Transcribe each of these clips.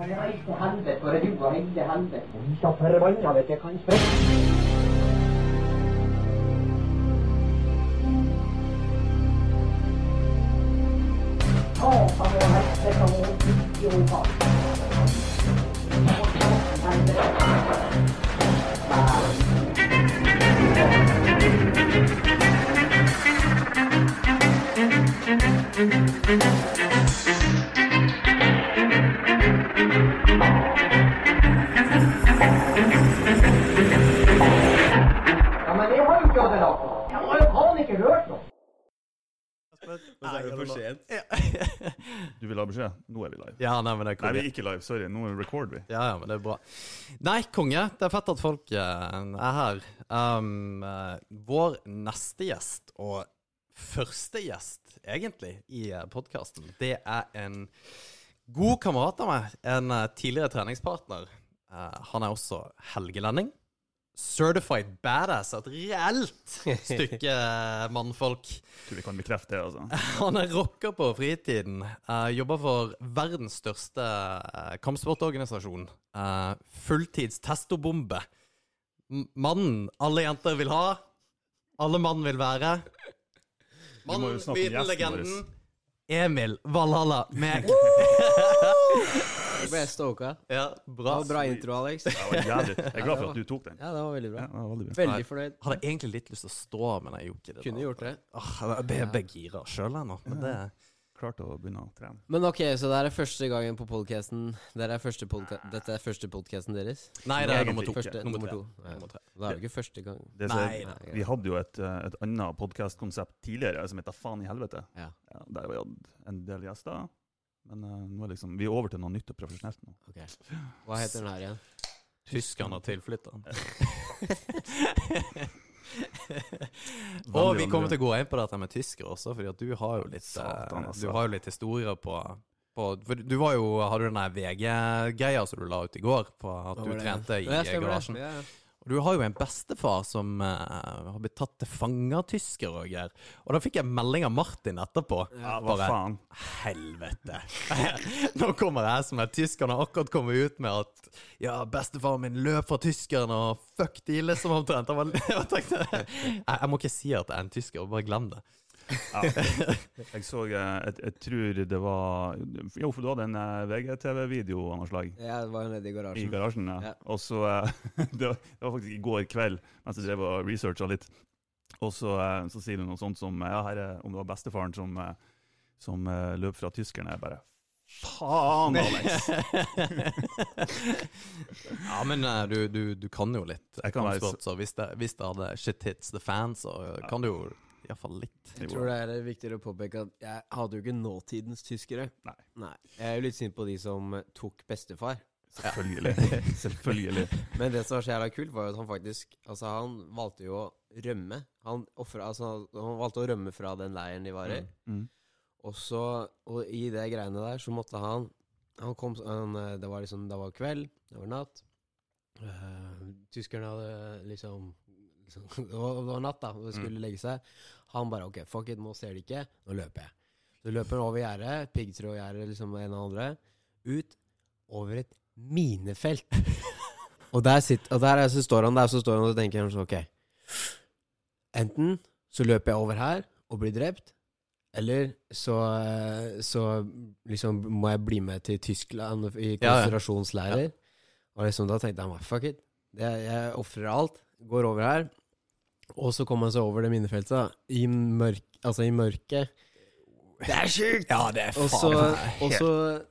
Kan jeg reise til helvete, for det du og hele helvete. Og så forbanna vet Men så er det for sent. Du vil ha beskjed? Nå er vi live. Ja, nei, men det er Nei, vi er ikke live. Sorry. Nå record vi. Ja, ja, men det er bra. Nei, konge. Det er fett at folk eh, er her. Um, eh, vår neste gjest, og første gjest, egentlig, i podkasten, det er en god kamerat av meg. En eh, tidligere treningspartner. Uh, han er også helgelending. Certified badass. Et reelt stykke eh, mannfolk. Tror vi kan bekrefte det, altså. Han er rocker på fritiden. Uh, jobber for verdens største uh, kampsportorganisasjon. Uh, fulltids testobombe. Mannen alle jenter vil ha. Alle mann vil være. Mannen, myten, legenden. Emil Valhalla med Ble jeg stoka? Ja, Det bra. var bra intro, Alex. Det var jævlig. Jeg er glad for at du tok den. Ja, det var veldig bra. Ja, det var veldig bra. Veldig fornøyd. Hadde egentlig litt lyst til å stå, men jeg gjorde ikke det. Kunne gjort det. Åh, jeg ble- jeg ble gira sjøl ennå. Men det Klarte å begynne å trene. Men ok, så det er første gangen på podca Dette er første podcasten deres? Nei, det er nummer to. Første, Nummer nummer to. Ja. Nummer tre. Da er det ikke første gang. Det som- Nei, nei. Vi hadde jo et, et annet podkastkonsept tidligere som heter Faen i helvete. Ja, Ja, der vi hatt en del gjester. Men uh, nå er liksom, vi er over til noe nytt og profesjonelt nå. ok Hva heter den her igjen? Tyskerne og tilflytteren. og vi kommer til å gå inn på dette med tyskere også, fordi at du har jo litt, Satan, eh, altså. du har jo litt historier på, på For du var jo, hadde du den der VG-greia som du la ut i går, på at du trente i garasjen. Ja. Og du har jo en bestefar som uh, har blitt tatt til fange av tyskere og greier. Og da fikk jeg melding av Martin etterpå. Ja, hva Bare, faen? Helvete. Nå kommer jeg som er tyskerne har akkurat kommet ut med at ja, bestefaren min løp fra tyskerne og fuck de, liksom omtrent. Jeg, tenkte, jeg, jeg må ikke si at jeg er en tysker, bare glem det. Ja. Jeg så eh, jeg, jeg tror det var Jo, for du hadde en eh, VGTV-video av noe slag. ja, det var nede i I garasjen. garasjen, ja. Ja. Og så eh, det, var, det var faktisk i går kveld, mens jeg drev og researcha litt. Og så, så sier du noe sånt som Ja, her er om det var bestefaren som, som løp fra tyskerne. Jeg bare Faen, Alex! Ja, men du, du, du kan jo litt Jeg kan være så hvis det, hvis det hadde shit hits the fans, så kan du jo iallfall litt. Jeg tror det er viktigere å påpeke at jeg hadde jo ikke nåtidens tyskere. Nei. Nei. Jeg er jo litt sint på de som tok bestefar. Selvfølgelig. Selvfølgelig. Men det som var så jævla kult, var jo at han faktisk Altså, han valgte jo å rømme. Han, offret- altså, han valgte å rømme fra den leiren de var i. Mm. Og så Og i det greiene der så måtte han Han kom han, Det var liksom Det var kveld, det var natt. Uh, tyskerne hadde liksom, liksom det, var, det var natt, da, og skulle legge seg. Han bare OK, fuck it, nå ser de ikke. Nå løper jeg. Så løper han over gjerdet, piggtrådgjerdet, liksom en og andre, ut over et minefelt. og der, sitter, og der er, så står han der, så står han og tenker han så OK. Enten så løper jeg over her og blir drept, eller så, eh, så liksom må jeg bli med til Tyskland i Ja, ja. konsentrasjonsleirer. Og liksom da tenkte han fuck it. jeg, jeg ofrer alt. Går over her. Og så kom han seg over det minnefeltet, I, mørk, altså i mørket. Det er sjukt! Ja, det er Og så, faen og så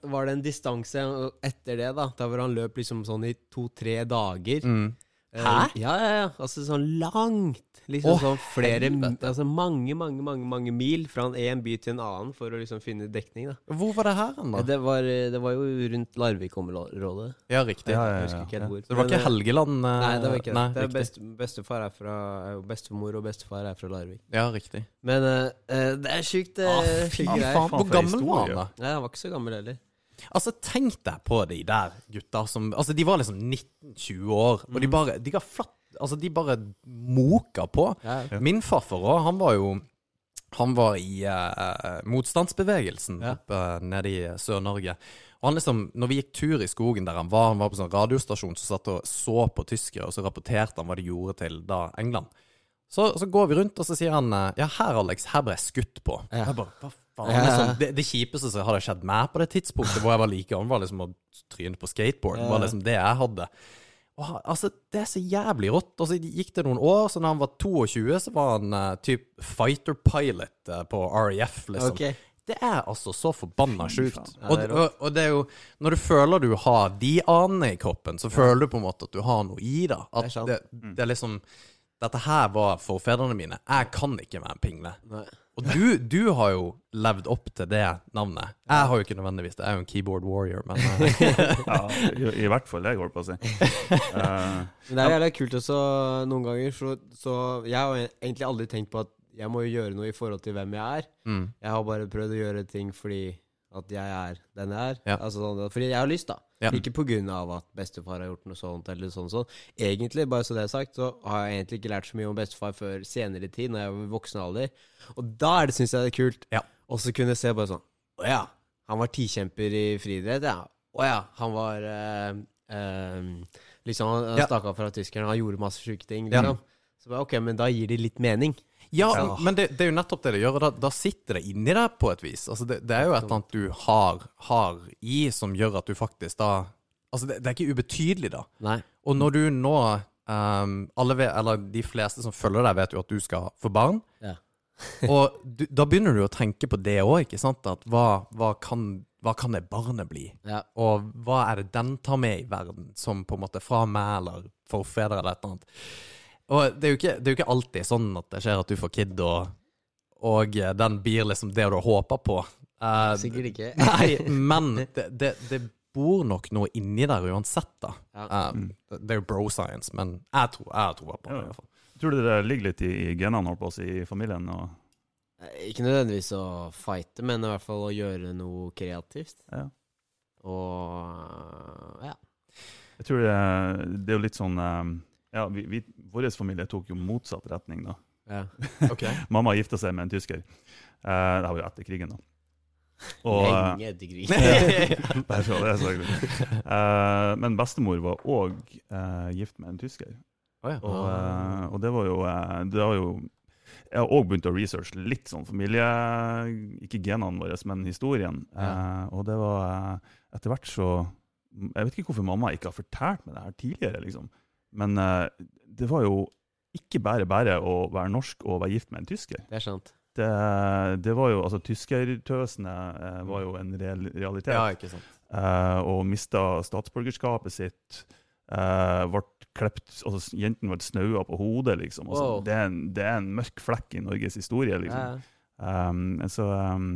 var det en distanse etter det, da. Der hvor han løp liksom sånn i to-tre dager. Mm. Eh, Hæ? Ja, ja, ja. Altså sånn langt. Liksom Å, sånn flere. Altså mange, mange, mange mange mil fra en én by til en annen for å liksom finne dekning, da. Hvor var det her hen, da? Det var, eh, det var jo rundt Larvik-området. Ja, riktig. Ja, ja, ja, husker ikke ja. hvor. Så det var ikke eh, Helgeland? eh, Nei, det var ikke det. Nei, det er best, bestefar er fra Bestemor og bestefar er fra Larvik. Ja, riktig. Men eh, det er Ah, uh, fy sykt faen, faen hvor gammel var han da? Nei, han var ikke så gammel heller. Altså, tenk deg på de der gutta som Altså, de var liksom 19-20 år, og de bare De ga flatt Altså, de bare moka på. Ja, ja. Min farfar òg, han var jo Han var i uh, motstandsbevegelsen Ja. oppe nede i Sør-Norge. Og han liksom, når vi gikk tur i skogen der han var, han var på sånn radiostasjon som satt og så på tyskere, og så rapporterte han hva de gjorde til da England. Så, så går vi rundt, og så sier han eh, Ja, her, Alex, her ble jeg skutt på. Ja. Jeg bare, hva faen? Ja. Liksom, det, det kjipeste som hadde skjedd meg på det tidspunktet hvor jeg var like gammel, var liksom å tryne på skateboard. Det var liksom det jeg hadde. Og, altså, det er så jævlig rått. Og så gikk det noen år, så da han var 22, så var han uh, typ fighter pilot uh, på RAF, liksom. Okay. Det er altså så forbanna sjukt. Ja, Og, det og, og det er jo Når du føler du har de anene i kroppen, så føler du på en måte at du har noe i det. At Det det, det er liksom Dette her var forfedrene mine. Jeg kan ikke være en pingle. Nei. Og du, du har jo levd opp til det navnet. Jeg har jo ikke nødvendigvis det. Jeg er jo en keyboard warrior, men eh, Ja, i, I hvert fall jeg, holdt på å si. Uh, Men det er jævlig kult også noen ganger, så, så jeg har egentlig aldri tenkt på at jeg må jo gjøre noe i forhold til hvem jeg er. mm, Jeg har bare prøvd å gjøre ting fordi at jeg er den jeg er. Ja. Altså, fordi jeg har lyst, da. Ja. Ikke av at bestefar har gjort noe sånt eller sånn sånn. Egentlig, bare så det er sagt, så har jeg egentlig ikke lært så mye om bestefar før senere i tid, når jeg var i voksen alder. Og da er det, syns jeg det er kult. Ja. Og så kunne jeg se bare sånn Å ja, han var tikjemper i friidrett, ja. Å ja, han var øh, øh, Liksom, han, Ja. stakk av fra tyskerne, han gjorde masse sjuke ting, liksom. Så bare, ok, men da gir det litt mening. Ja, Ja. men det, det er jo nettopp det det gjør, og da, da sitter det inni deg på et vis. Altså det, det er jo et eller annet du har, har i som gjør at du faktisk da Altså, det, det er ikke ubetydelig, da. Nei. Og når du nå um, alle vet, Eller de fleste som følger deg, vet jo at du skal få barn. Ja. og du, da begynner du å tenke på det òg, ikke sant? At hva, hva, kan, hva kan det barnet bli? Ja. Og hva er det den tar med i verden, som på en måte fra meg eller forfedre eller et eller annet? Og det er, jo ikke, det er jo ikke alltid sånn at det skjer at du får kid, og, og eh, den blir liksom det du håper på. Uh, Sikkert ikke. Nei, men det, det, det bor nok noe inni der uansett, da. Ja. Um, det er jo bro science, men jeg tror, jeg tror på det. I hvert fall. tror du det ligger litt i, i genene holdt på å si, i familien? Og, Ikke nødvendigvis å fighte, men i hvert fall å gjøre noe kreativt. Ja. Og ja. jeg tror det, det er jo litt sånn Ja, vi, vi, vår familie tok jo motsatt retning, da. ja. Okay. Mamma gifta seg med en tysker. Eh, det var jo etter krigen, da. Og, eh, Lenge etter krigen. Bare for det sagt. Eh, men bestemor var òg gift med en tysker. Oh, ja. Og, eh, og det var jo, eh, det var jo Jeg har òg begynt å researche litt sånn familie Ikke genene våre, men historien. Ja. og det var eh, Etter hvert så Jeg vet ikke hvorfor mamma ikke har fortalt meg det her tidligere, liksom. Men eh, det var jo ikke bare bare å være norsk og være gift med en tysker. Det er sant. Det, det var jo, altså Tyskertøsene eh, var jo en real, realitet ja, ikke sant. eh, og mista statsborgerskapet sitt. Eh, ble klept, altså Jentene ble snaua på hodet, liksom. Altså, Wow. det, er en, det er en mørk flekk i Norges historie, liksom. Ja. Um, så um,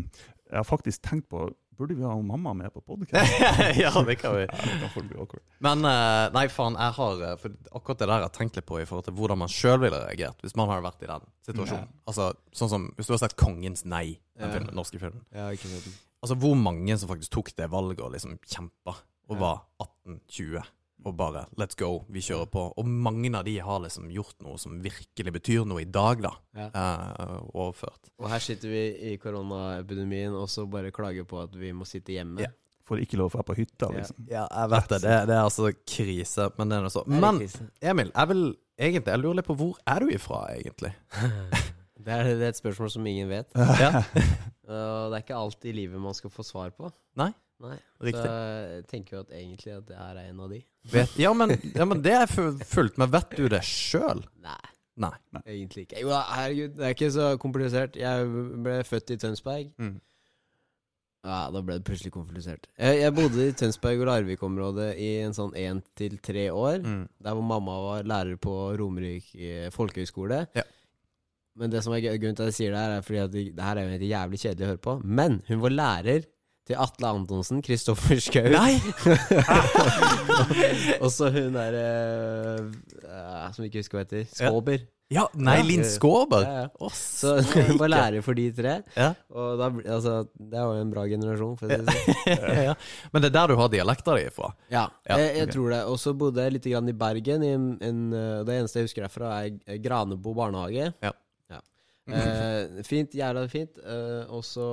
jeg har faktisk tenkt på Burde vi ha mamma med på podkast? ja, det kan vi. ja, det kan. Men eh, nei, faen, jeg har eh, For akkurat det der har jeg tenkt litt på i forhold til hvordan man sjøl ville reagert hvis man hadde vært i den situasjonen. Altså, sånn som Hvis du har sett 'Kongens nei', den Ja. filmen, norske filmen. Ja, ikke sant. Altså, hvor mange som faktisk tok det valget og liksom kjempa, og var 18-20, og bare 'let's go', vi kjører på. Og mange av de har liksom gjort noe som virkelig betyr noe i dag, da. Ja. eh, overført. Og her sitter vi i koronaepidemien og så bare klager på at vi må sitte hjemme. Ja. Får ikke lov å være på hytta, liksom. Ja, jeg vet det. Det, det er altså krise, men det er noe så. Er Men. Emil, jeg vil egentlig Jeg lurer litt på hvor er du ifra, egentlig? det, er, det er et spørsmål som ingen vet. Ja, Og det er ikke alt i livet man skal få svar på. Nei. Nei. Riktig. Så jeg tenker jo at egentlig at det her er en av de. vet, ja, men, ja, men det er fu- fullt. med vet du det sjøl? Nei. Nei. Egentlig ikke. Jo da, herregud, det er ikke så komplisert. Jeg ble født i Tønsberg. Mm. Ja, da ble det plutselig komplisert. Jeg, jeg bodde i Tønsberg og Larvik-området i en sånn én til tre år. Mm. Der hvor mamma var lærer på Romerike folkehøgskole. Ja. Men det som er gøy- grunnen til at jeg sier det her, er fordi at det, det her er jo helt jævlig kjedelig å høre på. Men hun var lærer til Atle Antonsen, Kristoffer Schou. Nei! og så hun der eh, eh, Som ikke husker hva heter. Skåber. Ja, nei, Ja. Linn Skåber. Ja, ja. Så hun var lærer for de tre. Ja. Og da, altså, det var jo en bra generasjon. For å si sånn. ja. Men det er der du har dialekta di ifra? Ja, jeg, jeg okay. tror det. Og så bodde jeg litt grann i Bergen. I en, en, eh, det eneste jeg husker derfra, er Granebo barnehage. Ja. Eh, fint, jævla fint. Eh, og så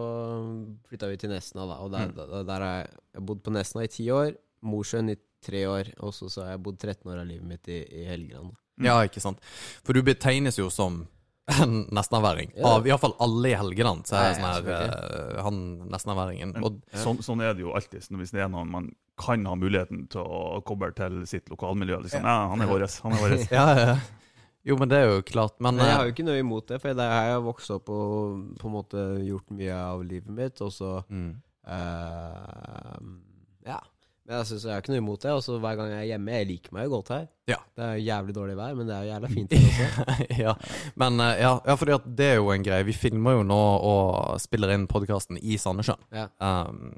flytta vi til Nesna, da. Og der, Mm. der, der har jeg, jeg har bodd på Nesna i ti år. Mosjøen i tre år. Og så så har jeg bodd 13 år av livet mitt i, i Helgeland. Ja, ikke sant. For du betegnes jo som en nestenværing. Ja. Av iallfall alle i Helgeland. Så er det sånn her uh, Han nestenværingen. Og sånn, sånn er det jo alltid. Så Hvis det er noen man kan ha muligheten til å koble til sitt lokalmiljø liksom. Ja, han er vår. Han er vår. ja, ja. Jo, men det er jo klart. Men, jeg har eh, jo ikke noe imot det, for der har jeg vokst opp og på en måte gjort mye av livet mitt. Og så mm. uh, Ja. Men jeg synes jeg har ikke noe imot det. Og så hver gang jeg er hjemme Jeg liker meg jo godt her. Ja. Det er jo jævlig dårlig vær, men det er jo jævla fint her også. ja. Men uh, ja, ja at det er jo en greie. Vi filmer jo nå og spiller inn podkasten i Sandnessjøen. Ja. Um,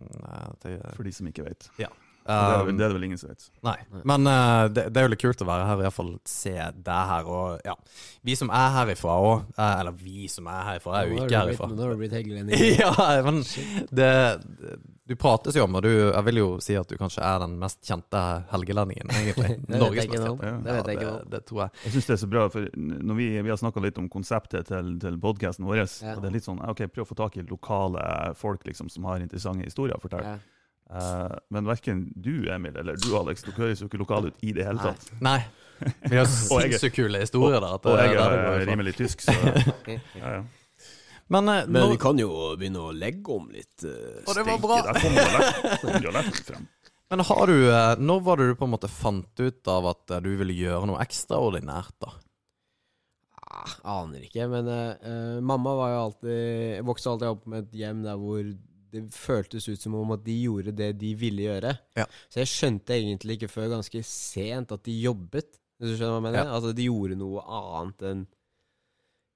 det, For de som ikke vet. ja. Det er, Um, det er det vel ingen som vet. Nei. Men uh, det, det er jo litt kult å være her og iallfall se deg her. Og ja, vi som er herifra òg, eller vi som er herifra, er jo ikke herifra. Nå har du blitt helgelending. ja, men det, Du prates jo om, og du, jeg vil jo si at du kanskje er den mest kjente helgelendingen, egentlig. Norges mest kjente. Det vet jeg ikke om. det tror jeg. Jeg syns det er så bra, for når vi, vi har snakka litt om konseptet til, til podkasten vår. Ja. Og det er litt sånn, ok, Prøv å få tak i lokale folk liksom, som har interessante historier å fortelle. Ja. Eh, men verken du, Emil, eller du, Alex, dere høres jo ikke lokale ut i det hele tatt. Nei. Vi har sinnssykt kule historier der. Og jeg er er rimelig tysk, så ja, ja. Men, uh, Men vi kan jo begynne å legge om litt. uh, Og det var bra. Der kom dialekt- kom dialekten frem. men har du uh, Når var det du på en måte fant ut av at eh, du ville gjøre noe ekstraordinært, da? Ah, aner ikke, men eh, eh, mamma var jo alltid vokste alltid opp med et hjem der hvor det føltes ut som om at de gjorde det de ville gjøre. Ja. Så jeg skjønte egentlig ikke før ganske sent at de jobbet. Hvis du skjønner hva jeg mener? Ja. Altså de gjorde noe annet enn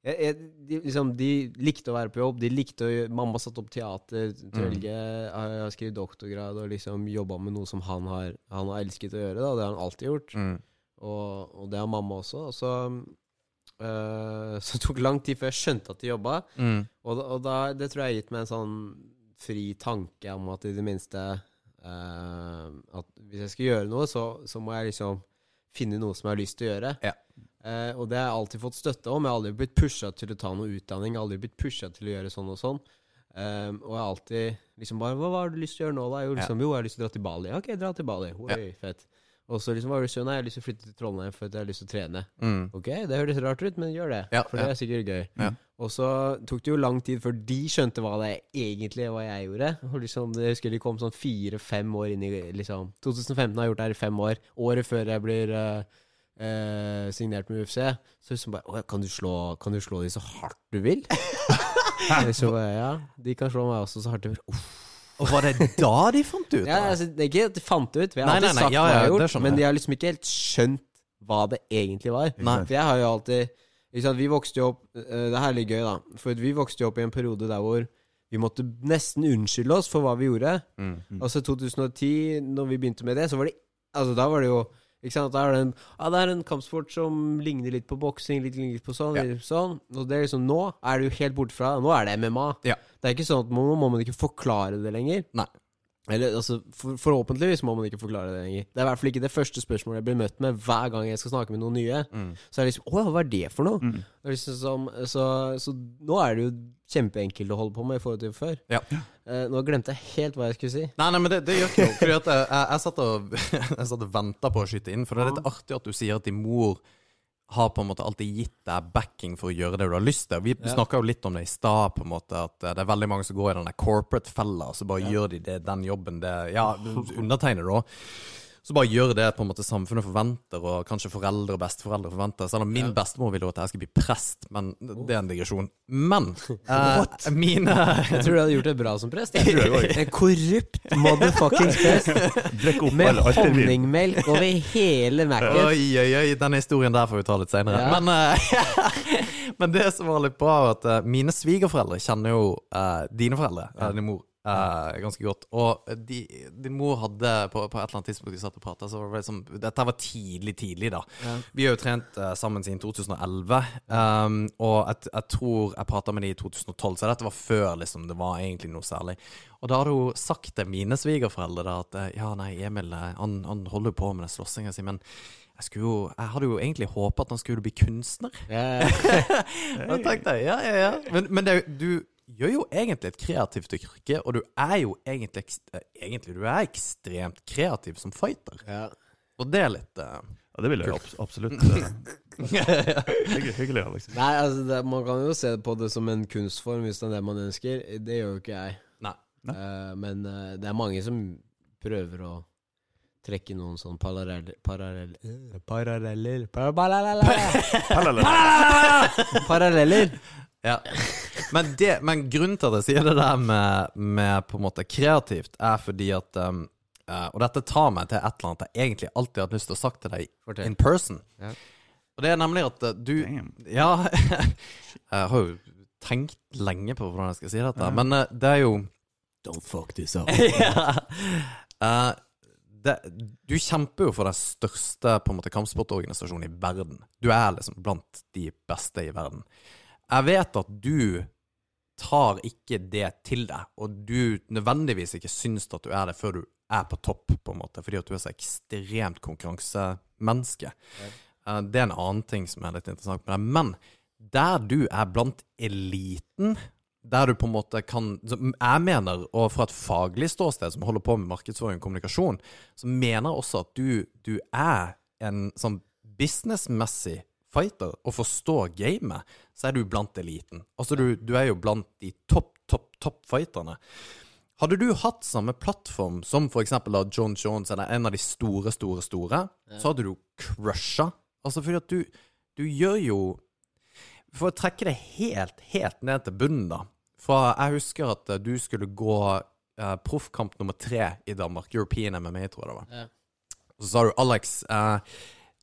jeg, jeg, de, liksom, de likte å være på jobb. De likte å Mamma satte opp teater. Mm. Har, har skrevet doktorgrad og liksom jobba med noe som han har, han har elsket å gjøre. Da. Det har han alltid gjort. Mm. Og, og det har mamma også. Og så, øh, så det tok lang tid før jeg skjønte at de jobba. Mm. Og, og da, det tror jeg har gitt meg en sånn fri tanke om at i det minste uh, At hvis jeg skal gjøre noe, så, så må jeg liksom finne noe som jeg har lyst til å gjøre. Ja. Uh, og det har jeg alltid fått støtte om. Jeg har aldri blitt pusha til å ta noe utdanning. Jeg har aldri blitt pusha til å gjøre sånn og sånn. Um, og jeg har alltid liksom bare Hva, hva har du lyst til å gjøre nå, da? Jo, liksom, jo, jeg har lyst til å dra til Bali. Ok, dra til Bali. Oi, fett. Og så liksom, var det? Nei, jeg har lyst til å flytte til Trondheim for at jeg har lyst til å trene. Mm. Ok, det høres rart ut, men gjør det. Ja, for det er sikkert gøy. Ja. Og så tok det jo lang tid før de skjønte hva det egentlig hva jeg gjorde. Og liksom, Jeg husker de kom sånn fire-fem år inn i liksom 2015 har jeg gjort det her i fem år. Året før jeg blir uh, uh, signert med UFC. Så liksom bare kan du slå, kan du slå de så hardt du vil? så bare, ja, de kan slå meg også så hardt de vil. Uff. Og var det da de fant ut? Ja, altså, det er ikke at de fant det ut, for jeg har Nei, nei, alltid nei, sagt ja, hva jeg har gjort, sånn men de har liksom ikke helt skjønt hva det egentlig var. Nei. For jeg har jo alltid liksom, Vi vokste jo opp eh, Det her er litt gøy, da. For vi vokste jo opp i en periode der hvor vi måtte nesten unnskylde oss for hva vi gjorde. Mm. Altså 2010, når vi begynte med det, så var det Altså da var det jo ikke sant, er det, en, ja, det er en kampsport som ligner litt på boksing, litt ligner litt på sånn, Ja. litt sånn. Og det er liksom Nå er det jo helt borte fra Nå er det MMA. Ja. Det er ikke sånn at nå må man ikke forklare det lenger. Nei. Eller altså, for, Forhåpentligvis må man ikke forklare det lenger. Det er i hvert fall ikke det første spørsmålet jeg blir møtt med hver gang jeg skal snakke med noen nye. Mm. Så er det liksom Å ja, hva er det for noe? Mm. Det liksom som, så, så nå er det jo kjempeenkelt å holde på med i forhold til før. Ja. Eh, nå glemte jeg helt hva jeg skulle si. Nei, nei, men det, det gjør ikke noe. Fordi at jeg, jeg, jeg satt og, jeg satt og venta på å skyte inn. For det er litt artig at du sier at din mor har på en måte alltid gitt deg backing for å gjøre det du har lyst til. Vi Ja. snakka jo litt om det i stad, på en måte, at eh, det er veldig mange som går i den der corporate-fella, og så bare gjør de det, den jobben det Ja, undertegner, da. Så bare gjør det på en måte samfunnet forventer, og kanskje foreldre og besteforeldre forventer. Selv om min bestemor ville jo at jeg skulle bli prest, men det er en digresjon. Men eh, mine Jeg tror du hadde gjort det bra som prest. jeg. tror En korrupt motherfuckings prest med honningmelk over hele Mac-en. Oi, oi, oi, denne historien der får vi ta litt senere. Ja. Men, eh, men det som var litt bra, var at eh, mine svigerforeldre kjenner jo eh, dine foreldre, ja. din mor, eh, ganske godt. Og de, din mor hadde på, på et eller annet tidspunkt vi satt og prata, så var det liksom Dette var tidlig, tidlig, da. Vi har jo trent uh, sammen siden 2011. Um, og jeg, jeg tror jeg prata med de i 2012, så dette var før liksom det var egentlig noe særlig. Og da hadde hun sagt til mine svigerforeldre da, at eh, ja, nei, Emil han, han holder på med den slåssinga si, men jeg, jo, jeg hadde jo egentlig håpa at han skulle bli kunstner. Ja, Da tenkte jeg, ja, ja, ja. Men, men det, du gjør jo egentlig et kreativt yrke, og du er jo egentlig, eh, egentlig du er ekstremt kreativ som fighter. ja. Og det er litt uh, Ja, det vil jeg abs absolutt. eh, Hyggelig, hyggelig Alex. Nei, altså, det, man kan jo se på det som en kunstform hvis det er det man ønsker. Det gjør jo ikke jeg. Nei. Eh, men uh, det er mange som prøver å trekke noen sånn paralleller Paralleller Paralleller Paralleller! Ja. Men, det, men grunnen til at jeg sier det der med, med på en måte kreativt, er fordi at um, uh, Og dette tar meg til et eller annet jeg egentlig alltid har hatt lyst til å sagt til deg in person. Ja. Og det er nemlig at eh, du Damn. Ja, jeg har jo tenkt lenge på hvordan jeg skal si dette, men uh, det er jo Don't fuck this up. ja. Det, du kjemper jo for den største på en måte kampsportorganisasjonen i verden. Du er liksom blant de beste i verden. Jeg vet at du tar ikke det til deg, og du nødvendigvis ikke syns at du er det før du er på topp, på en måte, fordi at du er så ekstremt konkurransemenneske. Ja. det er en annen ting som er litt interessant med det. Men der du er blant eliten, der du på en måte kan Jeg mener, og fra et faglig ståsted som holder på med markedsføring og kommunikasjon, så mener jeg også at du, du er en sånn businessmessig fighter og forstår gamet, så er du blant eliten. Altså, du, du er jo blant de topp, topp, topp fighterne. Hadde du hatt samme plattform som for eksempel da John Jones eller en av de store, store, store, så hadde du crusha. Altså fordi at du, du gjør jo For å trekke det helt, helt ned til bunnen, da. Fra Jeg husker at eh, du skulle gå eh, proffkamp nummer tre i Danmark. European MMA, tror jeg det var. Ja. Og så sa du Alex eh,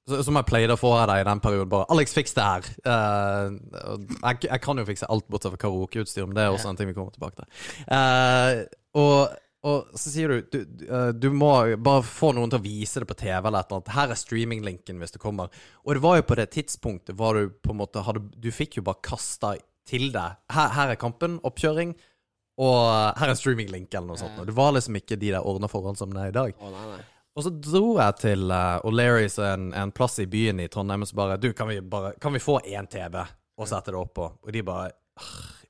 Som jeg pleide å få av deg i den perioden, bare 'Alex, fiks det her'. Uh, jeg, jeg kan jo fikse alt bortsett fra karaokeutstyr, men det er også en ting vi kommer tilbake til. Uh, og, og så sier du, du du, eh, du må bare få noen til å vise det på TV eller et eller annet. Her er streaminglinken hvis det kommer. Og det var jo på det tidspunktet var du på en måte hadde, Du fikk jo bare kasta til deg. Her, her er kampen, oppkjøring. Og her er en streaminglink eller noe sånt. Og det var liksom ikke de der ordna forhold som det er i dag. Å, nei, nei. Og så dro jeg til uh, O'Learys en, en plass i byen i Trondheim og så bare Du, kan vi, bare, kan vi få én TV og sette det oppå? Og de bare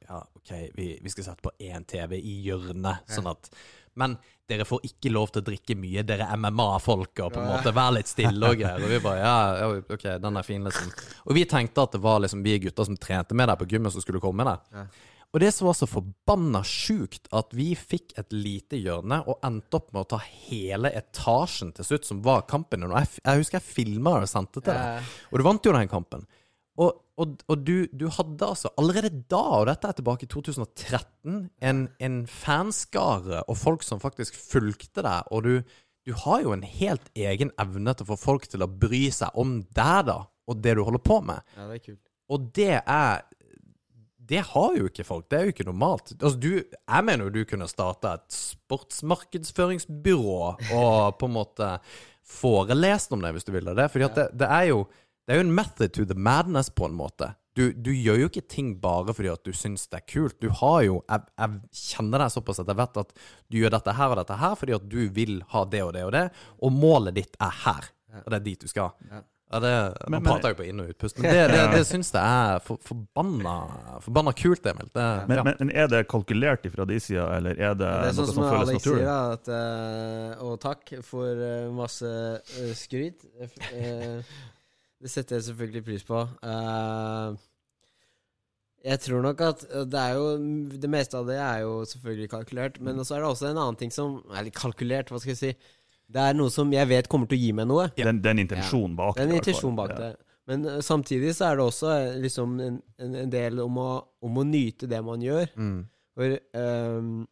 Ja, OK, vi, vi skal sette på én TV i hjørnet, sånn at Men dere får ikke lov til å drikke mye, dere er MMA-folk, og på en måte være litt stille og greier. Og vi bare ja, ja, OK, den er fin, liksom. Og vi tenkte at det var liksom vi gutter som trente med deg på gymmet, som skulle komme der. Og det som var så forbanna sjukt, at vi fikk et lite hjørne og endte opp med å ta hele etasjen til slutt, som var kampen. Og jeg, jeg husker jeg filma og sendte til deg. Og du vant jo den kampen. Og, og, og du, du hadde altså allerede da, og dette er tilbake i 2013, en, en fanskare og folk som faktisk fulgte deg, og du, du har jo en helt egen evne til å få folk til å bry seg om deg, da, og det du holder på med. Ja, det er kult. Og det er Det har jo ikke folk. Det er jo ikke normalt. Altså, du, jeg mener jo du kunne starta et sportsmarkedsføringsbyrå og på en måte forelest om det, hvis du ville det. Fordi det, det er jo det er jo en method to the madness, på en måte. Du, du gjør jo ikke ting bare fordi at du syns det er kult. Du har jo jeg, jeg kjenner deg såpass at jeg vet at du gjør dette her og dette her fordi at du vil ha det og det og det, og målet ditt er her. Og det er dit du skal. Ja. Det, Men- man prater jo på inn- og utpust, men det, det, det syns jeg er for, forbanna, forbanna kult, Emil. Det, Men, ja. men er det kalkulert fra de sida, eller er det, Det er sånn noe som som føles Alex sier, naturlig? da, at, eh, og takk for eh, masse eh, skryt. Det setter jeg selvfølgelig pris på. Eh, jeg tror nok at det er jo Det meste av det er jo selvfølgelig kalkulert, men så er det også en annen ting som Eller kalkulert, hva skal jeg si. Det er noe som jeg vet kommer til å gi meg noe. Det er en- det er intensjon bak Det er en i hvert fall. intensjon bak Ja. det. Men uh, samtidig så er det også eh, liksom en, en, en del om å, om å nyte det man gjør. Mm. For um,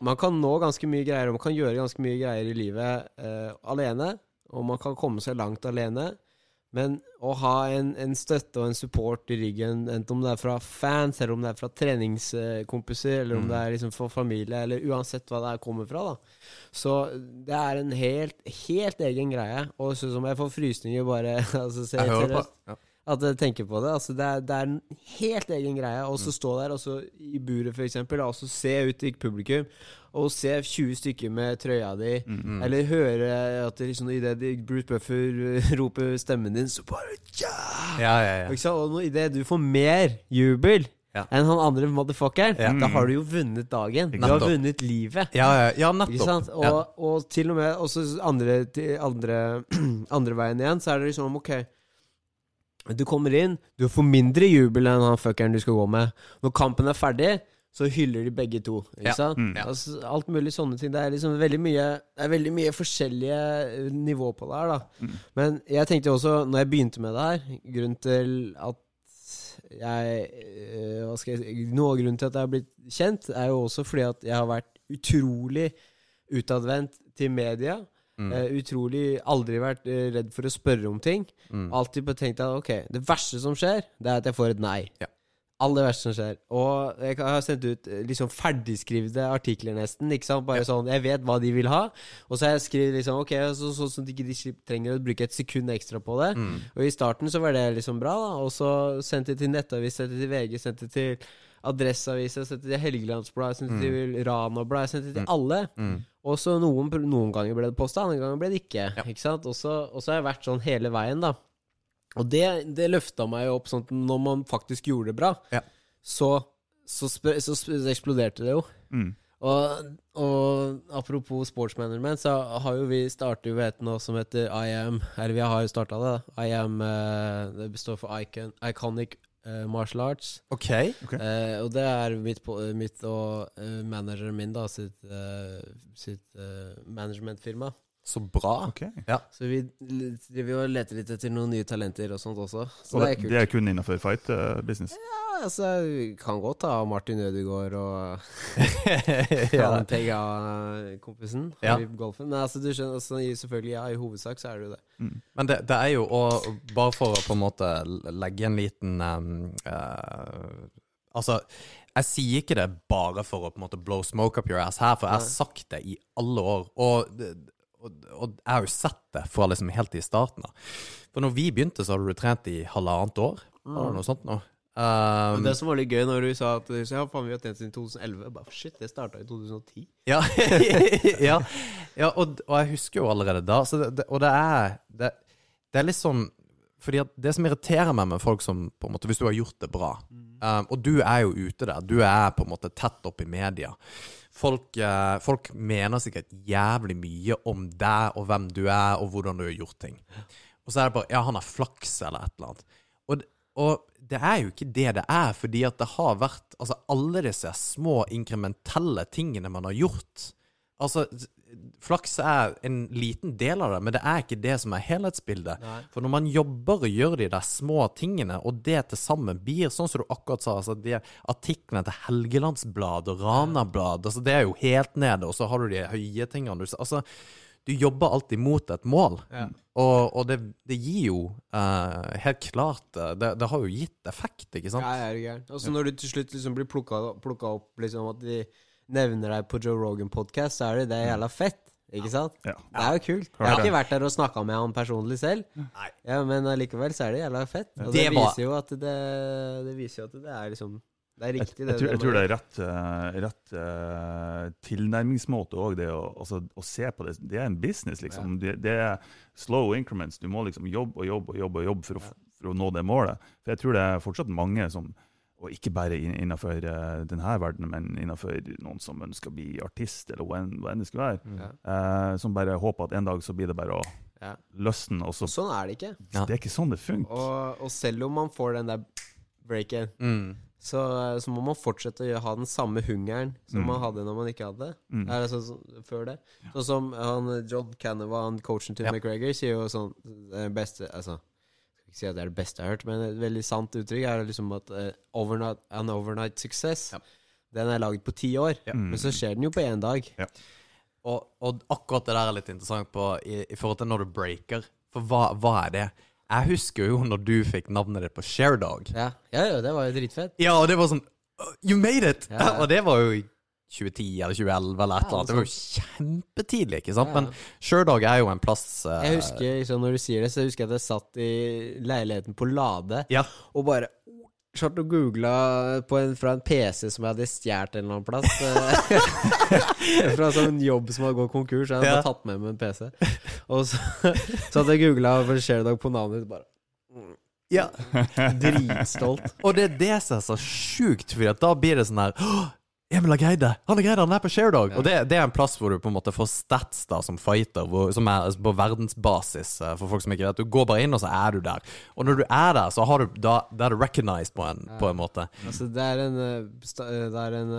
man kan nå ganske mye greier, og man kan gjøre ganske mye greier i livet uh, alene. Og man kan komme seg langt alene. Men å ha en, en støtte og en support i ryggen, enten om det er fra fans, eller om det er fra treningskompiser, eller om Mm. det er liksom fra familie, eller uansett hva det er kommer fra, da. Så det er en helt, helt egen greie. Og sånn som jeg får frysninger bare altså, Jeg hører seriøst, på. Ja. At jeg tenker på det. Altså, det, er, det er en helt egen greie. Og så stå der og så i buret, for eksempel, og så se ut i publikum, og se 20 stykker med trøya di, Mm. eller høre at det liksom, idet de- Bruce Buffer roper stemmen din, så bare ja! Ja, ja, ja. Og idet du får mer jubel Ja. enn han andre motherfuckeren, Ja. da har du jo vunnet dagen. Du har vunnet livet. Ja, ja, ja nettopp. sant? Og, og til og med også andre, andre, andre veien igjen, så er det liksom OK Du kommer inn, du får mindre jubel enn han fuckeren du skal gå med. Når kampen er ferdig, så hyller de begge to. Ikke Ja. Mm. Altså, alt mulig sånne ting. Det er liksom veldig mye Det er veldig mye forskjellige nivå på det her, da. Mm. Men jeg tenkte også, når jeg begynte med det her Grunnen til at jeg eh, Hva skal jeg si Noe av grunnen til at jeg har blitt kjent, er jo også fordi at jeg har vært utrolig utadvendt til media. Mm. Uh, utrolig aldri vært uh, redd for å spørre om ting. Mm. Alltid tenkt at ok, det verste som skjer, det er at jeg får et nei. Ja. Aller verste som skjer. Og jeg har sendt ut eh, liksom ferdigskrivde artikler, nesten. Ikke sant? Bare sånn, Jeg vet hva de vil ha, og så har jeg skrevet liksom Ok, så, så, sånn at de ikke trenger å bruke et sekund ekstra på det. Mm. Og i starten så var det liksom bra, da. Og så sendte jeg til Nettavis, sendte til VG, sendte til Adresseavisa, sendte til Helgelandsbladet, sendte til Rana-bladet, sendte til alle. Mm. Og så noen, noen ganger ble det posta, andre ganger ble det ikke. Ja. Ikke sant? Og så har jeg vært sånn hele veien, da. Og det, det løfta meg jo opp sånn at når man faktisk gjorde det bra, Ja. så, så, så, sp så eksploderte det jo. Mm. Og, og apropos sportsmanagement, så har jo vi startet jo et nå som heter I am Eller vi har jo starta det. da. I am eh, Det består for Icon, Iconic eh, Martial Arts. OK. okay. Uh, og det er mitt, mitt og uh, manageren min, da, sitt, eh, sitt eh, managementfirma. Så bra. Ok. Så vi driver og leter litt etter noen nye talenter og sånt også. Så Og det det, er kult. det er kun innenfor fight uh, business? Ja, altså, vi kan godt ta Martin Ødegaard og ja. han Pega-kompisen Ja. i golfen. Men altså, du skjønner, altså, selvfølgelig, ja, i hovedsak så er det jo det. Men det, det er jo å Bare for å på en måte legge en liten um, uh, Altså, jeg sier ikke det bare for å på en måte blow smoke up your ass her, for jeg har sagt det i alle år. Og, og, og jeg har jo sett det fra liksom helt i starten av. For når vi begynte, så hadde du trent i halvannet år. Mm. Eller noe sånt nå? Um, det som var litt gøy når du sa at så, ja, faen, vi har tjent siden 2011 Bare, Shit, det starta i 2010. Ja, ja, ja og, og jeg husker jo allerede da. Så det, det, og det er det, det er liksom Fordi at det som irriterer meg med folk som på en måte Hvis du har gjort det bra, um, og du er jo ute der, du er på en måte tett opp i media Folk, eh, folk mener sikkert jævlig mye om deg og hvem du er, og hvordan du har gjort ting. Og så er det bare Ja, han har flaks, eller et eller annet. Og, og det er jo ikke det det er, fordi at det har vært Altså, alle disse små inkrementelle tingene man har gjort Altså, flaks er en liten del av det, men det er ikke det som er helhetsbildet. Nei. For når man jobber og gjør de der små tingene, og det til sammen blir sånn som du akkurat sa, altså de artiklene til Helgelandsbladet og Ranablad, altså det er jo helt nede, og så har du de høye tingene. Du, altså, du jobber alltid mot et mål. Ja. Og, og det, det gir jo uh, helt klart eh, det, det har jo gitt effekt, ikke sant? Ja, det er gærent. Altså, når du til slutt liksom blir plukka, plukka opp liksom at de nevner deg på Joe Rogan-podkast, så er det det jævla fett. Ikke sant? Ja. Det er jo kult. Jeg har ikke vært der og snakka med han personlig selv, Nei. ja, men allikevel så er det jævla fett. Og Det det, viser jo at det, det viser jo at det er liksom Det er riktig, jeg, jeg, tror, jeg tror det er rett, eh, rett uh, tilnærmingsmåte òg, det å, altså, å se på det. Det er en business, liksom. Det, det er slow increments. Du må liksom jobbe og jobbe og jobbe, og jobbe for, å, for å nå det målet. For jeg tror det er fortsatt mange som og ikke bare innenfor uh, denne verdenen, men innenfor noen som ønsker å bli artist, eller hva enn det skulle være. Ja. eh, som bare håper at en dag så blir det bare å Ja. løsne. Og så, sånn er det ikke. Det er ikke sånn det funker. Og, og selv om man får den der breaken, Mm. så, så må man fortsette å ha den samme hungeren som Mm. man hadde når man ikke hadde. Mm. Er det sånn som før det? Sånn som han John Canova, han coachen til Ja. McGregor, sier jo sånn det beste Altså, ikke si at det er det beste jeg har hørt, men et veldig sant uttrykk er liksom at uh, overnight, an overnight success Ja. Den er laget på ti år, ja. men så skjer den jo på én dag. Og, og akkurat det der er litt interessant på i, i forhold til når du breaker. For hva, hva er det? Jeg husker jo når du fikk navnet ditt på Sharedog. Ja, ja, ja, det var jo dritfett. Ja, og det var sånn «Oh, You made it! Ja, ja. Og det var jo 2010 eller 2011 eller et eller annet. Det var jo kjempetidlig, ikke sant? Ja. Men Sharedog er jo en plass uh... Jeg husker liksom, Når du sier det, så husker jeg at jeg satt i leiligheten på Lade Ja. og bare satt og googla på en, fra en PC som jeg hadde stjålet en eller annen plass. eh, fra en sånn jobb som hadde gått konkurs. Jeg hadde Ja. tatt med meg en PC. Og så, så hadde jeg googla for Sharedag på navnet ditt, bare Ja. dritstolt. Og det er det som er så sjukt, for da blir det sånn her «Åh, Emil har greid det! Han har greid det, han er på Sharedog! Og det, det er en plass hvor du på en måte får stats da som fighter, hvor, som er altså, på verdensbasis, eh, for folk som ikke vet. Du går bare inn, og så er du der. Og når du er der, så har du, da, da er du recognized på en, på en måte. Altså, det er en, eh, eh, det er en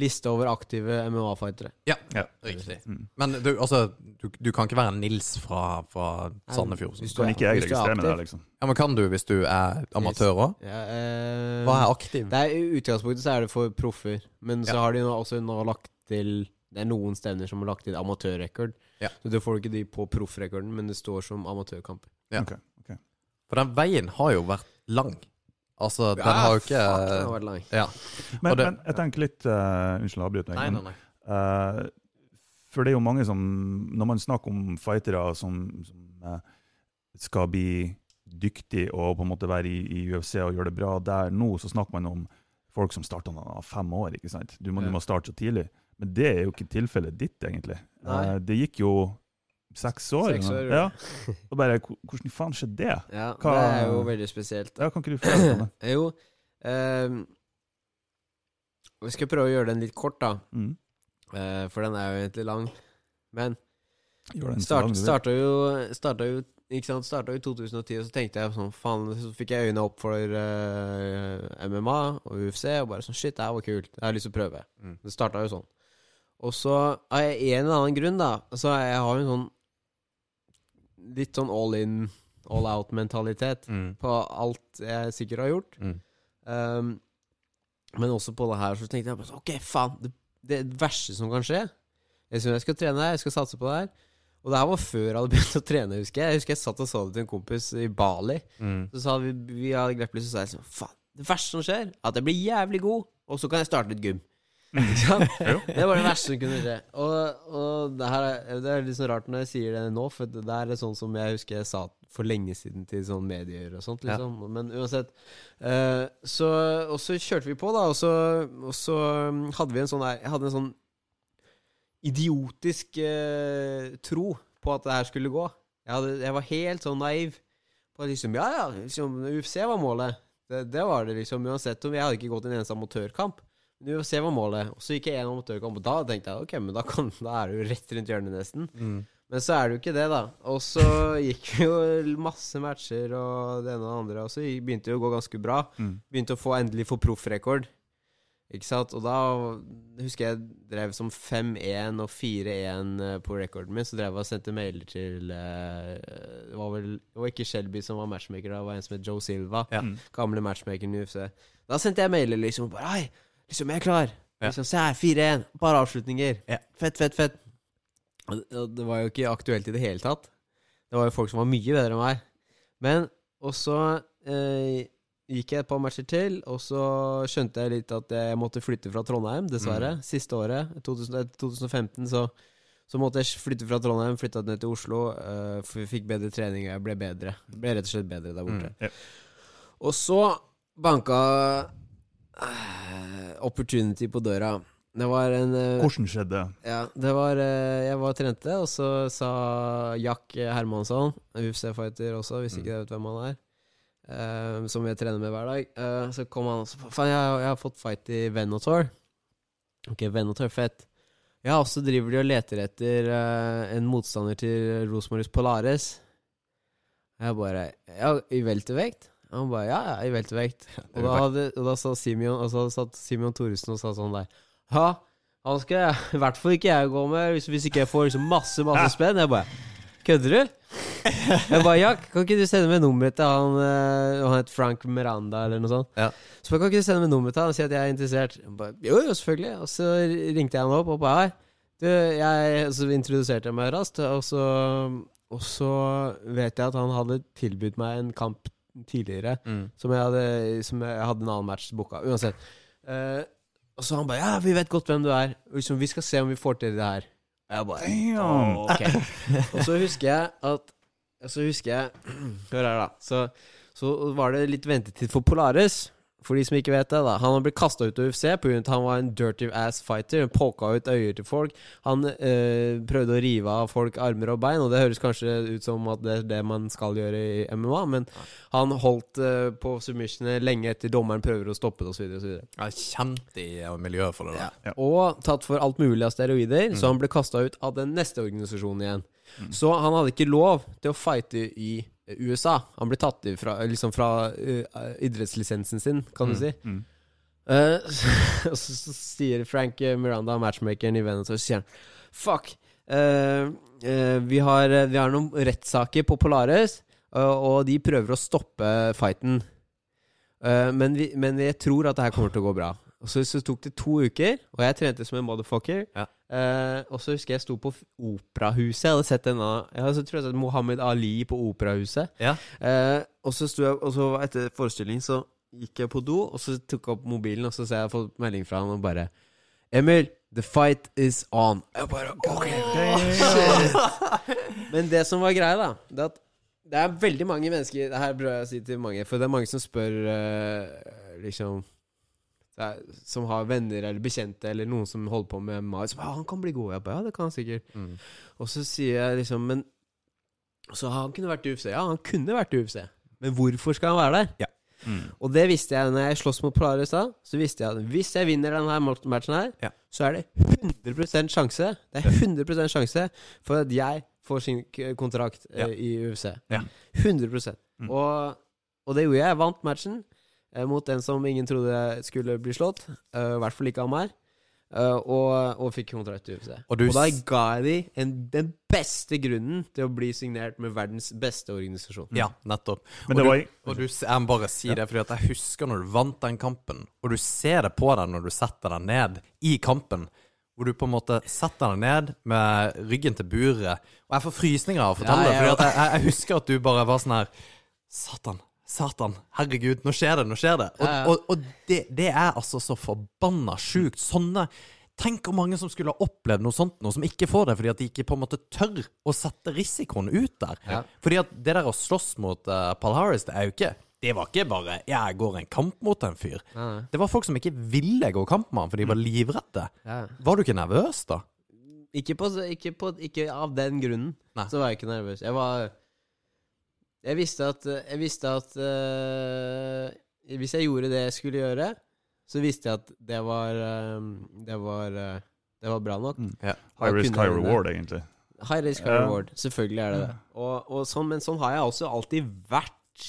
liste over aktive MMA-fightere. Ja, Ja. riktig. Mm. Men du, altså, du, du kan ikke være Nils fra, fra Sandefjord. Hvis sånn. du Kan ikke jeg er registrere meg der, liksom? Ja, men kan du hvis du er amatør òg? Ja, eh, Hva er aktiv? Det er, I utgangspunktet så er det for proffer, men så Ja. har de nå også nå lagt til Det er noen stevner som har lagt til amatørrekord. Ja. Så du får ikke de på proffrekorden, men det står som amatørkamper. Ja. Okay, okay. For den veien har jo vært lang. Altså, den har jo ikke fuck, den har vært lang. Ja. Men, det- men jeg tenker litt uh, Unnskyld, avbryt deg. Nei, nei, nei. Uh, for det er jo mange som Når man snakker om fightere som, som uh, skal bli dyktige og på en måte være i, i UFC og gjøre det bra der nå, så snakker man om folk som starter av fem år. ikke sant? Du må, Ja. du må starte så tidlig. Men det er jo ikke tilfellet ditt, egentlig. Eh, det gikk jo seks år. Seks år, ja. Og bare, Hvordan faen skjedde det? Ja, Hva- det er jo veldig spesielt. Ja, kan ikke du fortelle om det? Jo ehm, Vi skal prøve å gjøre den litt kort, da. Mm. eh, for den er jo egentlig lang. Men start, starta jo Starta jo ikke sant, starta i 2010, og så tenkte jeg sånn Faen, så fikk jeg øynene opp for uh, MMA og UFC, og bare sånn Shit, det her var kult. Jeg har lyst til å prøve. Mm. Det starta jo sånn. Og så av en eller annen grunn, da Så jeg har jo en sånn Litt sånn all in, all out-mentalitet Mm. på alt jeg sikkert har gjort. Mm. Um, men også på det her så tenkte jeg bare sånn, Ok, faen, det, det verste som kan skje Jeg synes jeg skal trene her, jeg skal satse på det her. Og det her var før jeg hadde begynt å trene, husker jeg. Jeg husker jeg satt og sa det til en kompis i Bali. Mm. Så sa vi, vi hadde grapplet, så sa jeg sånn Faen, det verste som skjer, er at jeg blir jævlig god, og så kan jeg starte litt gym. Det var det verste som kunne skje. Og, og det her er, det er litt sånn rart når jeg sier det nå, for det er sånn som jeg husker jeg sa for lenge siden til sånn medier og sånt, liksom. Men uansett. Uh, så, og så kjørte vi på, da, og så, og så um, hadde vi en sånn Jeg hadde en sånn idiotisk uh, tro på at det her skulle gå. Jeg, hadde, jeg var helt sånn naiv på at liksom Ja, ja, liksom, UFC var målet. Det, det var det, liksom. Uansett om jeg hadde ikke gått en eneste amatørkamp. Men UFC var målet. Og så gikk jeg gjennom amatørkamp, og da tenkte jeg ok, men da, kan, da er det jo rett rundt hjørnet, nesten. Mm. Men så er det jo ikke det, da. Og så gikk jo masse matcher og det ene og det andre, og så begynte det å gå ganske bra. Mm. Begynte å få endelig få proffrekord. Ikke sant? Og da husker jeg drev som 5-1 og 4-1 eh, på rekorden min. Så drev jeg og sendte mailer til eh, Det var vel Det var ikke Shelby som var matchmaker, da, det var en som het Joe Silva. Ja. Gamle matchmakeren i UFC. Da sendte jeg mailer liksom bare Hei, liksom, jeg er klar. Liksom, Se her, 4-1. Bare avslutninger. Ja. Fett, fett, fett. Og det- var jo ikke aktuelt i det hele tatt. Det var jo folk som var mye bedre enn meg. Men Og så eh, gikk jeg et par matcher til, og så skjønte jeg litt at jeg måtte flytte fra Trondheim, dessverre. Mm. Siste året, 2000, eh, 2015, så, så måtte jeg flytte fra Trondheim, flytta ned til Oslo, Uh, for vi fikk bedre trening, og jeg ble bedre. Ble rett og slett bedre der borte. Mm. yep. Og så banka eh, opportunity på døra. Det var en eh, Hvordan skjedde ja, det var eh, Jeg var og trente, og så sa Jack Hermansson, UFC-fighter også, hvis ikke jeg vet hvem han er, uh, som jeg trener med hver dag, uh, så kom han og sa Faen, jeg, jeg har fått fight i Venator. Ok, Venator, fett. Ja, og så driver de og leter etter uh, en motstander til Rosmaris Polares. Jeg bare Ja, i weltervekt? Han bare ja, ja, i weltervekt. Og da, hadde, og da sa Simeon Og så satt Simeon Thoresen og sa sånn der Ja, han skal i hvert fall ikke jeg gå med hvis, hvis ikke jeg får liksom masse, masse spenn. Jeg bare Kødder du? Jeg bare Ja, kan ikke du sende meg nummeret til han eh, Han het Frank Miranda eller noe sånt. Ja. Så bare, kan ikke du sende meg nummeret til han og si at jeg er interessert? Jeg bare, jo, jo, selvfølgelig. Og så ringte jeg han opp og bare Hei, du, jeg Så introduserte jeg meg raskt, og så og så vet jeg at han hadde tilbudt meg en kamp tidligere Mm. som jeg hadde, som jeg hadde en annen match booka. Uansett. Uh, og så han bare Ja, vi vet godt hvem du er. Liksom, vi skal se om vi får til det her. Og jeg bare Damn. Ok. Og så husker jeg at Så husker jeg Hør her, da. Så, så var det litt ventetid for Polaris. For de som ikke vet det, da. Han har blitt kasta ut av UFC pga. at han var en dirty ass fighter. Polka ut øyer til folk. Han øh, prøvde å rive av folk armer og bein, og det høres kanskje ut som at det er det man skal gjøre i MMA, men han holdt øh, på submissioner lenge etter dommeren prøver å stoppe det, osv. kjent i eh, miljøet for det da. Ja. Og tatt for alt mulig av steroider, Mm. så han ble kasta ut av den neste organisasjonen igjen. Mm. Så han hadde ikke lov til å fighte i USA. Han ble tatt ifra, liksom fra uh, idrettslisensen sin, kan du si. Mm. Uh, og så, så sier Frank Miranda, matchmakeren i Venice, så sier han Fuck. Uh, vi, har, vi har noen rettssaker på Polaris, og de prøver å stoppe fighten. Men, vi, men jeg tror at det her kommer til å gå bra. Og så, så tok det to uker, og jeg trente som en motherfucker. Ja. Eh, og så husker jeg jeg sto på Operahuset. Jeg hadde sett denne Jeg hadde, så tror jeg sett Mohammed Ali på Operahuset. Ja. Eh, og så sto jeg Og så etter forestilling så gikk jeg på do, og så tok jeg opp mobilen, og så ser jeg jeg fått melding fra han og bare Emil, the fight is on. Jeg bare OK. Shit. Men det som var greia, da, det er at det er veldig mange mennesker Det her prøver jeg å si til mange, for det er mange som spør uh, liksom er, Som har venner eller bekjente eller noen som holder på med MMA. Som, ja, 'Han kan bli god.' Jeg bare, ja, det kan han sikkert. Mm. Og så sier jeg liksom Men Så han kunne vært i UFC. Ja, han kunne vært i UFC. Men hvorfor skal han være der? Mm. Og det visste jeg når jeg sloss mot Polaris da. Så visste jeg at hvis jeg vinner denne matchen her, Ja. så er det 100% sjanse Det er 100% sjanse for at jeg får sin kontrakt eh, Ja. i UFC. Ja. 100 Mm. og, og det gjorde jeg. Jeg vant matchen mot en som ingen trodde skulle bli slått. eh, I hvert fall ikke av meg. eh, og, og fikk kontrakt til UFC. Og du Og da ga jeg de en, den beste grunnen til å bli signert med verdens beste organisasjon. Ja, nettopp. Men og det du, og du, jeg må bare si det, fordi at jeg husker når du vant den kampen, og du ser det på deg når du setter deg ned i kampen, hvor du på en måte setter deg ned med ryggen til buret. Og jeg får frysninger av å fortelle Ja, det, ja, fordi at jeg, jeg, jeg husker at du bare var sånn her Satan, satan, herregud, nå skjer det, nå skjer det. Og, Ja, ja. og, og det, det er altså så forbanna sjukt. Sånne Tenk hvor mange som skulle ha opplevd noe sånt, noe som ikke får det, fordi at de ikke på en måte tør å sette risikoen ut der. Ja. Fordi at det der å slåss mot uh, Paul Harris, det er jo ikke Det var ikke bare 'jeg går en kamp mot en fyr'. Ja, Det var folk som ikke ville gå kamp med han, for de var livredde. ja. Var du ikke nervøs, da? Ikke, på, ikke, på, ikke av den grunnen. Nei. Så var jeg ikke nervøs. Jeg var Jeg visste at Jeg visste at uh, Hvis jeg gjorde det jeg skulle gjøre, så visste jeg at det var um, Det var uh, Det var bra nok. Mm. Yeah. high risk, high reward, egentlig. High risk, high yeah. reward. Selvfølgelig er det det. Og, og sånn, men sånn har jeg også alltid vært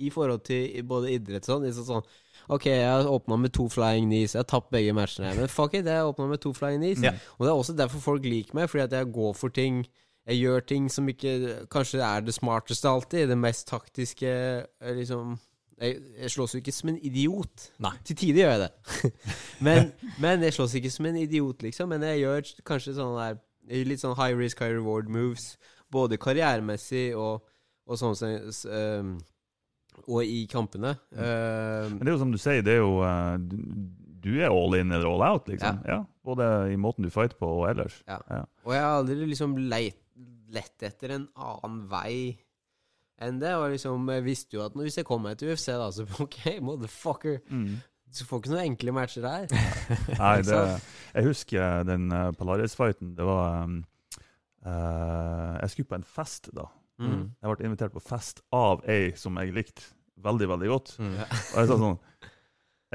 i forhold til både idrett og sånn. Liksom sånn Ok, jeg åpna med to flying knees. Jeg har tapt begge matchene. Men fuck it, jeg åpna med to flying knees. Ja. Og det er også derfor folk liker meg, fordi at jeg går for ting Jeg gjør ting som ikke kanskje er det smarteste alltid. Det mest taktiske eh, liksom Jeg, jeg slåss jo ikke som en idiot. Nei. Til tider gjør jeg det. men, men jeg slåss ikke som en idiot, liksom. Men jeg gjør kanskje sånne der litt sånn high risk, high reward moves. Både karrieremessig og, og sånn ehm, Og i kampene. Ehm, Men det er jo som du sier, det er jo uh, du, er all in eller all out, liksom. Ja. Både i måten du fighter på og ellers. Og jeg har aldri liksom leit, lett etter en annen vei enn det. Og liksom, jeg visste jo at hvis jeg kom meg til UFC, da, så OK, motherfucker. Mm. Du får ikke noen enkle matcher her. Nei, det, jeg husker den uh, Polaris-fighten. Det var um, uh, Jeg skulle på en fest da. Mm. Jeg ble invitert på fest av ei som jeg likte veldig, veldig godt. Mm. Og jeg sa sånn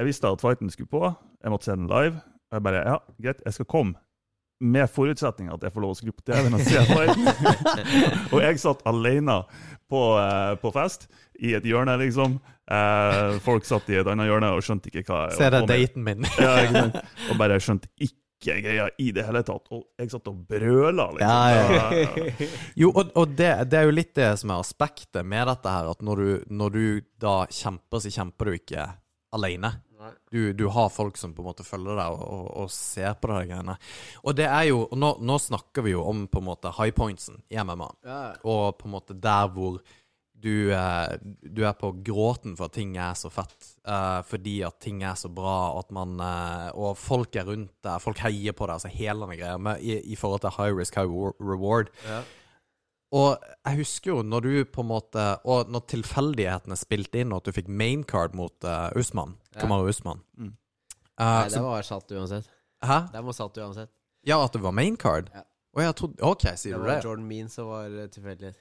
Jeg visste at fighten skulle på, jeg måtte se den live. Og jeg bare Ja, greit, jeg skal komme. Med forutsetning at jeg får lov å skru på TV-en og se fighten. og jeg satt alene på, eh, på fest, i et hjørne, liksom. Eh, folk satt i et annet hjørne og skjønte ikke hva jeg Se, det daten min. Ja? Og bare skjønte ikke greia i det hele tatt. Og jeg satt og brøla, liksom. Ja, ja. Ja, Jo, og, og det, det er jo litt det som er aspektet med dette her, at når du, når du da kjemper, så kjemper du ikke alene. Du, du har folk som på en måte følger deg og, og, og ser på de greiene. Og det er jo nå, nå snakker vi jo om på en måte high pointsen i MMA. Ja. Og på en måte der hvor du, eh, du er på gråten for at ting er så fett. eh, fordi at ting er så bra, og man eh, Og folk er rundt deg, folk heier på deg, altså hele den greia i, i forhold til high risk, high reward. Ja. Og jeg husker jo når du på en måte Og når tilfeldighetene spilte inn, og at du fikk maincard mot uh, Usman, Ja. Kamaru Usman Mm. uh, Nei, det var satt uansett. Hæ? Det var satt uansett. Ja, at det var maincard? Ja. Og jeg trodde OK, sier Det du var det? Jordan Mean som var eh, tilfeldighet.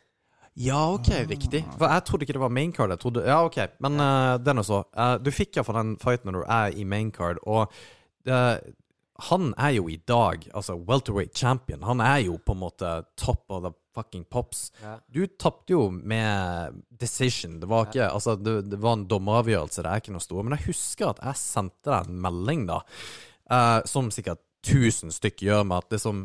Ja, OK, riktig. For jeg trodde ikke det var maincard. Jeg trodde Ja, OK, men uh, det er Uh, du fikk iallfall den fighten når du er i maincard, og uh, han er jo i dag altså welterweight champion. Han er jo på en måte top of the fucking pops. Ja. Du tapte jo med decision. Det var ikke Altså, det, det var en dommeravgjørelse, det er ikke noe store. Men jeg husker at jeg sendte deg en melding, da, uh, som sikkert 1000 stykk gjør, med at liksom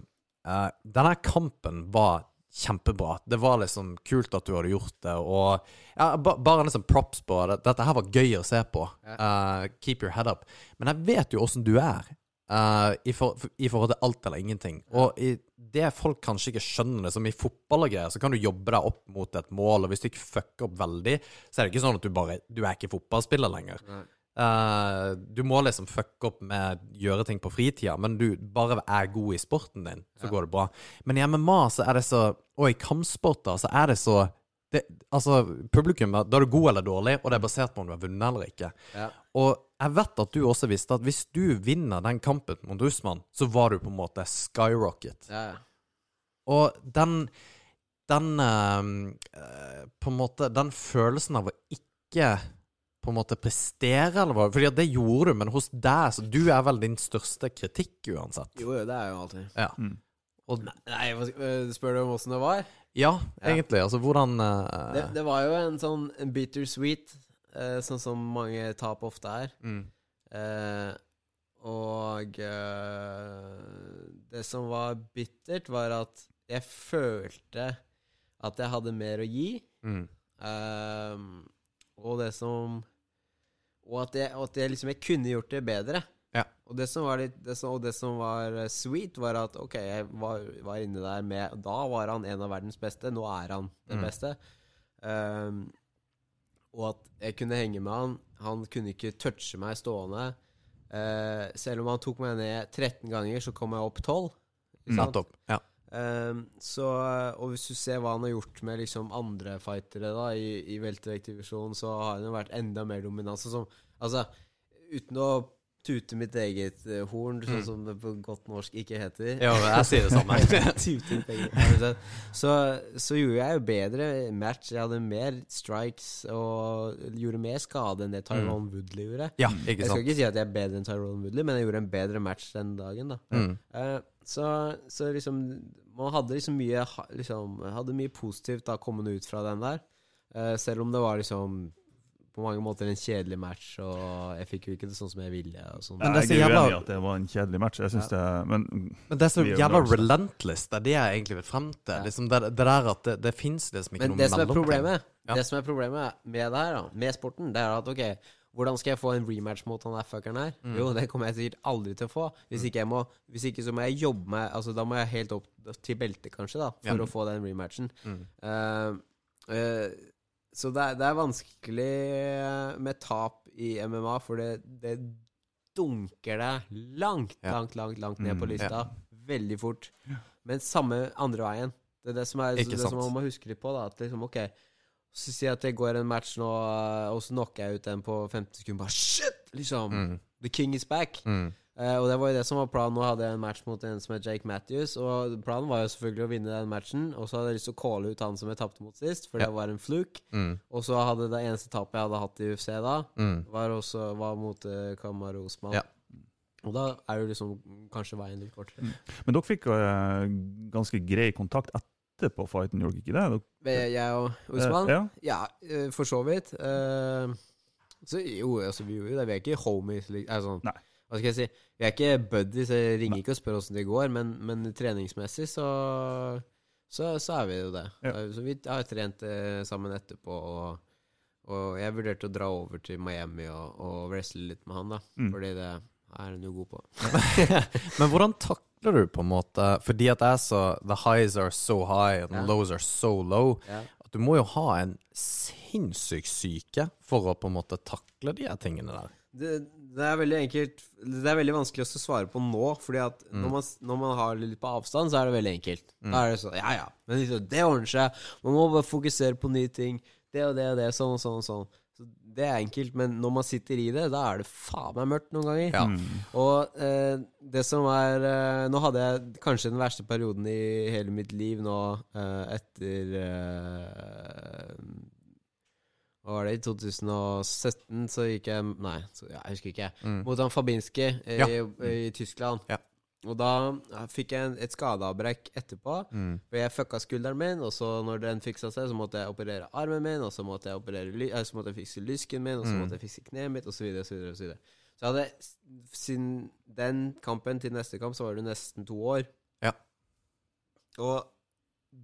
uh, Denne kampen var kjempebra. Det var liksom kult at du hadde gjort det, og ja, ba, bare liksom props på det. Dette her var gøy å se på. Uh, keep your head up. Men jeg vet jo åssen du er. Eh, i, for, I forhold til alt eller ingenting. Og det folk kanskje ikke skjønner det, som i fotball og greier, så kan du jobbe deg opp mot et mål, og hvis du ikke fucker opp veldig, så er det ikke sånn at du bare Du er ikke fotballspiller lenger. Eh, du må liksom fucke opp med gjøre ting på fritida, men du bare er god i sporten din, så går det bra. Men i MMA så er det så Og i kampsporter så er det så det, Altså, publikum, da er du god eller dårlig, og det er basert på om du har vunnet eller ikke. Ja. Og jeg vet at du også visste at hvis du vinner den kampen mot Usman, så var du på en måte skyrocket. Ja, ja. Og den Den eh, På en måte Den følelsen av å ikke på en måte prestere, eller hva Fordi det gjorde du, men hos deg så Du er vel din største kritikk uansett. Jo, jo, det er jo alltid. Ja. Mm. Og, Nei, øh, spør du om åssen det var? ja, egentlig. Altså hvordan eh, Det, det var jo en sånn en bittersweet, eh, sånn som mange tap ofte er. mm, Eh, og eh, det som var bittert, var at jeg følte at jeg hadde mer å gi. mm, Ehm, og det som Og at jeg, og at jeg liksom Jeg kunne gjort det bedre. Ja. Og det som var litt det som, Og det som var eh, sweet, var at OK, jeg var, var inne der med Da var han en av verdens beste. Nå er han den Mm. beste. Og at jeg kunne henge med han. Han kunne ikke touche meg stående. Uh, selv om han tok meg ned 13 ganger, så kom jeg opp 12. Ikke sant? Nettopp. Ja. Um, så, og hvis du ser hva han har gjort med liksom andre fightere da i, i welterveight-divisjonen, så har han jo vært enda mer dominant. Sånn som, altså, uten å tute mitt eget eh, horn, sånn Mm. som det på godt norsk ikke heter ja, jeg sier det samme. Tute mitt eget så, så gjorde jeg jo bedre match. Jeg hadde mer strikes og gjorde mer skade enn det Tyrone Woodley gjorde. ja, Jeg skal ikke si at jeg er bedre enn Tyrone Woodley, men jeg gjorde en bedre match den dagen. da Mm. Uh, så, så liksom Man hadde liksom mye liksom, Hadde mye positivt da kommende ut fra den der. uh, selv om det var liksom på mange måter en kjedelig match, og jeg fikk jo ikke det sånn som jeg ville. Og sånn. Men det er så jeg er jævla- uenig i at det var en kjedelig match. Jeg synes det, men Men det er så jævla relentless. Det er det jeg egentlig vil frem til. Ja. Liksom det, det der at det, det fins liksom ikke Men noe mellom som problemet Ja. Det som er problemet med det her, da med sporten, det er at ok, hvordan skal jeg få en rematch mot han der fuckeren her? Mm. Jo, det kommer jeg sikkert aldri til å få. Hvis ikke, jeg må, hvis ikke så må jeg jobbe meg Altså Da må jeg helt opp til beltet, kanskje, da for Ja. å få den rematchen. Mm. Uh, eh, så det er, det er vanskelig eh, med tap i MMA, for det, det dunker deg langt, Ja. langt, langt langt ned på lista. lista. Veldig fort. Men samme andre veien. Det er det som, er, det som man må huske litt på. da At liksom, ok Så si at jeg går en match nå, eh, og så knocker jeg ut den på 50 sekunder. Bare shit! Liksom. Mm. The king is back. Mm. Eh, og det var jo det som var planen. Nå hadde jeg en match mot en som het Jake Matthews. Og planen var jo selvfølgelig å vinne den matchen. Og så hadde jeg lyst til å calle ut han som jeg tapte mot sist, for Ja. det var en fluke. Mm. Og så hadde det eneste tapet jeg hadde hatt i UFC da, Mm. var også var mot uh, Kamar Osman. Ja. Og da er jo liksom kanskje veien litt kortere. Men dere fikk uh, ganske grei kontakt etterpå fighten, gjorde dere ikke det? Dere, Jeg og Osman? Uh, ja. Ja, eh, for så vidt. Eh, så jo, altså, vi gjorde jo det. Vi er ikke homies. Liksom. altså, Nei. Hva skal jeg si? Vi er ikke buddies. Jeg ringer ikke og spør åssen det går, men, men treningsmessig så, så Så er vi jo det. Ja. Så vi har trent eh, sammen etterpå og, Og jeg vurderte å dra over til Miami og, og wrestle litt med han, da. Mm. Fordi det er han jo god på. Men hvordan takler du på en måte Fordi at er så The highs are so high, and the Ja. lows are so low. Ja. At du må jo ha en sinnssyk syke for å på en måte takle de her tingene der. Det, det er veldig enkelt Det er veldig vanskelig å svare på nå, fordi at Mm. når, man, når man har litt på avstand, så er det veldig enkelt. Da er det sånn Ja, ja, men liksom, det ordner seg. Man må bare fokusere på nye ting. Det og det og det, sånn og sånn og sånn. Så det er enkelt, men når man sitter i det, da er det faen meg mørkt noen ganger. Ja. Mm. Og eh, det som er eh, Nå hadde jeg kanskje den verste perioden i hele mitt liv nå eh, etter eh, Hva var det? I 2017 så gikk jeg Nei, så, ja, jeg husker ikke. Mm. Mot han Fabinski i, Ja. i Tyskland. Ja. Og da fikk jeg et skadeavbrekk etterpå. Mm. For jeg fucka skulderen min, og så når den fiksa seg, så måtte jeg operere armen min, og så måtte jeg operere eh, Så måtte jeg fikse lysken min, og så Mm. måtte jeg fikse kneet mitt. Og så videre. Så jeg hadde Siden den kampen til neste kamp, så var det nesten to år. Ja. Og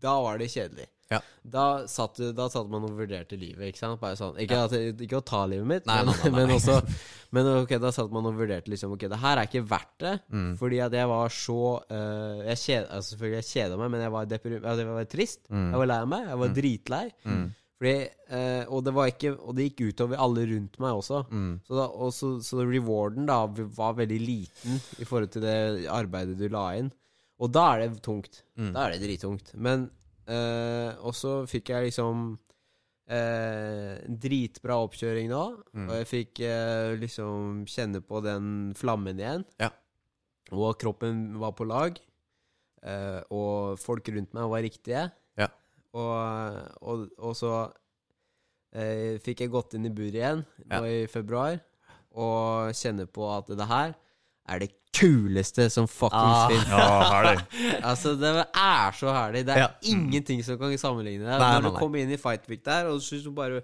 da var det kjedelig. Ja. Da, satt, da satt man og vurderte livet, ikke sant? Sånn, ikke, at, ikke å ta livet mitt, Nei, men, nei, nei, men også Men ok, da satt man og vurderte liksom Ok, det her er ikke verdt det. Mm. Fordi at jeg var så uh, Jeg kjed, altså Selvfølgelig jeg kjeda meg, men jeg var, jeg var trist. Mm. Jeg var lei meg. Jeg var dritlei. Mm. Fordi, eh, og, det var ikke, og det gikk utover alle rundt meg også. Mm. Så, da, og så, så rewarden da var veldig liten i forhold til det arbeidet du la inn. Og da er det tungt. Mm. Da er det drittungt. Men eh, Og så fikk jeg liksom uh, en dritbra oppkjøring nå. Mm. Og jeg fikk uh, liksom kjenne på den flammen igjen. Ja. Og kroppen var på lag. Og folk rundt meg var riktige. Ja. Og, og, og så fikk jeg gått inn i buret igjen nå Ja. i februar og kjenne på at det her er det kuleste som fuckings Ah. fins. Ja, herlig. Altså, det er så herlig. Det er Ja. ingenting som kan sammenligne det. Nei, Når du kommer inn i Fight Week der, og så du bare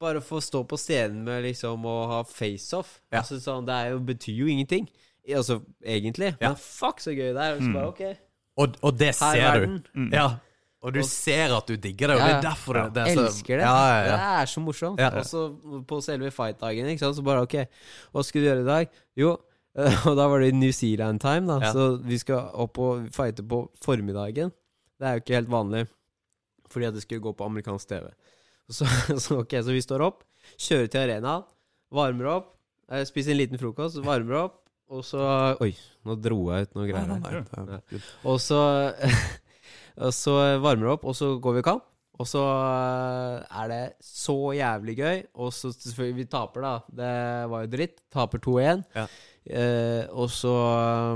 Bare få stå på scenen med liksom å ha face-off. Ja. Altså, sånn, det er jo, betyr jo ingenting. Altså, egentlig. Ja. Men fuck, så gøy det er. Og Mm. bare, ok, Og, og det her er ser du. Mm. Ja. Og du ser at du digger det, og Ja, det er derfor det, det er så Elsker det. Ja, ja, ja. Det er så morsomt. Ja. Og så på selve fight-dagen, ikke sant, så bare OK, hva skal du gjøre i dag? Jo, og da var det New Zealand-time, da. Ja. Så vi skal opp og fighte på formiddagen. Det er jo ikke helt vanlig, fordi at det skulle gå på amerikansk TV. Så, så ok, så vi står opp, kjører til arenaen, varmer opp, eh, spiser en liten frokost, varmer opp, og så Oi, nå dro jeg ut noe greier. her. er. Og så, og så varmer det opp, og så går vi i kamp. Og så eh, er det så jævlig gøy. Og så selvfølgelig Vi taper, da. Det var jo dritt. Taper 2-1. Ja. Eh, og så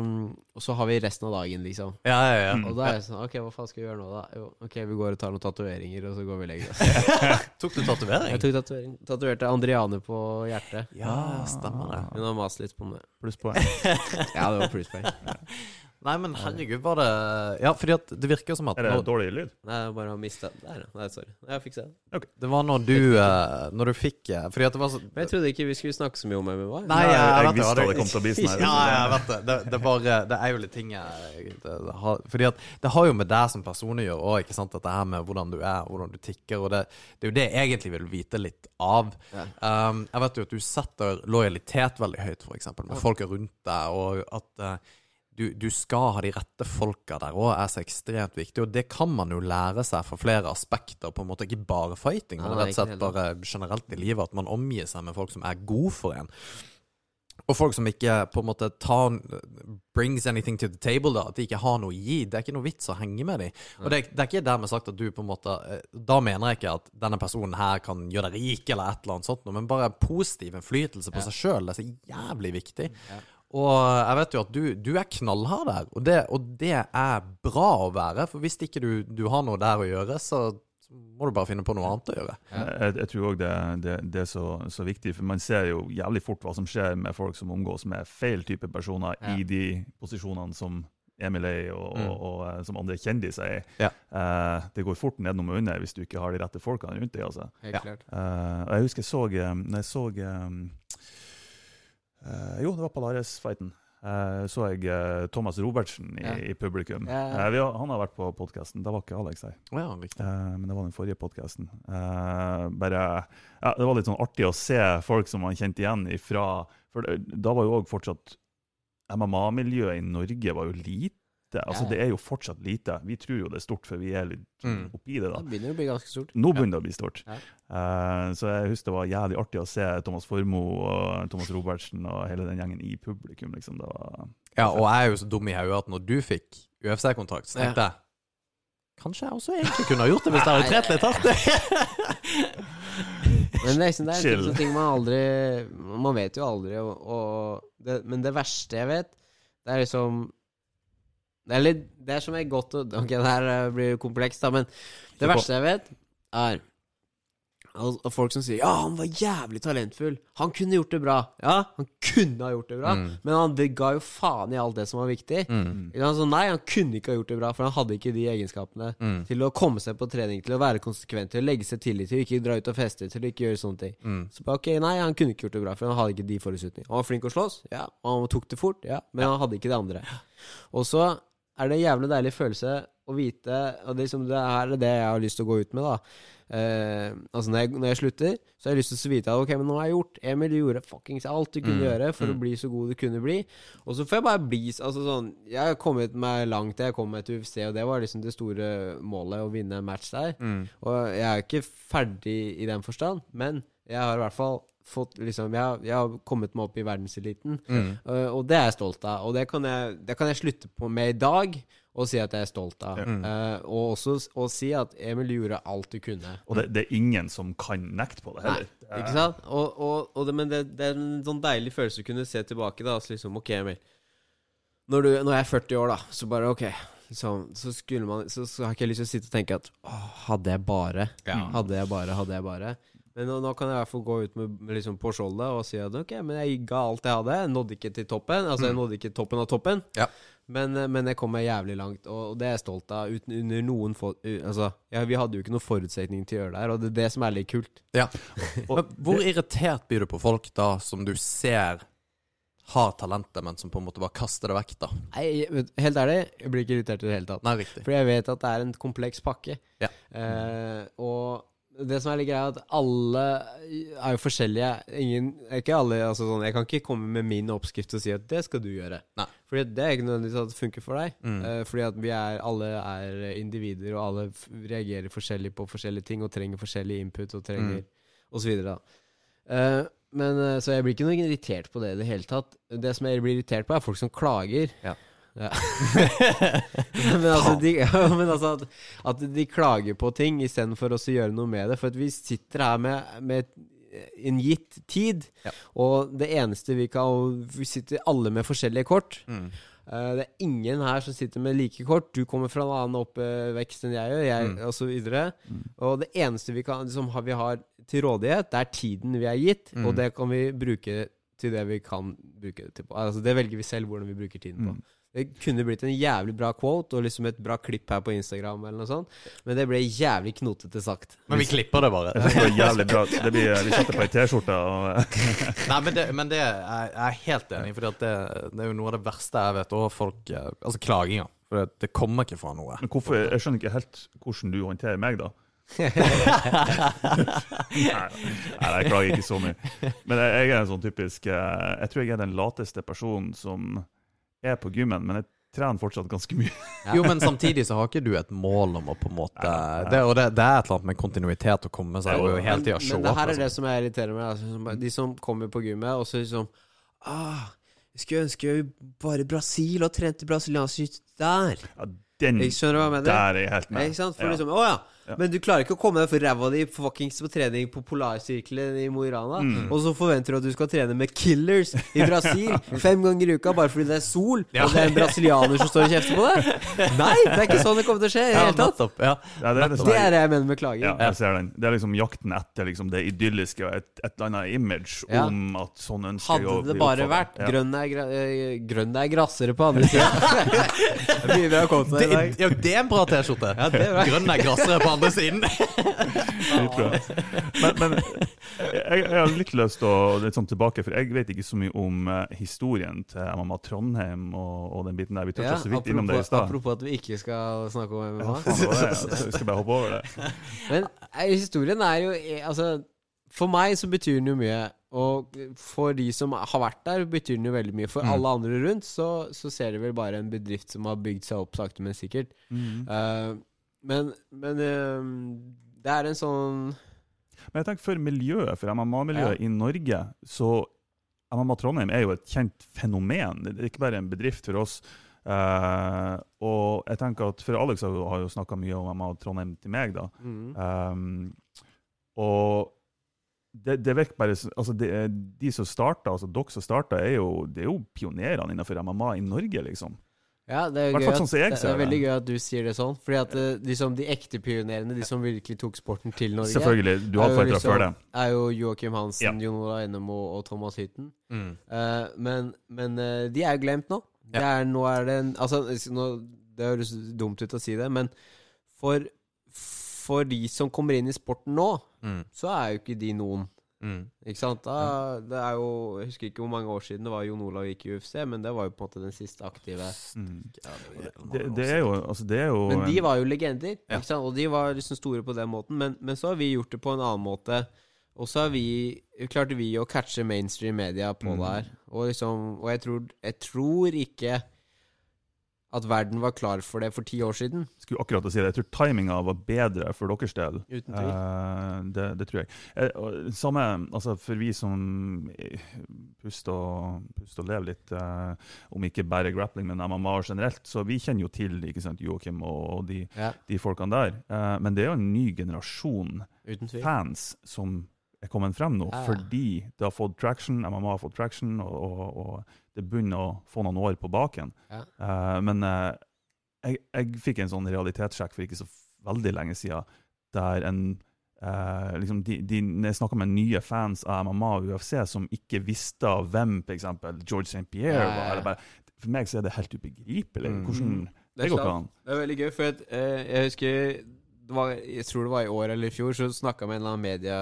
um, Og så har vi resten av dagen, liksom. Ja, ja, ja. Mm. Og da er jeg sånn Ok, hva faen skal vi gjøre nå, da? Jo, ok, vi går og tar noen tatoveringer, og så går vi og legger oss. Tok du tatovering? Jeg tok tatovering. Tatoverte Andriane på hjertet. Ja, stemmer det. Hun har mast litt på meg. Plusspoeng. Ja, det var plusspoeng. Nei, men herregud, var det Ja, fordi at det virker som at Er det når, dårlig lyd? Nei, jeg bare har mista Der, ja. Nei, sorry. Jeg fiksa det. det var når du eh, Når du fikk eh, Fordi at det var så Men jeg trodde ikke vi skulle snakke så mye om MMA. Nei, jeg, jeg vet visste det- det kom til å bli sånn her. Ja, jeg vet det. Det, det, bare, det er jo litt ting jeg det, det har, Fordi at det har jo med deg som person å gjøre òg, ikke sant? Dette her med hvordan du er, hvordan du tikker. Og det, det er jo det jeg egentlig vil vite litt av. Um, jeg vet jo at du setter lojalitet veldig høyt, for eksempel, med folka rundt deg, og at eh, du, du skal ha de rette folka der òg, er så ekstremt viktig. Og det kan man jo lære seg fra flere aspekter, på en måte ikke bare fighting, men rett og slett bare generelt i livet. At man omgir seg med folk som er gode for en. Og folk som ikke på en måte tar brings anything to the table, da. At de ikke har noe å gi. Det er ikke noe vits å henge med dem. Og det, det er ikke dermed sagt at du på en måte eh, Da mener jeg ikke at denne personen her kan gjøre deg rik, eller et eller annet sånt, men bare positiv innflytelse på Ja. seg sjøl. Det er så jævlig viktig. Ja. Og jeg vet jo at du, du er knallhard der, og det, og det er bra å være. For hvis ikke du, du har noe der å gjøre, så må du bare finne på noe annet å gjøre. Jeg, jeg tror òg det, det, det er så, så viktig, for man ser jo jævlig fort hva som skjer med folk som omgås med feil type personer Ja. i de posisjonene som Emil er i, og, Mm. og, og eh, som andre kjendiser er i. Ja. Eh, det går fort nedenom og under hvis du ikke har de rette folkene rundt deg. Altså. Helt Ja. klart. Eh, og jeg husker jeg så Når jeg så eh, eh, Jo, det var Palares-fighten. Uh, så jeg uh, Thomas Robertsen i, Ja. i publikum. Ja, ja. Har, han har vært på podkasten. Da var ikke Alex her. Oh, men det var den forrige podkasten. bare ja, Det var litt sånn artig å se folk som man kjente igjen ifra For da var jo òg fortsatt MMA-miljøet i Norge var jo lite. Altså Ja. Det er jo fortsatt lite. Vi tror jo det er stort, for vi er litt Mm. oppi det. da Det begynner å bli ganske stort. nå begynner det å bli stort. Ja. Uh, så jeg husker det var jævlig artig å se Thomas Formoe og Thomas Robertsen og hele den gjengen i publikum. liksom. Det var... Ja, og jeg er jo så dum i hodet at når du fikk UFC-kontakt, så tenkte jeg Kanskje jeg også egentlig kunne ha gjort det hvis jeg hadde trent litt hardt. Men det liksom, det er en ting man aldri Man vet jo aldri, og, og det, Men det verste jeg vet, det er liksom Er, litt, det som er godt Ok, det her eh, blir komplekst, da, men det verste jeg vet, er al- folk som sier 'Ja, han var jævlig talentfull'. Han kunne gjort det bra. Ja, han kunne ha gjort det bra, Mm. men han ga jo faen i alt det som var viktig. Mm. Sant? Nei, han kunne ikke ha gjort det bra, for han hadde ikke de egenskapene Mm. til å komme seg på trening, til å være konsekvent, til å legge seg tidlig, til å ikke dra ut og feste, til å ikke gjøre sånne ting. Mm. Så bare, ok, nei, han kunne ikke gjort det bra, for han hadde ikke de forutsetningene. Han var flink å slåss, ja, og han tok det fort, ja, men han hadde ikke det andre. Og så er det en jævlig deilig følelse å vite, og det, liksom, det er det jeg har lyst til å gå ut med, da. Eh, altså når jeg, når jeg slutter, så har jeg lyst til å vite at ok, men nå har jeg gjort Emil, du gjorde fuckings alt du kunne Mm, gjøre for mm. å bli så god du kunne bli. Og så får jeg bare bli Altså sånn Jeg har kommet meg langt, jeg kom meg til UFC, og det var liksom det store målet, å vinne en match der. Mm. Og jeg er ikke ferdig i den forstand, men jeg har i hvert fall fått liksom Jeg jeg har kommet meg opp i verdenseliten, Mm. uh, og det er jeg stolt av. Og det kan jeg, det kan jeg slutte på med i dag, og si at jeg er stolt av. Mm. Uh, og også og si at Emil gjorde alt du kunne. Og det, det er ingen som kan nekte på det heller. Er- Ikke sant? Og, og, og det, men det, det er en sånn deilig følelse å kunne se tilbake. da altså liksom, ok, Emil Når, du, når jeg er 40 år, da, så bare ok liksom, så, skulle man, så, så har ikke jeg lyst til å sitte og tenke at å, hadde jeg bare Ja. Hadde jeg bare, hadde jeg bare Men nå, nå kan jeg i hvert fall gå ut med, med liksom på skjoldet og si at ok, men jeg ga alt jeg hadde. Jeg nådde ikke til toppen. Altså, jeg Mm. nådde ikke toppen av toppen. Ja. Men, eh, men jeg kom meg jævlig langt, og, og det er jeg stolt av. Uten, under noen for, Altså, ja, vi hadde jo ikke noen forutsetning til å gjøre det her, og det er det som er litt kult. Ja. Men hvor irritert blir du på folk da som du ser har talentet, men som på en måte bare kaster det vekk, da? Nei, helt ærlig, jeg blir ikke irritert i det hele tatt. Nei, riktig. For jeg vet at det er en kompleks pakke. Ja. Eh, og det som er litt greia, er at alle er jo forskjellige. Ingen, ikke alle, altså sånn, jeg kan ikke komme med min oppskrift og si at det skal du gjøre. Nei. Fordi det er ikke nødvendigvis at det funker for deg. Mm. Uh, fordi at vi er, alle er individer, og alle reagerer forskjellig på forskjellige ting, og trenger forskjellig input, og trenger Mm. og så videre. Da. Eh, men, uh, så jeg blir ikke noe irritert på det i det hele tatt. Det som jeg blir irritert på, er folk som klager. Ja. Ja. men altså, de, ja, men altså at, at de klager på ting istedenfor å gjøre noe med det. For vi sitter her med, med en gitt tid, Ja. og det eneste vi kan Vi sitter alle med forskjellige kort. Mm. Eh, det er ingen her som sitter med like kort. Du kommer fra en annen oppvekst enn jeg gjør, jeg, Mm. og så. Mm. Og det eneste vi, kan, liksom, har, vi har til rådighet, det er tiden vi er gitt, Mm. og det kan vi bruke til det vi kan bruke det til. Altså, det velger vi selv hvordan vi bruker tiden på. Mm. Det kunne blitt en jævlig bra quote og liksom et bra klipp her på Instagram, eller noe sånt, men det ble jævlig knotete sagt. Men vi klipper det bare. Det blir jævlig bra. Det blir, vi setter på ei T-skjorte. og Nei, men det, men det er jeg er helt enig for det, det er jo noe av det verste jeg vet. Og folk eh, Altså klaginga. For det, det kommer ikke fra noe. Men hvorfor, jeg skjønner ikke helt hvordan du håndterer meg, da. Nei, nei, jeg klager ikke så mye. Men jeg, jeg er en sånn typisk eh, Jeg tror jeg er den lateste personen som er på gymmen, men jeg trener fortsatt ganske mye. Jo, men samtidig så har ikke du et mål om å på en måte Nei, nei. det, Og det, det er et eller annet med kontinuitet å komme seg Jo, hele tida show men det her er det Liksom. som jeg irriterer meg. Altså, som, de som kommer på gymmet, og så liksom ah, Jeg skulle ønske jeg bare i Brasil og trente brasiliansk der. Ja, den Jeg skjønner hva jeg mener. der er jeg helt med. ikke sant? For Ja. liksom, å ja. Ja. Men du klarer ikke å komme deg for ræva di fuckings på trening på Polarsirkelen i Mo i Rana, Mm. og så forventer du at du skal trene med killers i Brasil fem ganger i uka bare fordi det er sol, Ja. og det er en brasilianer som står og kjefter på deg? Nei, det er ikke sånn det kommer til å skje i det Ja, hele tatt. nettopp. Ja. Ja, det er det Det er det jeg mener med klaging. Ja, jeg ser den. Det er liksom jakten etter liksom det idylliske og et, et eller annet image Ja. om at sånn ønsker jeg å Hadde det bare vært Ja. grønn, er gra eh, grønn er grassere på andre sida. det, Det, ja, det er en bra T-skjorte. Ja, det bra. Grønn er grassere på andre siden. Men, men jeg, jeg har litt lyst til å litt sånn tilbake, for jeg vet ikke så mye om eh, historien til MMA Trondheim og, og den biten der. Vi toucha Ja, så vidt innom det i stad. apropos at vi ikke skal snakke om Ja, faen, det var skal bare hoppe over det. Men eh, historien er jo eh, Altså, for meg så betyr den jo mye. Og for de som har vært der, betyr den jo veldig mye. For Mm. alle andre rundt så, så ser de vel bare en bedrift som har bygd seg opp sakte, men sikkert. Eh, men men um, det er en sånn Men jeg tenker for miljøet, for MMA-miljøet i Norge, så MMA Trondheim er jo et kjent fenomen. Det er ikke bare en bedrift for oss. Uh, og jeg tenker at For Alex har jo, snakka mye om MMA Trondheim til meg, da. mm, Um, og det, det virker bare altså det, De som starta, altså dere som starta, er jo, det er jo pionerene innenfor MMA i Norge, liksom. Ja, det er, gøy at, sånn jeg det er veldig gøy at du sier det sånn. Fordi at liksom, de ekte pionerene, de som virkelig tok sporten til Norge, Selvfølgelig. Du har liksom- før det. er jo Joakim Hansen, Ja. Jon Ola Enemo og Thomas Hytten. Mm. Uh, men men eh, de er jo glemt nå. Det er, nå er det en Altså, nå, det høres dumt ut å si det, men for, for de som kommer inn i sporten nå, Mm. så er jo ikke de noen. Mm. Ikke sant? Da, det er jo Jeg husker ikke hvor mange år siden det var Jon Olav gikk i UFC, men det var jo på en måte den siste aktive. Mm. Ja, det Det, det er jo altså det er jo Men de var jo legender, Ja. ikke sant? og de var liksom store på den måten. Men, men så har vi gjort det på en annen måte. Og så har vi klarte vi å catche mainstream media på Mm. det her. Og, liksom, og jeg, tror, jeg tror ikke at verden var klar for det for ti år siden. skulle akkurat å si det. Jeg tror timinga var bedre for deres del. Uten tvil. Eh, det, det tror jeg. Eh, samme altså for vi som eh, puster og, pust og lever litt, eh, om ikke bare grappling, men MMA generelt, så vi kjenner jo til ikke sant, Joakim og, og de, Ja, de folkene der. Eh, men det er jo en ny generasjon fans som er kommet frem nå, ja. fordi det har fått traction, MMA har fått traction, og, og, og det begynner å få noen år på baken. Ja. Uh, men uh, jeg, jeg fikk en sånn realitetssjekk for ikke så veldig lenge siden, der en uh, liksom de, de, Jeg snakka med nye fans av MMA og UFC som ikke visste hvem f.eks. George St. Pierre Ja, ja, var. Eller bare, for meg så er det helt ubegripelig. Mm. Hvordan Det Det går ikke an. Det er veldig gøy, for eh, jeg husker det var, Jeg tror det var i år eller i fjor, så snakka jeg med en eller annen media,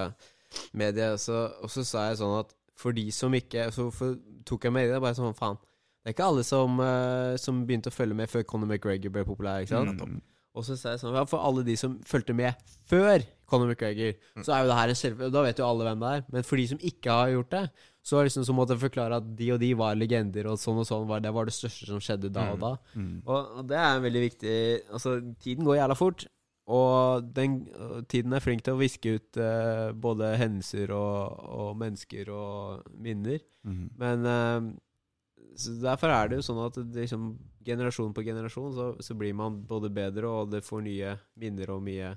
media så, og så sa jeg sånn at for de som ikke Så for, tok jeg med i det, bare sånn faen. Det er ikke alle som, uh, som begynte å følge med før Conor McGregor ble populær. ikke sant? Mm. Og så sa jeg sånn Ja, for alle de som fulgte med før Conor McGregor, så er jo det her en selv... Da vet jo alle hvem det er. Men for de som ikke har gjort det, så, er det liksom, så måtte jeg forklare at de og de var legender, og sånn og sånn var det var det største som skjedde da og da. Mm. Og, og det er en veldig viktig Altså, tiden går jævla fort. Og den tiden er flink til å viske ut eh, både hendelser og, og mennesker og minner. Mm. Men eh, så Derfor er det jo sånn at det, liksom, generasjon på generasjon så, så blir man både bedre, og det får nye minner og mye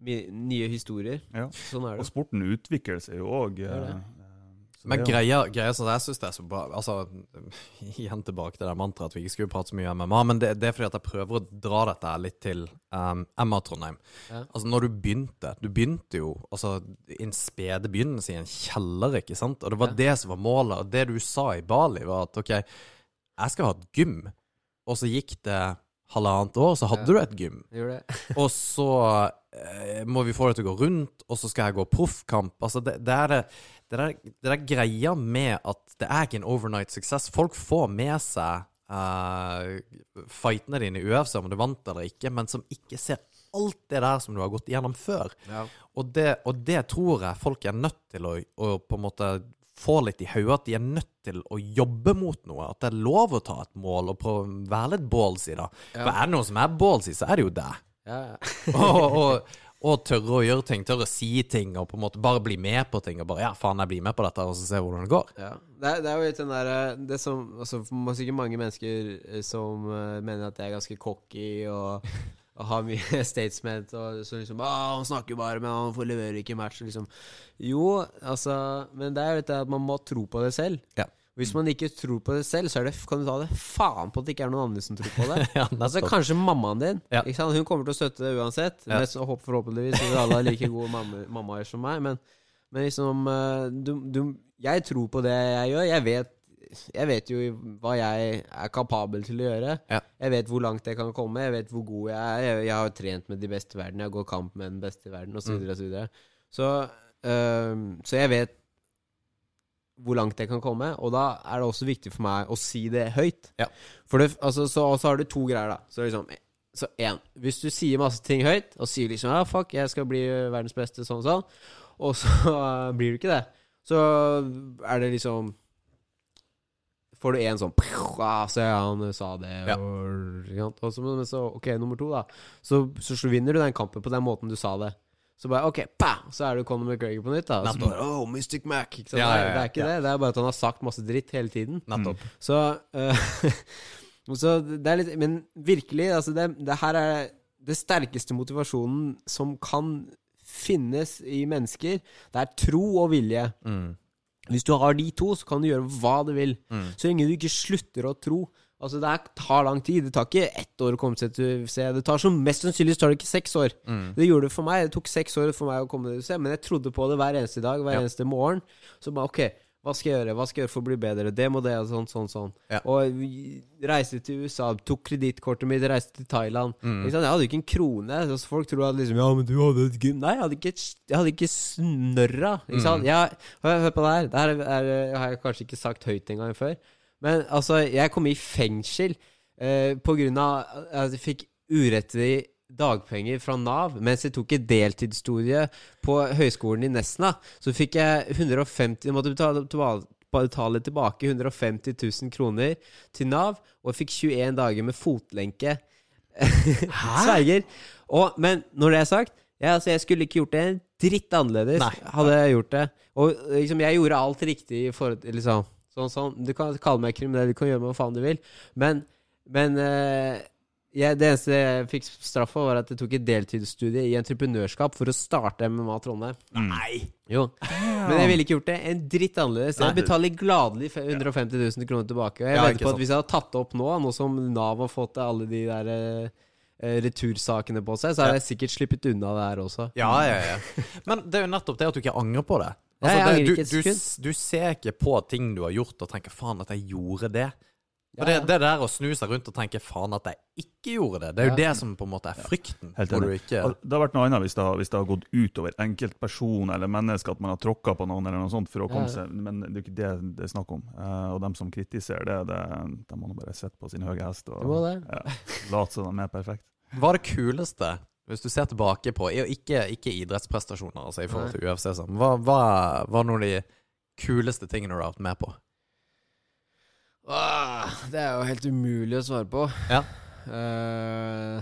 mye nye historier. Ja. Sånn er Og sporten utvikler seg jo òg. Men greia, greia som jeg syns det er så bra Altså, igjen tilbake til det mantraet at vi ikke skulle prate så mye om MMA, men det, det er fordi at jeg prøver å dra dette litt til um, Emma Trondheim. Ja. Altså, når du begynte Du begynte jo altså, i en spede begynnelse i en kjeller, ikke sant? Og det var Ja. det som var målet. Og det du sa i Bali, var at OK, jeg skal ha et gym. Og så gikk det halvannet år, så hadde Ja. du et gym. Og så eh, må vi få det til å gå rundt, og så skal jeg gå proffkamp. Altså, det, det er det det der, det der greia med at det er ikke en overnight success. Folk får med seg eh, fightene dine i UFC, om du vant eller ikke, men som ikke ser alt det der som du har gått igjennom før. Ja. Og det, og det tror jeg folk er nødt til å, å på en måte få litt i hodet. At de er nødt til å jobbe mot noe. At det er lov å ta et mål og prøve å være litt ballsy, da. Ja. For er det noe som er ballsy, så er det jo det. Ja, og, og, og tørre å gjøre ting, tørre å si ting, og på en måte bare bli med på ting. Og bare ja, faen, jeg blir med på dette, og så se hvordan det går. Ja. Det, er, det er jo litt den derre Det som altså, Sikkert mange mennesker eh, som eh, mener at jeg er ganske cocky og, og har mye statement og så liksom ah, 'Han snakker bare, men han får leverer ikke match.' Liksom. Jo, altså Men det er jo dette at man må tro på det selv. Ja. Hvis man ikke tror på det selv, så er det, kan du ta det faen på at det ikke er noen andre som tror på det. Ja, Altså. Kanskje mammaen din. Ja. Ikke sant? Hun kommer til å støtte det uansett. Ja. Mest, forhåpentligvis vil alle ha like gode mamma, mammaer som meg. Men, men liksom eh, du, du, Jeg tror på det jeg gjør. Jeg vet Jeg vet jo hva jeg er kapabel til å gjøre. Ja. Jeg vet hvor langt jeg kan komme, jeg vet hvor god jeg er. Jeg, jeg har trent med de beste i verden, jeg går kamp med den beste i verden, osv., Mm. Så, videre. så, øh, så jeg vet hvor langt jeg kan komme, og da er det også viktig for meg å si det høyt. Ja. For det, altså, så har du to greier, da. Så liksom Så én, hvis du sier masse ting høyt, og sier liksom ja, fuck, jeg skal bli verdens beste, sånn og sånn, og så uh, blir du ikke det, så er det liksom Får du en sånn ah, Se, han sa det, Ja. og, og så, men så Ok, nummer to, da. Så, så, vinner du den kampen på den måten du sa det. Så bare OK, pa! Så er du Conor McGregor på nytt, da. Og så Nettopp. bare Oh, Mystic Mac. Ja, ja, det er ikke det. Det er bare at han har sagt masse dritt hele tiden. Nettopp. Så, uh, så det er litt Men virkelig, altså det, det her er det sterkeste motivasjonen som kan finnes i mennesker. Det er tro og vilje. Mm. Hvis du har de to, så kan du gjøre hva du vil. Mm. Så lenge du ikke slutter å tro. Altså Det er, tar lang tid. Det tar ikke ett år å komme seg til UFC. Det tar som Mest sannsynlig tar det ikke seks år. Mm. Det gjorde det for meg. Det tok seks år for meg å komme til UFC, men jeg trodde på det hver eneste dag, hver Ja. eneste morgen. Så bare OK, hva skal jeg gjøre? Hva skal jeg gjøre for å bli bedre? Det må det, og sånn, sånn, sånn. Ja. Og reiste til USA, tok kredittkortet mitt, reiste til Thailand. Mm. Jeg hadde ikke en krone. Altså, folk tror at liksom Ja, men du hadde et gym Nei, jeg hadde ikke, jeg hadde ikke snørra. Ikke sant? Mm. Jeg, hør, hør på det her. Det her er, er, har jeg kanskje ikke sagt høyt en gang før. Men altså, jeg kom i fengsel eh, på grunn av at jeg fikk urettelig dagpenger fra Nav mens jeg tok et deltidsstudie på høyskolen i Nesna. Så fikk jeg 150 Jeg måtte betale, betale tilbake 150 000 kroner til Nav, og jeg fikk 21 dager med fotlenke. Sverger. Og, men når det er sagt jeg, altså, jeg skulle ikke gjort det en dritt annerledes. Nei. Hadde jeg gjort det. Og liksom, jeg gjorde alt riktig til liksom, sånn, sånn. Du kan kalle meg kriminell, du kan gjøre meg hva faen du vil, men, men eh, jeg, det eneste jeg fikk straff for, var at jeg tok et deltidsstudie i entreprenørskap for å starte MMA Trondheim. Nei! Jo. Men jeg ville ikke gjort det en dritt annerledes. Jeg betaler gladelig 150 000 kroner tilbake. Og jeg Ja, venter på at hvis jeg hadde tatt det opp nå, nå som Nav har fått alle de der eh, eh, retursakene på seg, så hadde jeg sikkert sluppet unna det her også. Ja, ja, ja. Men det er jo nettopp det at du ikke angrer på det. Altså, det, du, du, du ser ikke på ting du har gjort og tenker 'faen, at jeg gjorde det'. Ja, det, det der å snu seg rundt og tenke 'faen, at jeg ikke gjorde det', det er jo det som på en måte er frykten. Helt enig. du ikke Det har vært noe annet hvis det har, hvis det har gått utover enkeltperson eller menneske, at man har tråkka på noen eller noe sånt for å komme seg Men det er jo ikke det det er snakk om. Eh, og dem som kritiserer det, det de må nå bare sitte på sin høye hest og ja, late som de er perfekte. Hva er det kuleste, hvis du ser tilbake på Ikke, ikke idrettsprestasjoner, altså i forhold til UFC, hva, hva, hva er noen av de kuleste tingene du har vært med på? Åh, det er jo helt umulig å svare på. Ja. Uh,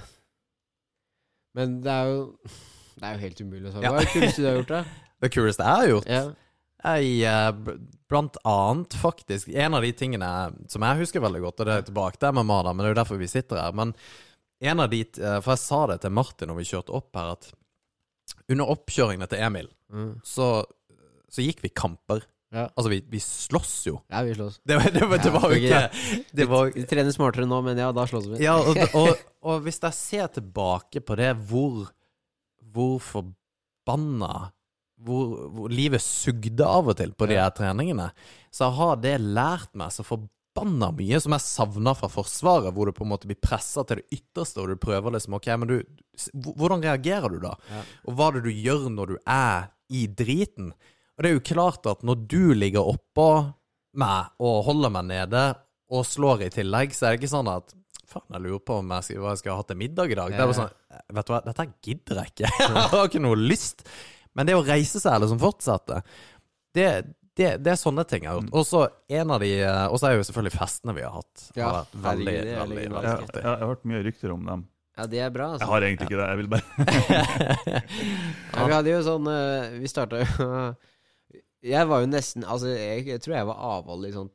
men det er jo Det er jo helt umulig å svare på. Hva er det kuleste du har gjort, da? Det kuleste jeg har gjort? Ja. Jeg, eh, blant annet, faktisk En av de tingene som jeg husker veldig godt, og det er tilbake til MMA, da, men det er jo derfor vi sitter her. Men en av de eh, For jeg sa det til Martin når vi kjørte opp her, at under oppkjøringene til Emil, Mm. så, så gikk vi kamper. Ja. Altså, vi, vi slåss jo. ja, vi slåss. Det var, det det var jo Ja, ikke det var, Vi trener smartere nå, men ja, da slåss vi. Ja, og, og, og hvis jeg ser tilbake på det, hvor, hvor forbanna hvor, hvor livet sugde av og til på de her treningene, så har det lært meg så forbanna mye som jeg savna fra Forsvaret, hvor du på en måte blir pressa til det ytterste, og du prøver liksom Ok, men du Hvordan reagerer du da? Og hva er det du gjør når du er i driten? Og det er jo klart at når du ligger oppå meg og holder meg nede og slår i tillegg, så er det ikke sånn at Faen, jeg lurer på om jeg skal, hva jeg skal ha til middag i dag. Det er bare sånn Vet du hva, dette gidder jeg ikke. Jeg har ikke noe lyst. Men det å reise seg eller som fortsetter, det, det, det er sånne ting jeg har gjort. Og så en av de Og så er jo selvfølgelig festene vi har hatt. har vært veldig, veldig, veldig Jeg, artig. jeg, jeg har hørt mye rykter om dem. Ja, det er bra, altså. Jeg har egentlig ikke det. Jeg vil bare Ja, vi hadde jo sånn eh, Vi starta jo Jeg var jo nesten Altså, jeg, jeg tror jeg var avhold i sånn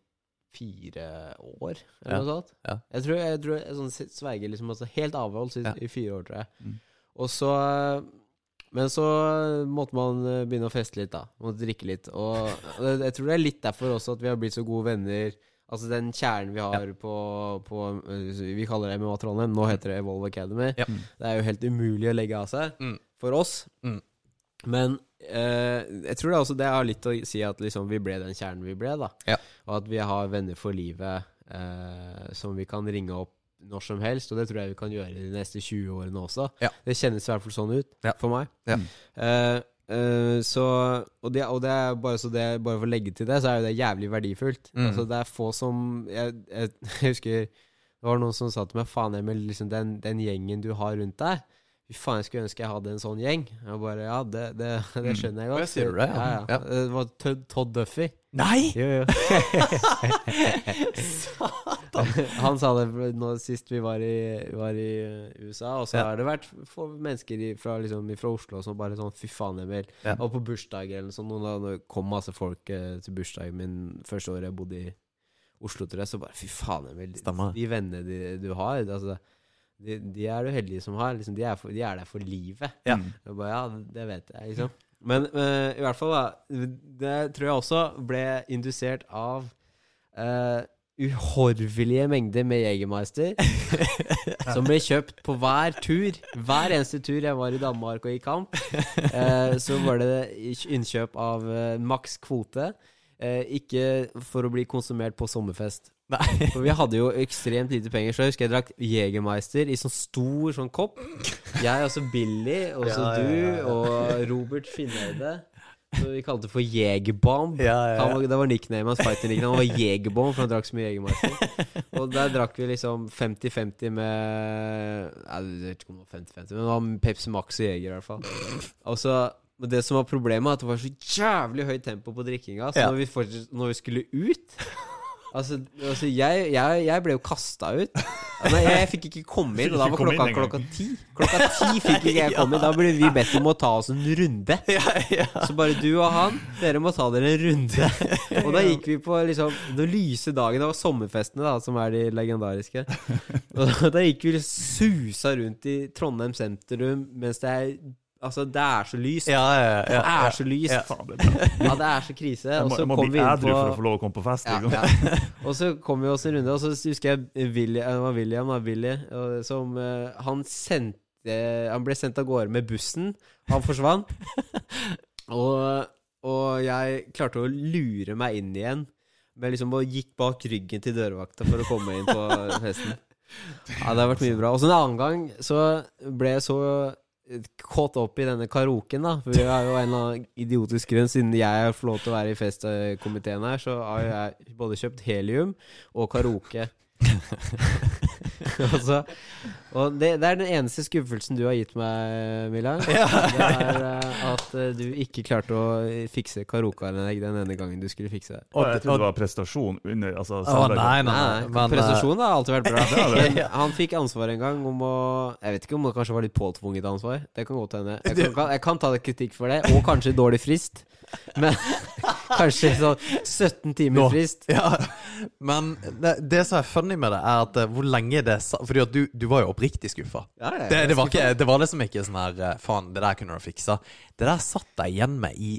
fire år, eller Ja. noe sånt. Ja. Jeg tror jeg, tror jeg sånn sverger liksom altså, helt avhold i, Ja. i fire år, tror jeg. Mm. Og så Men så måtte man eh, begynne å feste litt, da. Måtte drikke litt. Og jeg tror det er litt derfor også at vi har blitt så gode venner. Altså den kjernen vi har på, på eh, Vi kaller det MMA Trondheim. Nå heter det Evolve Academy. Ja. Det er jo helt umulig å legge av seg Mm. for oss. Mm. Men Jeg tror det, også, det har litt å si at liksom, vi ble den kjernen vi ble, da. Ja. Og at vi har venner for livet eh, som vi kan ringe opp når som helst. Og det tror jeg vi kan gjøre de neste 20 årene også. Ja. Det kjennes i hvert fall sånn ut Ja. for meg. Ja. Eh, eh, så Og, det, og det er bare, så det, bare for å legge til det, så er jo det jævlig verdifullt. Mm. Altså Det er få som jeg, jeg, jeg husker det var noen som sa til meg Faen, Emil, liksom den, den gjengen du har rundt deg Fy faen, jeg skulle ønske jeg hadde en sånn gjeng. Jeg bare, Ja, det, det, det Mm. skjønner jeg godt. Jeg sier du det, ja? Ja, ja. Ja. Det var Todd, Todd Duffy. Nei! Jo, jo. Han sa det nå sist vi var i, var i uh, USA, og så har det vært mennesker fra, liksom, fra Oslo som bare sånn Fy faen, Emil. Ja. Og på bursdag eller noe sånt. og da kom masse folk eh, til bursdagen min første året jeg bodde i Oslo, tror jeg, så bare Fy faen, Emil. Stemmer. De vennene du har, altså, de, de er du heldige som har. Liksom, de, er for, de er der for livet. Ja. Mm. Bare, ja, det vet jeg, liksom. Men uh, i hvert fall, da. Det tror jeg også ble indusert av uh, uhorvelige mengder med Jegermeister. som ble kjøpt på hver tur. Hver eneste tur jeg var i Danmark og i kamp, eh, så var det innkjøp av eh, maks kvote. Eh, ikke for å bli konsumert på sommerfest. Nei. For vi hadde jo ekstremt lite penger, så jeg husker jeg drakk Jegermeister i sånn stor sånn kopp. Jeg, også Billy, og så Ja, ja, du, ja, ja. og Robert Finneide. Så vi kalte det for Jegerbomb. Ja, ja, ja. Det var nickname hans. Han var Jegerbomb, for han drakk så mye Jegermeister. Og der drakk vi liksom 50-50 med Jeg vet ikke om det var 50-50, men det var Pepsi Max og Jeger, i hvert fall. Og så men det som var problemet, var at det var så jævlig høyt tempo på drikkinga. Så Ja. når, vi fortsatt, når vi skulle ut Altså, altså jeg, jeg, jeg ble jo kasta ut. Nei, jeg, jeg fikk ikke komme inn, og da var klokka klokka ti. Klokka ti fikk ikke jeg komme inn. Da ble vi bedt om å ta oss en runde. Så bare du og han, dere må ta dere en runde. Og da gikk vi på liksom den lyse dagen. Det var sommerfestene, da, som er de legendariske. Og da gikk vi susa rundt i Trondheim sentrum mens det er Altså, det er så lyst. Ja, ja, ja, Det er så lyst. Ja. Det er. Ja, det er så krise. Jeg Og må, så jeg må kom bli vi inn på for å få lov å komme på fest. ja, Liksom. ja. Og så kom vi oss en runde, og så husker jeg William, det var William da, Willy, som eh, Han sendte Han ble sendt av gårde med bussen. Han forsvant. og, og jeg klarte å lure meg inn igjen. Men liksom og gikk bak ryggen til dørvakta for å komme inn på festen. Ja, det har vært mye bra. Og så en annen gang så ble jeg så kåt opp i denne karaoken, da. For vi har jo en eller annen idiotisk grunn, siden jeg får lov til å være i festkomiteen her, så har jeg både kjøpt helium og karaoke. og og det, det er den eneste skuffelsen du har gitt meg, Milla. Det er eh, at eh, du ikke klarte å fikse karaokeanlegg den ene gangen du skulle fikse det. Og jeg trodde det var prestasjon under altså, Å, nei, nei, Nei, Men, prestasjonen har alltid vært bra. Men han fikk ansvar en gang om å Jeg vet ikke om det kanskje var litt påtvunget ansvar. Det kan godt hende. Jeg kan, kan, jeg kan ta kritikk for det, og kanskje dårlig frist. Men kanskje sånn 17 timer Nå. frist. Ja, men det, det som er funny med det, er at eh, hvor lenge det Fordi at du, du var jo oppriktig skuffa. Ja, det, Det, det, var det var liksom ikke sånn her eh, Faen, det der kunne du fiksa. Det der satt jeg igjen med i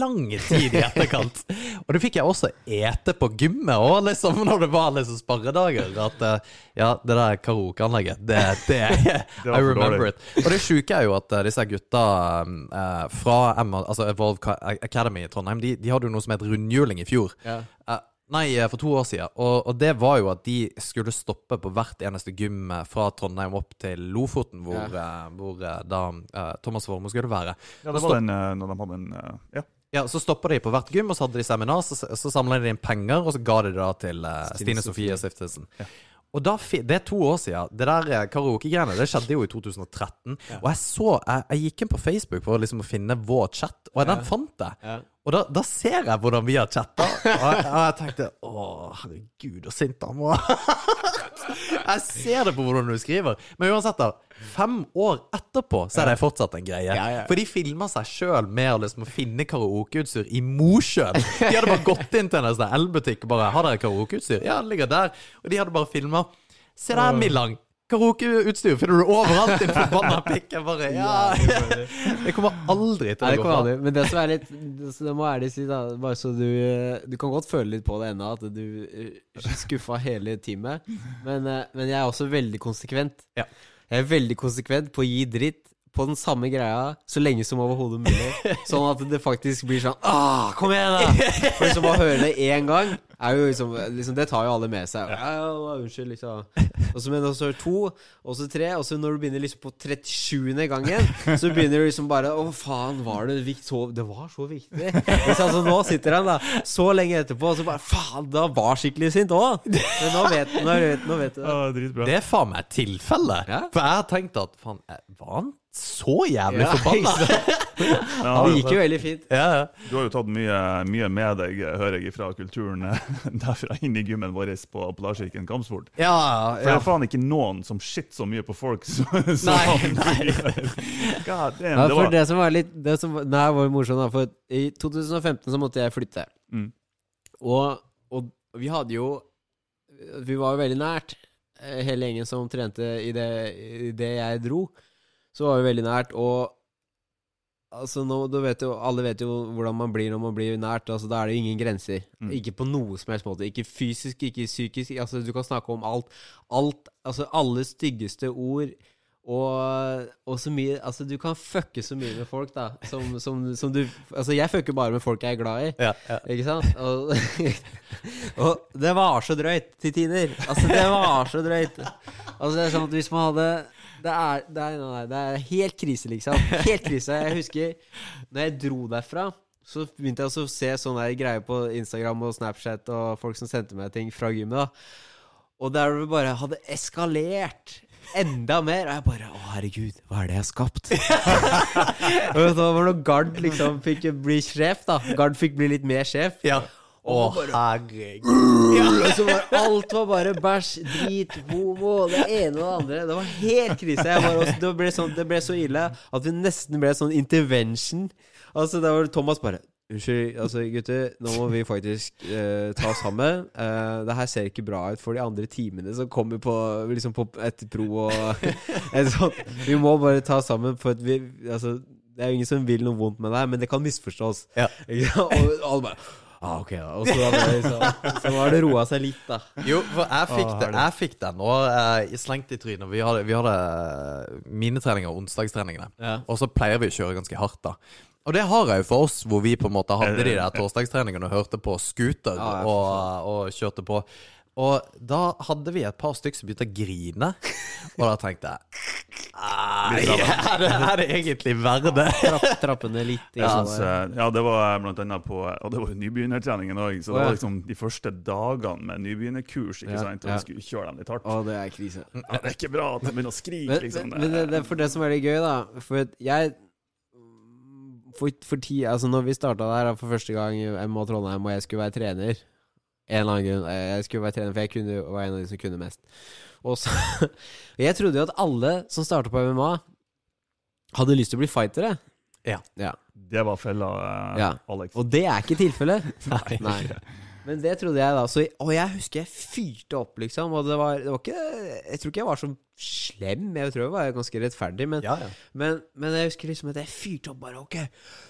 lang tid i etterkant. og det fikk jeg også ete på gymmet òg, liksom, når det var liksom sparredager. At eh, ja, det der karaokeanlegget, det, det, Det I remember it. Og det sjuke er jo at eh, disse gutta eh, fra altså Evolve Academy i Trondheim, de, de hadde jo noe som het rundhjuling i fjor. Ja. Nei, eh, for to år siden. Og, og det var jo at de skulle stoppe på hvert eneste gym eh, fra Trondheim opp til Lofoten, hvor, ja. hvor eh, da uh, Thomas Wormo skulle være. Ja, det var den når de hadde en Ja. Ja, Så stoppa de på hvert gym, og så hadde de seminar. Så, så samla de inn penger, og så ga de det da til uh, Stine Stine Sofie. Stiftelsen. Ja. Og da, Det er to år siden. Det der karaokegreiene det skjedde jo i 2013. Og jeg så Jeg, jeg gikk inn på Facebook for liksom å finne vår chat, og den fant jeg. Og da, da ser jeg hvordan vi har chatta, og jeg, og jeg tenkte Å, herregud, så sint han var. Jeg ser det på hvordan du skriver. Men uansett, da. Fem år etterpå så er det fortsatt en greie. Ja, ja. For de filma seg sjøl med å liksom finne karaokeutstyr i Mosjøen. De hadde bare gått inn til en sånn elbutikk og bare 'Har dere karaokeutstyr?' Ja, det ligger der. Og de hadde bare filma. Se der, Millang. Karaokeutstyr finner du overalt, i forbanna pikk. Jeg bare Ja. Det kommer aldri til å gå fra. Men det som er litt det, så det må ærlig si, da Bare så du Du kan godt føle litt på det ennå, at du eh, skuffa hele teamet. Men, eh, men jeg er også veldig konsekvent. Ja. Jeg er veldig konsekvent på å gi dritt på den samme greia så lenge som overhodet mulig. Sånn at det faktisk blir sånn ah, Kom igjen, da! For liksom å høre det én gang er liksom, liksom Det tar jo alle med seg. Ja, ja, unnskyld, liksom. Og så men så to, og så tre, og så når du begynner liksom på 37. gangen, så begynner du liksom bare Å, faen, var det viktig? Så, det var så viktig. Liksom, så nå sitter han da så lenge etterpå, og så bare Faen, da var skikkelig sint òg! Men nå vet, nå, vet, nå vet du det. Dritbra. Det er faen meg tilfelle. Ja. For jeg har tenkt at faen, jeg var han så jævlig Ja, forbanna? Ja, Det gikk jo veldig fint. ja, ja. Du har jo tatt mye, mye med deg, hører jeg, fra kulturen eh, derfra inn i gymmen vår på Polarkirken kampsport. ja, For det ja. er faen ikke noen som shit så mye på folk som, Nei, han nei. God damn, det var det som var litt Det som var- Nei, var morsomt, da. For i 2015 så måtte jeg flytte. Mm. Og, og vi hadde jo Vi var jo veldig nært. eh, Hele gjengen som trente i det, i det jeg dro, så var vi veldig nært. Og altså nå, du vet jo, alle vet jo hvordan man blir når man blir nært. Altså, da er det jo ingen grenser. Mm. Ikke på noe som helst måte. Ikke fysisk, ikke psykisk. Altså, du kan snakke om alt. Alt Altså, alle styggeste ord. Og, og så mye Altså, du kan fucke så mye med folk, da. Som, som, som du Altså, jeg fucker bare med folk jeg er glad i. Ja, ja. Ikke sant? Og, og det var så drøyt til tider. Altså, det var så drøyt. Altså, det er sånn at hvis man hadde Det er, det er, nei, det er helt krise, liksom. Helt krise. Jeg husker når jeg dro derfra, så begynte jeg å se sånne greier på Instagram og Snapchat og folk som sendte meg ting fra gymmet. da Og der det bare hadde eskalert enda mer. Og jeg bare Å, herregud, hva er det jeg har skapt? og det var når Gard liksom fikk bli sjef, da. Gard fikk bli litt mer sjef. ja. Å, herregud. Og så bare, alt var bare bæsj, drit, homo, det ene og det andre. Det var helt krise. Bare, det, ble sånn, det ble så ille at vi nesten ble sånn intervention. Altså, da var Thomas bare Unnskyld, altså gutter, nå må vi faktisk uh, ta oss sammen. Uh, det her ser ikke bra ut for de andre timene som kommer på, liksom på etterpro og en sånn. Vi må bare ta oss sammen, for at vi Altså, det er jo ingen som vil noe vondt med deg, men det kan misforstås. Ja. Og alle bare Ah, ok, da. Og så, liksom, så det roa seg litt, da. Jo, for jeg fikk, Å, det, jeg fikk den og eh, slengt i trynet. Vi hadde, vi hadde eh, mine treninger, onsdagstreningene. Ja. Og så pleier vi å kjøre ganske hardt, da. Og det har jeg jo for oss, hvor vi på en måte hadde de Eh, der torsdagstreningene og hørte på scooter og, og kjørte på. Og da hadde vi et par stykker som begynte å grine. Og da tenkte jeg Nei, er det, er det egentlig verdt det? Trapp, trappe litt. i synes, eh, ja, det var blant annet på Og det var nybegynnertreningen òg, så det var liksom de første dagene med nybegynnerkurs, ikke sant, og vi skulle kjøre dem litt hardt. Å, det er krise. Ja, det er ikke bra at de begynner å skrike, liksom. men, men det, det er for det som er litt gøy, da For jeg For, for ti Altså, når vi starta der for første gang MH Trondheim, og jeg skulle være trener En eller annen grunn eh, Jeg skulle være trener, for jeg kunne, var en av de som kunne mest. Og så Jeg trodde jo at alle som starta på MMA, hadde lyst til å bli fightere. Ja. ja. Det var fella, uh, Ja. Alex. Og det er ikke tilfellet. Nei. Nei. Men det trodde jeg da. Så, og jeg husker jeg fyrte opp, liksom. Og det var, det var ikke Jeg tror ikke jeg var så slem. Jeg tror jeg var ganske rettferdig. Men, Ja, ja. men, men jeg husker liksom at jeg fyrte opp bare. Ok,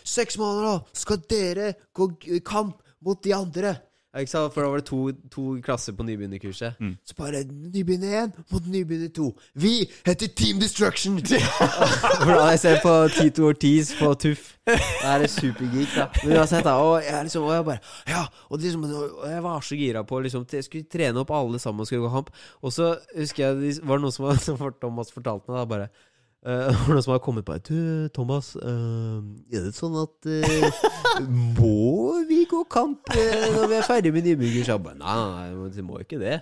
seks måneder, da! Skal dere gå kamp mot de andre? For da var det to, to klasser på nybegynnerkurset. Mm. Så bare nybegynner én mot nybegynner to. Vi heter Team Destruction! For da hadde jeg sett på Tito Ortiz på Tuff. Da er det supergeek, da. Men uansett, da. Og jeg, liksom, og jeg bare Ja! Og, liksom, og jeg var så gira på liksom, Jeg skulle trene opp alle sammen og skulle gå kamp. Og så husker jeg det var noe som, som Thomas fortalte meg, da, bare var noen som har kommet på Du, Thomas, uh, er det sånn at uh, Må vi gå kamp uh, når vi er ferdig med nybygger? Nei, nei, vi må ikke det.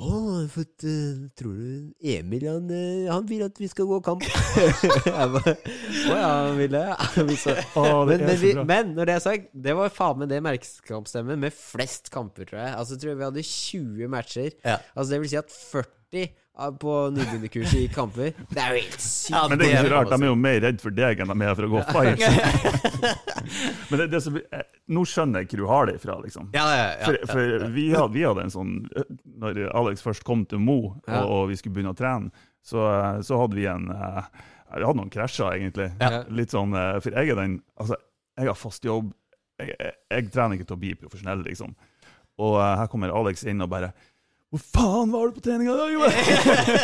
Å, for at, eh, tror du Emil han, han vil at vi skal gå kamp? jeg bare Å ja, han vil det? Men, men, vi, men når det er sagt, det var faen meg det merkeskampstemmen med flest kamper, tror jeg. Altså, tror jeg vi hadde 20 matcher. Ja. Altså, det vil si at 40 av- på nybegynnerkurset i kamper. Det er jo helt sykt. Ja, Men det er ikke rart, de er jo mer redd for deg enn de er for å gå fight. Men det, det som, eh, nå skjønner jeg hvor du har det ifra, liksom. Ja, ja, ja, For, ja, for. Vi, hadde, vi hadde en sånn Når Alex først kom til Mo, og, Ja. og vi skulle begynne å trene, så, så hadde vi en eh, Vi hadde noen krasjer, egentlig. Ja. Litt sånn eh, For jeg er den Altså, jeg har fast jobb. Jeg, jeg, jeg trener ikke til å bli profesjonell, liksom. Og eh, her kommer Alex inn og bare Hvor faen var du på trening i dag?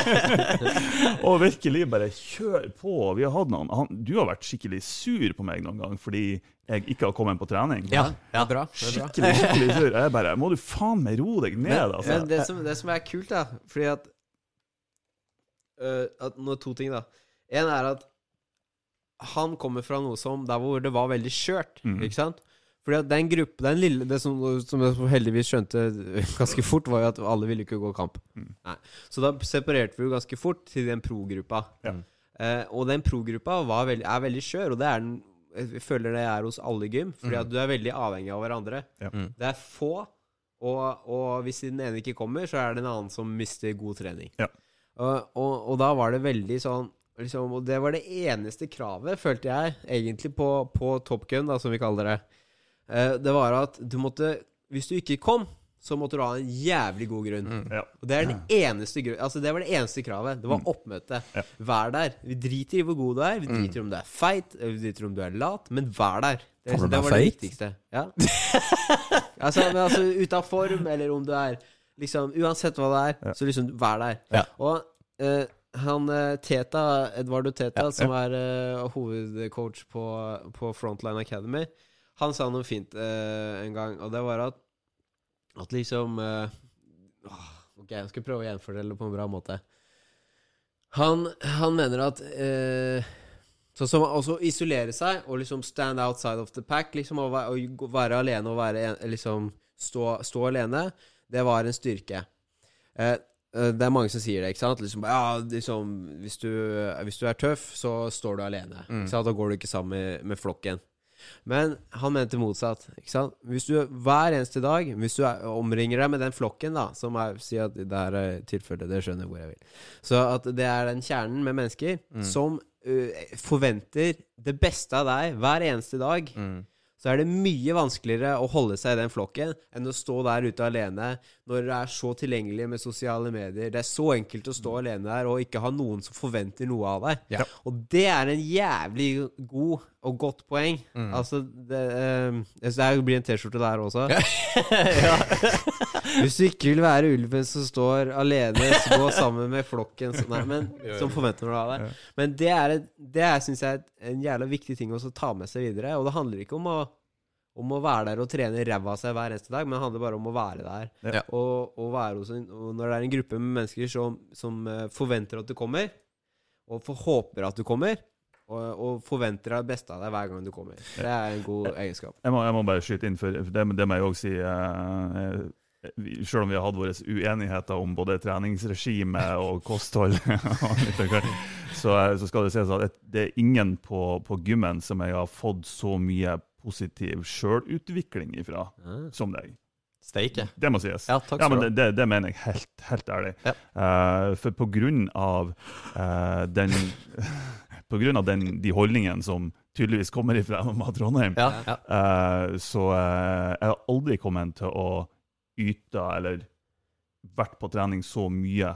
og virkelig bare kjør på. Vi har hatt noen han, Du har vært skikkelig sur på meg noen gang fordi jeg ikke har kommet på trening. Ja, er bra. Skikkelig, skikkelig sur. Jeg bare Må du faen meg roe deg ned, Men, altså. men det, som, det som er kult, da Fordi at uh, at Nå to ting, da. En er at han kommer fra noe som der hvor det var veldig skjørt. Mm. Ikke sant? Fordi at den gruppe Den lille Det som, som jeg heldigvis skjønte ganske fort, var jo at alle ville ikke gå kamp. Mm. Nei. Så da separerte vi jo ganske fort til den pro-gruppa. Ja. Eh, og den pro-gruppa veld- er veldig skjør, og det er den Jeg føler det er hos alle gym, fordi Mhm. at du er veldig avhengig av hverandre. Ja. Mm. Det er få, og, og hvis den ene ikke kommer, så er det en annen som mister god trening. Ja. Og, og, og da var det veldig sånn liksom, Og det var det eneste kravet, følte jeg, egentlig, på, på Top Gun, da, som vi kaller det. Eh, det var at du måtte Hvis du ikke kom, så måtte du ha en jævlig god grunn. Mm. Ja. Og det er den eneste grunn Altså det var det eneste kravet. Det var Mm. oppmøte. Ja. Vær der. Vi driter i hvor god du er. Vi driter i om du er feit, vi driter i om du er lat, men vær der. Det, Kan det var det viktigste. Ja. altså, men altså ute av form, eller om du er Liksom Uansett hva det er, Ja. så liksom vær der. Ja. Og uh, han eh, Teta, Edvardo Teta, Ja, som er uh, hovedcoach på, på Frontline Academy, han sa noe fint eh, en gang, og det var at At liksom eh, Ok, jeg skal prøve å gjenfordele det på en bra måte. Han, han mener at eh, Sånn som å isolere seg og liksom stand outside of the pack, liksom, å være, å være alene og være liksom stå, stå alene, det var en styrke. Eh, eh, det er mange som sier det, ikke sant? Liksom, ja, liksom, hvis, du, hvis du er tøff, så står du alene. Mm. Da går du ikke sammen med, med flokken. Men han mente motsatt. Ikke sant? Hvis du hver eneste dag Hvis du er, omringer deg med den flokken, da som er, Si at det er eh, tilfellet, det skjønner hvor jeg vil. Så at det er den kjernen med mennesker Mm. som uh, forventer det beste av deg hver eneste dag, Mm. Så er det mye vanskeligere å holde seg i den flokken enn å stå der ute alene når det er så tilgjengelig med sosiale medier. Det er så enkelt å stå alene der og ikke ha noen som forventer noe av deg. Ja. Og det er en jævlig god og godt poeng. Mm. Altså, det, um, det blir en T-skjorte der også. ja. Hvis du ikke vil være ulven som står alene, så gå sammen med flokken som, nei, men, som forventer noe av deg. Men det er, det er synes jeg, er en jævla viktig ting å ta med seg videre. Og det handler ikke om å, om å være der og trene ræva av seg hver eneste dag, men det handler bare om å være der. Ja. Og, og, være hos en, og når det er en gruppe med mennesker som, som eh, forventer at du kommer, og håper at du kommer, og, og forventer det beste av deg hver gang du kommer. Det er en god egenskap. Jeg må, jeg må bare skyte inn, for det, det må jeg òg si. eh, eh, Selv om vi har hatt våre uenigheter om både treningsregime og kosthold, så, eh, så skal det sies at det er ingen på, på gymmen som jeg har fått så mye positiv sjølutvikling ifra som deg. Steike. Det må sies. Ja, takk Ja, men det, det, det mener jeg helt, helt ærlig. Ja. Uh, for på grunn av uh, den På grunn av den, de holdningene som tydeligvis kommer ifra MMA Trondheim, Ja, ja. Uh, så jeg har aldri kommet til å yte eller vært på trening så mye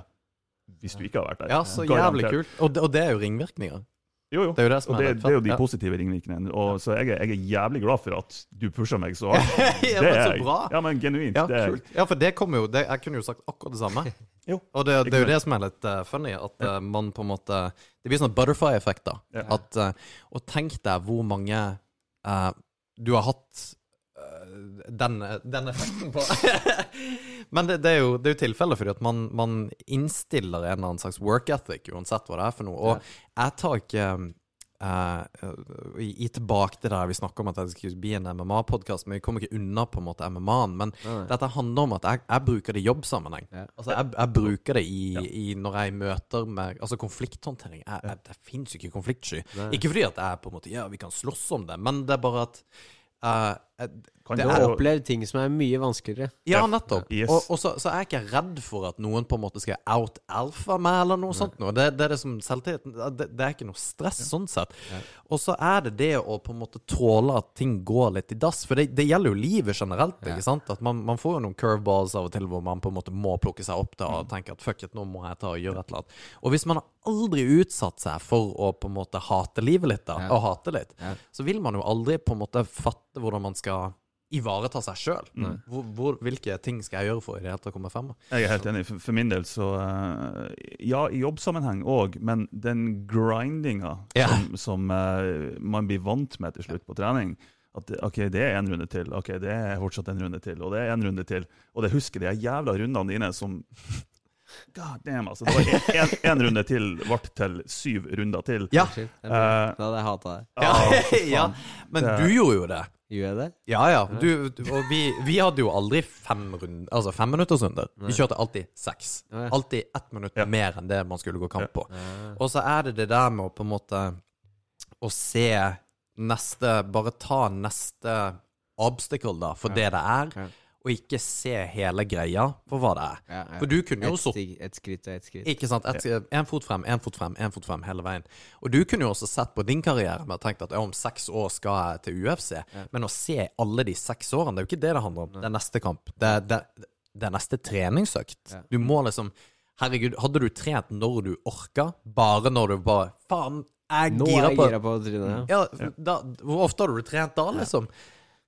hvis du ikke har vært der. ja, så jævlig kult. Og det, og det er jo ringvirkninger. Jo, jo. Det er jo det som Og det, er, det er jo de positive ringvirkningene. Og så jeg, er- jeg er jævlig glad for at du pusher meg så hardt. ja, Det er bra. Ja, men genuint. Ja, det er ja, for det kommer jo det, Jeg kunne jo sagt akkurat det samme. Jo, Og det, det er jo det som er litt uh, funny, at uh, man på en måte Det blir sånn butterfly-effekt, da. Ja. At, eh, og tenk deg hvor mange eh, du har hatt den, den effekten på. Men det, det er jo, det er jo tilfellet, fordi at man, man innstiller en eller annen slags work ethic, uansett hva det er for noe. Og jeg tar ikke uh, i, i tilbake til det vi snakker om at det skulle bli en MMA-podkast, men vi kommer ikke unna på en måte MMA-en. Men Nei, dette handler om at jeg, jeg bruker det i jobbsammenheng. Ja. Altså, jeg, jeg bruker det i, i når jeg møter med Altså, konflikthåndtering. Jeg, jeg, det fins jo ikke konfliktsky. Nei. Ikke fordi at jeg på en måte Ja, vi kan slåss om det, men det er bare at eh, jeg- Du det har også- opplevd ting som er mye vanskeligere. ja, Ja. nettopp. Yes. Og, og så, så er jeg ikke redd for at noen på en måte skal out-alfa meg, eller noe sånt. Noe. Det, det er det som selvtilliten det, det er ikke noe stress sånn sett. Og så er det det å på en måte tåle at ting går litt i dass. For det, det gjelder jo livet generelt. ikke sant? At man, man får jo noen curveballs av og til hvor man på en måte må plukke seg opp da, og tenke at fuck it, nå må jeg ta og gjøre et eller annet. Og hvis man har aldri utsatt seg for å på en måte hate livet litt, da, Ja. og hate litt, Ja. så vil man jo aldri på en måte fatte hvordan man skal ivareta seg sjøl. Mm. Hvilke ting skal jeg gjøre for i det hele tatt å komme frem? Jeg er helt enig. For, for min del så eh, Ja, i jobbsammenheng òg, men den grindinga Ja. som, som eh, man blir vant med til slutt på trening at OK, det er en runde til. OK, det er fortsatt en runde til. Og det er en runde til. Og det husker de jævla rundene dine som God damn, altså. Det var én runde til ble til syv runder til. Ja. Uh, Da hadde jeg hata. Ja, ja. Men du gjorde jo det. Gjør jeg det? Ja, ja. Du, du- og vi, vi hadde jo aldri fem rund, altså femminuttersrunder. Vi kjørte alltid seks. Alltid ett minutt Ja. mer enn det man skulle gå kamp på. Og så er det det der med å på en måte Å se neste Bare ta neste obstacle, da, for det det er. Og ikke se hele greia for hva det er. Ja, ja. For du kunne jo Et så Et skritt og et skritt. Ikke sant? Et, En fot frem, en fot frem, en fot frem hele veien. Og du kunne jo også sett på din karriere med og tenkt at ja, om seks år skal jeg til UFC. Men å se alle de seks årene, det er jo ikke det det handler om. Det er neste kamp. Det det, det er neste treningsøkt. Ja. Du må liksom Herregud, hadde du trent når du orka? Bare når du bare Faen, jeg Nå er jeg på gira på trynet. Ja. ja, da, Hvor ofte har du trent da, liksom?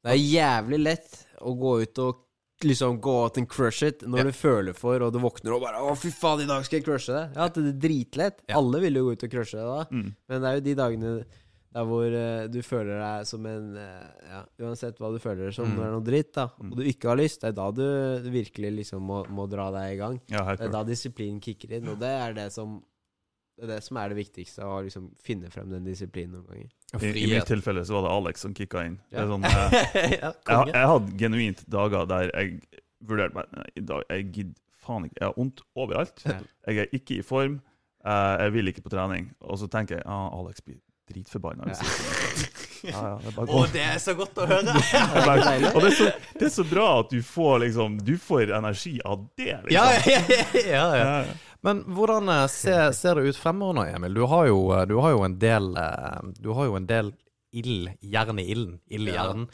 Det er jævlig lett å gå ut og liksom gå out and crush it når Ja. du føler for, og du våkner og bare 'Å, fy faen, i dag skal jeg crushe det'. Ja, det er dritlett. Ja. Alle vil jo gå ut og crushe det da. Mm. Men det er jo de dagene der hvor uh, du føler deg som en uh, Ja, uansett hva du føler deg som Mm. når det er noe dritt, da, og du ikke har lyst, det er da du virkelig liksom må, må dra deg i gang. Ja, Det er da disiplinen kicker inn, og det er det som det er det som er det viktigste, å liksom finne frem den disiplinen noen ganger. I, I mitt tilfelle så var det Alex som kicka inn. Det er Ja. sånn, jeg, jeg, jeg hadde genuint dager der jeg vurderte meg i dag, Jeg gidder faen ikke. Jeg har vondt overalt. Jeg er ikke i form. eh, jeg vil ikke på trening. Og så tenker jeg ah, Alex blir dritforbanna. Ja. Ja, ja, det er det er så godt å høre! Bare- Og det er, så, det er så bra at du får liksom Du får energi av det, liksom. Ja, ja, ja, ja. Ja, Men hvordan eh, ser, ser det ut fremover nå, Emil? Du har jo, eh, du har jo en del eh, Du har jo en del ild, jern i ilden. Ild i hjernen.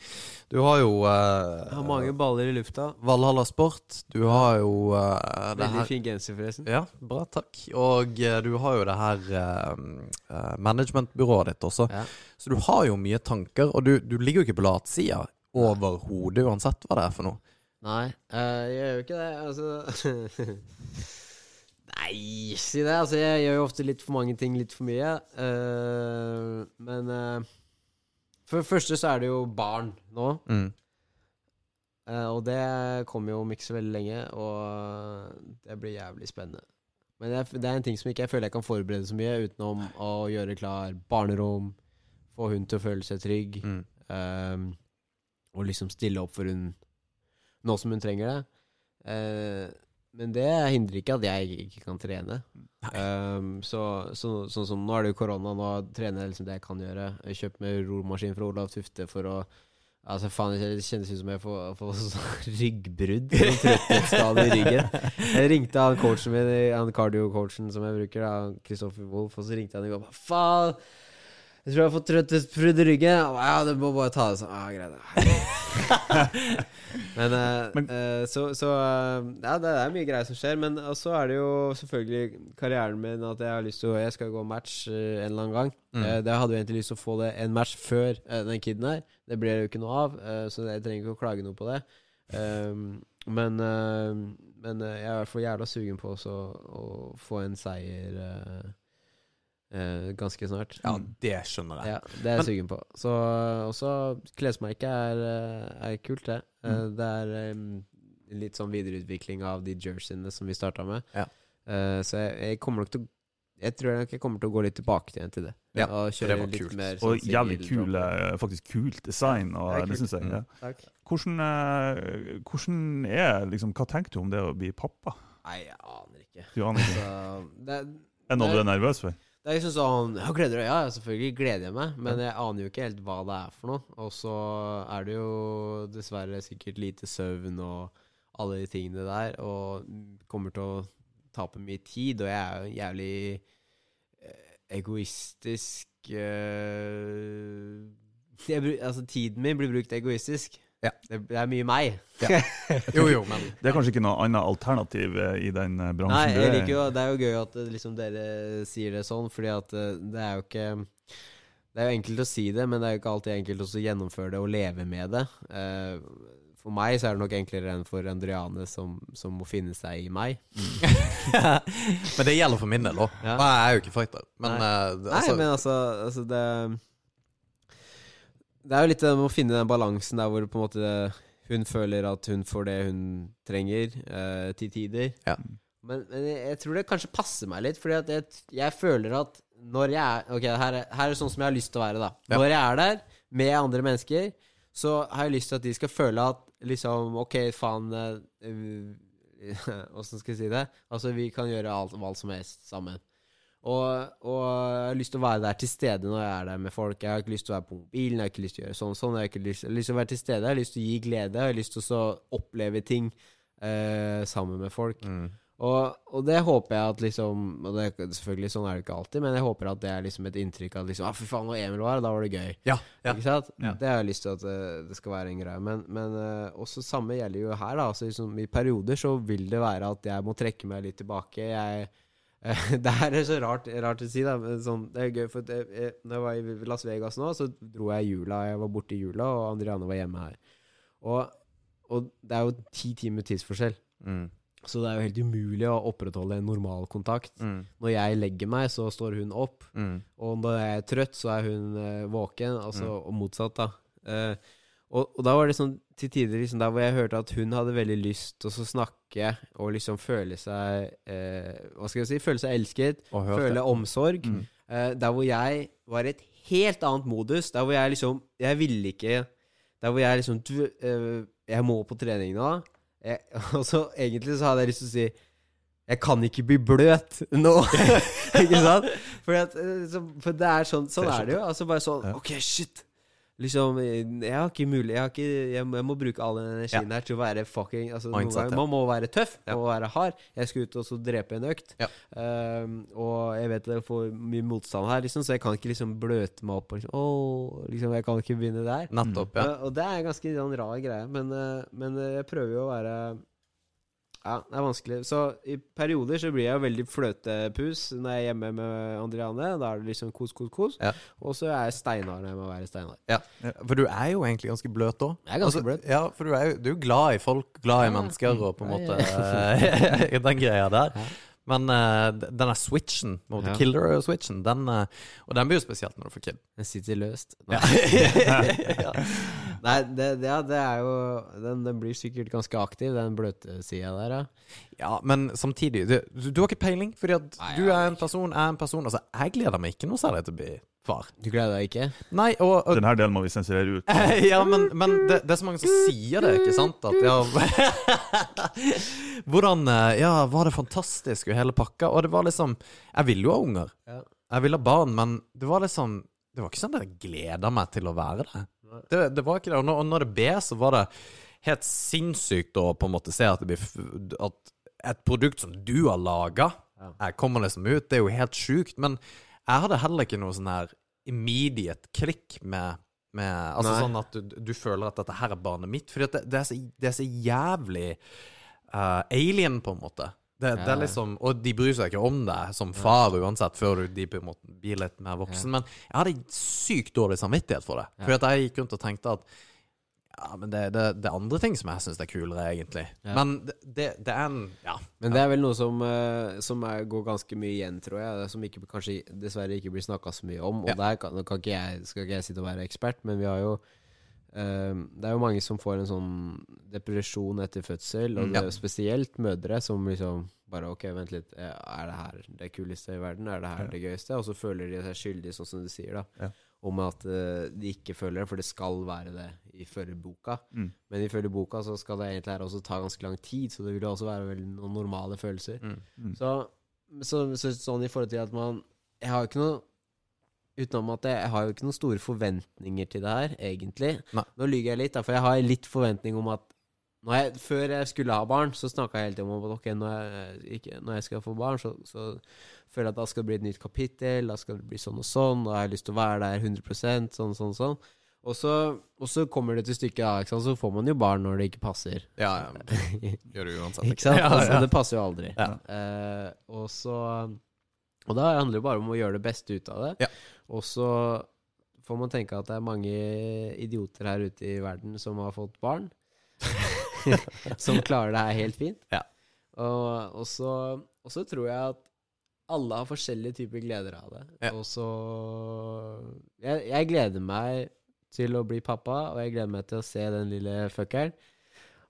Du har jo uh, Jeg har mange baller i lufta. Valhalla Sport. Du har jo uh, det Veldig fin genser, forresten. Ja, bra, takk. Og uh, du har jo det her eh, managementbyrået ditt også. Ja. Så du har jo mye tanker, og du, du ligger jo ikke på latsida overhodet, uansett hva det er for noe. Nei, jeg gjør jo ikke det. Altså Nei, si det. Altså, jeg gjør jo ofte litt for mange ting litt for mye. Uh, men uh, for det første så er det jo barn nå. Mm. Uh, og det kommer jo om ikke så veldig lenge, og det blir jævlig spennende. Men jeg, det er en ting som ikke jeg føler jeg kan forberede så mye utenom å gjøre klar barnerom, få hun til å føle seg trygg. Mm. Ehm, og liksom stille opp for hun nå som hun trenger det. Eh, men det hindrer ikke at jeg ikke kan trene. Um, så, så, sånn som nå er det jo korona, nå trener jeg liksom det jeg kan gjøre. Jeg kjøpt meg romaskin fra Olav Tufte for å Altså faen, Det kjennes ut som jeg får, får sånn ryggbrudd. Sånn i ryggen. Jeg ringte han coachen min, han cardio-coachen som jeg bruker, da, Kristoffer Wolff, og så ringte han i går. Faen! Jeg tror jeg har fått trøtthetsbrudd i ryggen. Ja, du må bare ta det sånn. Ah, greit. men uh, Men- uh, så, så uh, Ja, det er mye greier som skjer. Men så er det jo selvfølgelig karrieren min at jeg har lyst til å Jeg skal gå match en eller annen gang. Mm. Det hadde jo egentlig lyst til å få det en match før den kiden her. Det ble det jo ikke noe av, så jeg trenger ikke å klage noe på det. Um, men men jeg er i hvert fall jævla sugen på også å få en seier eh, ganske snart. Ja, det skjønner jeg. Ja, det er jeg sugen på. Så også klesmerket er, eh, er kult, det. Eh, Mm. Det er litt sånn videreutvikling av de jerseyene som vi starta med. Ja. Eh, så jeg, jeg kommer nok til å Jeg tror nok jeg kommer til å gå litt tilbake igjen til det. Ja, og kjøre det var litt kult. mer Og sånn jævlig kul, faktisk kult design. Og, Det det kult. jeg, Mm. ja. Takk. hvordan, hvordan er liksom, Hva tenker du om det å bli pappa? Nei, jeg aner ikke. Du aner ikke. Så, det, Er noe du er nervøs for? Det er liksom sånn ja, Gleder du deg? Ja, selvfølgelig gleder jeg meg, men jeg aner jo ikke helt hva det er for noe. Og så er det jo dessverre sikkert lite søvn og alle de tingene der, og kommer til å tape mye tid, og jeg er jo en jævlig eh, egoistisk eh, jeg, Altså, tiden min blir brukt egoistisk. Ja. Det, er mye meg. Jo, jo, men Det er kanskje ikke noe annet alternativ eh, i den eh, bransjen Nei, jeg er liker jo Det er jo gøy at eh, liksom dere sier det sånn, fordi at det er jo ikke Det er jo enkelt å si det, men det er jo ikke alltid enkelt å gjennomføre det og leve med det. Eh, for meg så er det nok enklere enn for Andriane, som, som må finne seg i meg. men det gjelder for min del òg. Ja. Jeg er jo ikke fighter. Men, Nei. Altså, Nei, men altså, altså det Det er jo litt det med å finne den balansen der hvor på en måte hun føler at hun får det hun trenger, eh, til tider. Ja. Men, men jeg, jeg tror det kanskje passer meg litt, fordi at jeg, jeg føler at når jeg er Ok, her er, her er det sånn som jeg har lyst til å være, da. Ja. Når jeg er der med andre mennesker, så har jeg lyst til at de skal føle at liksom Ok, faen Åssen skal jeg si det? Altså, vi kan gjøre alt, hva som helst sammen. Og, og jeg har lyst til å være der til stede når jeg er der med folk. Jeg har ikke lyst til å være på mobilen, jeg har ikke lyst til å gjøre sånn sånn. Jeg har ikke lyst, jeg har lyst til å være til stede, jeg har lyst til å gi glede, jeg har lyst til å så oppleve ting eh, sammen med folk. mm. Og, og det håper jeg at liksom Og det, selvfølgelig sånn er det ikke alltid, men jeg håper at det er liksom et inntrykk av liksom ah, fy faen, når Emil var her, da var det gøy. Ja. ja. Ikke sant? Ja. Det har jeg lyst til at eh, det skal være en greie. Men, men eh, også samme gjelder jo her. da altså, liksom, I perioder så vil det være at jeg må trekke meg litt tilbake. Jeg Det her er så rart, rart å si, da. Sånn, det er gøy, for det, jeg, jeg, når jeg var i Las Vegas nå, så dro jeg i jula. Jeg var borte i jula, og Andriane var hjemme her. Og, og det er jo ti timer tidsforskjell. Mm. Så det er jo helt umulig å opprettholde en normal kontakt. Mm. Når jeg legger meg, så står hun opp. Mm. Og når jeg er trøtt, så er hun uh, våken. Altså, Og motsatt, da. Eh, og, og da var det sånn til tider liksom, der hvor jeg hørte at hun hadde veldig lyst til å snakke og liksom føle seg eh, Hva skal jeg si? Føle seg elsket. Føle omsorg. Mm. Eh, der hvor jeg var i et helt annet modus. Der hvor jeg liksom Jeg ville ikke Der hvor jeg liksom du, eh, Jeg må på trening nå. Jeg, og så egentlig så hadde jeg lyst til å si Jeg kan ikke bli bløt nå. ikke sant? At, eh, så, for det er sånn Sånn er det jo. Altså bare sånn. OK, shit. Liksom, jeg har ikke mulig Jeg, har ikke, jeg, jeg må bruke all den energien her til å være fucking altså, ganger. Man må være tøff Ja. og være hard. Jeg skal ut og så drepe en økt. Ja. Um, og jeg vet jeg får mye motstand her, liksom, så jeg kan ikke liksom bløte meg opp liksom, oh, liksom, Jeg kan ikke begynne der. Nettopp, ja. Og, og det er en ganske sånn rar greie, men, uh, men uh, jeg prøver jo å være Ja, det er vanskelig. Så i perioder så blir jeg jo veldig fløtepus når jeg er hjemme med Andriane. Da er det liksom kos, kos, kos. Ja. Og så er jeg steinar når jeg må være steinar. For du er jo egentlig ganske bløt òg. Jeg er ganske bløt. Ja, for du er jo du er glad i folk, glad i mennesker og på en måte ja. Den greia der. Men uh, denne switchen, Ja. killer-switchen, den uh, Og den blir jo spesielt når du får kid. Den sitter løst. Ja. ja. Nei, det, det, det er jo den, den blir sikkert ganske aktiv, den bløte sida der, ja. ja, men samtidig Du, du, du har ikke peiling, fordi at Nei, du er en person, jeg er en person. Altså, jeg gleder meg ikke noe særlig til å bli far. Du gleder deg ikke? Nei, og, og Den her delen må vi sensurere ut. ja, men, men det, det er så mange som sier det, ikke sant? At ja Hvordan eh, Ja, var det fantastisk og hele pakka? Og det var liksom Jeg ville jo ha unger. Ja. Jeg ville ha barn, men det var liksom Det var ikke sånn at jeg gleda meg til å være det. Det, det var ikke det. Og når, og når det ble, så var det helt sinnssykt å på en måte se at det blir f- At et produkt som du har laga, Ja. kommer liksom ut. Det er jo helt sjukt. Men jeg hadde heller ikke noe sånn her immediate klikk med med, altså Nei. sånn at du, du føler at dette her er barnet mitt. At det, det, er, så, det er så jævlig uh, alien, på en måte. Det, det er liksom, Og de bryr seg ikke om deg som far uansett, før de på en måte blir litt mer voksen. Men jeg hadde sykt dårlig samvittighet for det. At jeg gikk rundt og tenkte at ja, men det, det, det er andre ting som jeg syns er kulere, egentlig. Ja. Men det, det, det er en Ja. Men det er vel noe som, eh, som er, går ganske mye igjen, tror jeg. Som ikke, kanskje dessverre ikke blir snakka så mye om. Og Ja. der kan, kan ikke jeg, skal ikke jeg sitte og være ekspert, men vi har jo eh, Det er jo mange som får en sånn depresjon etter fødsel, og Mm. det Ja. jo spesielt mødre som liksom bare Ok, vent litt, eh, er det her det kuleste i verden? Er det her Ja. det gøyeste? Og så føler de seg skyldige, sånn som du sier, da. Ja. Om at eh, de ikke føler det, for det skal være det ifølge boka. Mm. Men ifølge boka så skal det egentlig her også ta ganske lang tid, så det vil også være veldig noen normale følelser. Mm. Mm. Så, så, så sånn i forhold til at man Jeg har jo ikke noe Utenom at jeg, jeg har jo ikke noen store forventninger til det her, egentlig. Nei. Nå lyver jeg litt, da, for jeg har litt forventning om at jeg, Før jeg skulle ha barn, så snakka jeg hele tiden om at okay, når jeg, ikke, når jeg skal få barn, så, så føler jeg at da skal det bli et nytt kapittel, da skal det bli sånn og sånn, og jeg har lyst til å være der 100% sånn, sånn, sånn. Og så, og så kommer det til stykket, da, sant? så får man jo barn når det ikke passer. Ja, ja. Gjør det uansett. Ikke sant? Altså, det passer jo aldri. Ja. Uh, og så Og da handler det bare om å gjøre det beste ut av det. Ja. Og så får man tenke at det er mange idioter her ute i verden som har fått barn. som klarer det her helt fint. Ja. Og, og, så, og så tror jeg at alle har forskjellige typer gleder av det. Ja. Og så jeg, jeg gleder meg til å bli pappa, og jeg gleder meg til å se den lille fuckeren.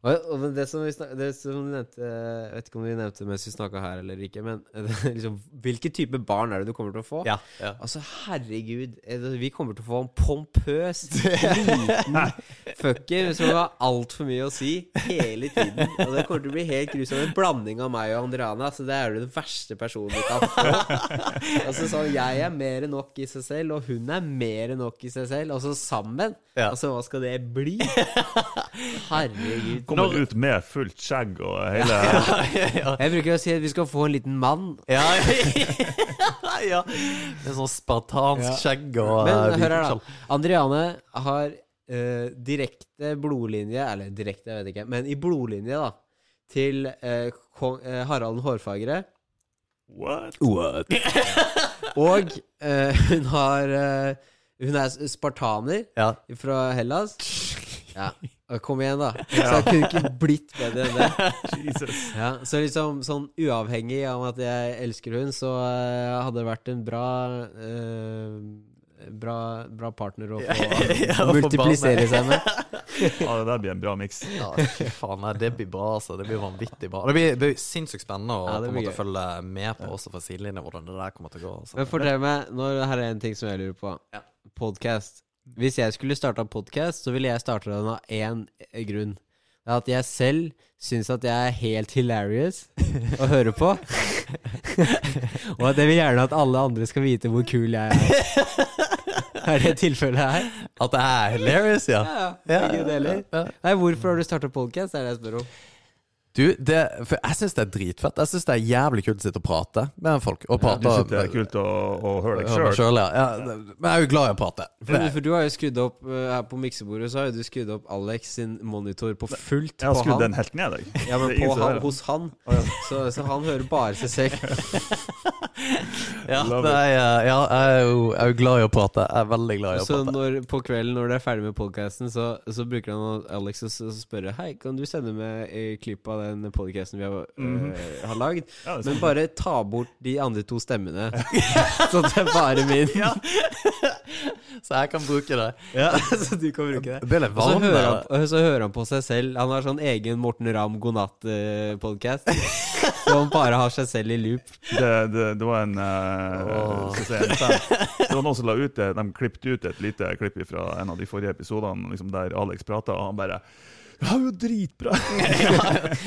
Og, det som vi snak, det som du nevnte Jeg vet ikke om vi nevnte mens vi snakka her eller ikke, men liksom, hvilke type barn er det du kommer til å få? Ja, ja. Altså, herregud. det, Vi kommer til å få en pompøs, liten fucker som har altfor mye å si hele tiden. Og det kommer til å bli helt grusomt. En blanding av meg og Andreana. Altså, det er jo den verste personen du kan få. Altså, sånn, jeg er mer enn nok i seg selv, og hun er mer enn nok i seg selv. Og så sammen. Ja. Altså, hva skal det bli? Herregud. Kommer ut med fullt skjegg og hele ja. Jeg bruker å si at vi skal få en liten mann. Ja, ja. Med sånn spartansk Ja. skjegg og Men hør her, da. Andriane har uh, direkte blodlinje Eller direkte, jeg vet ikke, men i blodlinje, da. Til uh, kong, uh, Harald hårfagre. What? What? Og eh, hun har Hun er spartaner Ja. fra Hellas. Ja. Kom igjen, da. Så jeg kunne ikke blitt bedre enn det. Jesus. Ja, så liksom sånn uavhengig av at jeg elsker hun, så uh, hadde det vært en bra uh, Bra, bra partner å få Ja, multiplisere seg med. Ja, det der blir en bra miks. Ja, fy faen, nei, det blir bra, altså. Det blir vanvittig bra. Det blir, det blir sinnssykt spennende å Ja, på en måte følge med på også fra sidelinja hvordan det der kommer til å gå. Altså. Men fortell meg, nå her er en ting som jeg lurer på. Ja. Podcast. Hvis jeg skulle starta podkast, så ville jeg starta den av én grunn. Det er at jeg selv syns at jeg er helt hilarious å høre på. Og at jeg vil gjerne at alle andre skal vite hvor kul jeg er. Er det tilfellet her? At det er hilarious, ja. Ja, Ja, Begge deler. ja. Nei, hvorfor har du starta podkast? Er det jeg spør om. Du, det, for jeg syns det er dritfett. Jeg syns det er jævlig kult å sitte og prate med folk. Og Du syns det er kult å, å høre deg sjøl? ja. ja. Men jeg er jo glad i å prate. For For, du har jo skrudd opp uh, her på miksebordet, så har jo du skrudd opp Alex sin monitor på fullt Jeg har på skrudd den helt ned, jeg. Ja, men på han, hos han. Så, så han hører bare seg selv. ja, nei, ja, jeg er jo jeg er jo glad i å prate. Jeg er veldig glad i å Så prate. når, på kvelden når du er ferdig med podkasten, så, så bruker han Alex å s- spørre Hei, kan du sende eh, klipp av den podkasten vi har, eh, har lagd? Ja, Men bare ta bort de andre to stemmene. så det er bare min. Ja. Så jeg kan bruke det. Ja, så du kan bruke det. Det Og så hører, han, så hører han på seg selv. Han har sånn egen Morten Ramm godnatt-podkast. så han bare har seg selv i loop. Det, det, det var en, eh, si, en. Det var noen som la ut det De klippet ut et lite klipp fra en av de forrige episodene liksom der Alex prata, og han bare Ja, jo dritbra!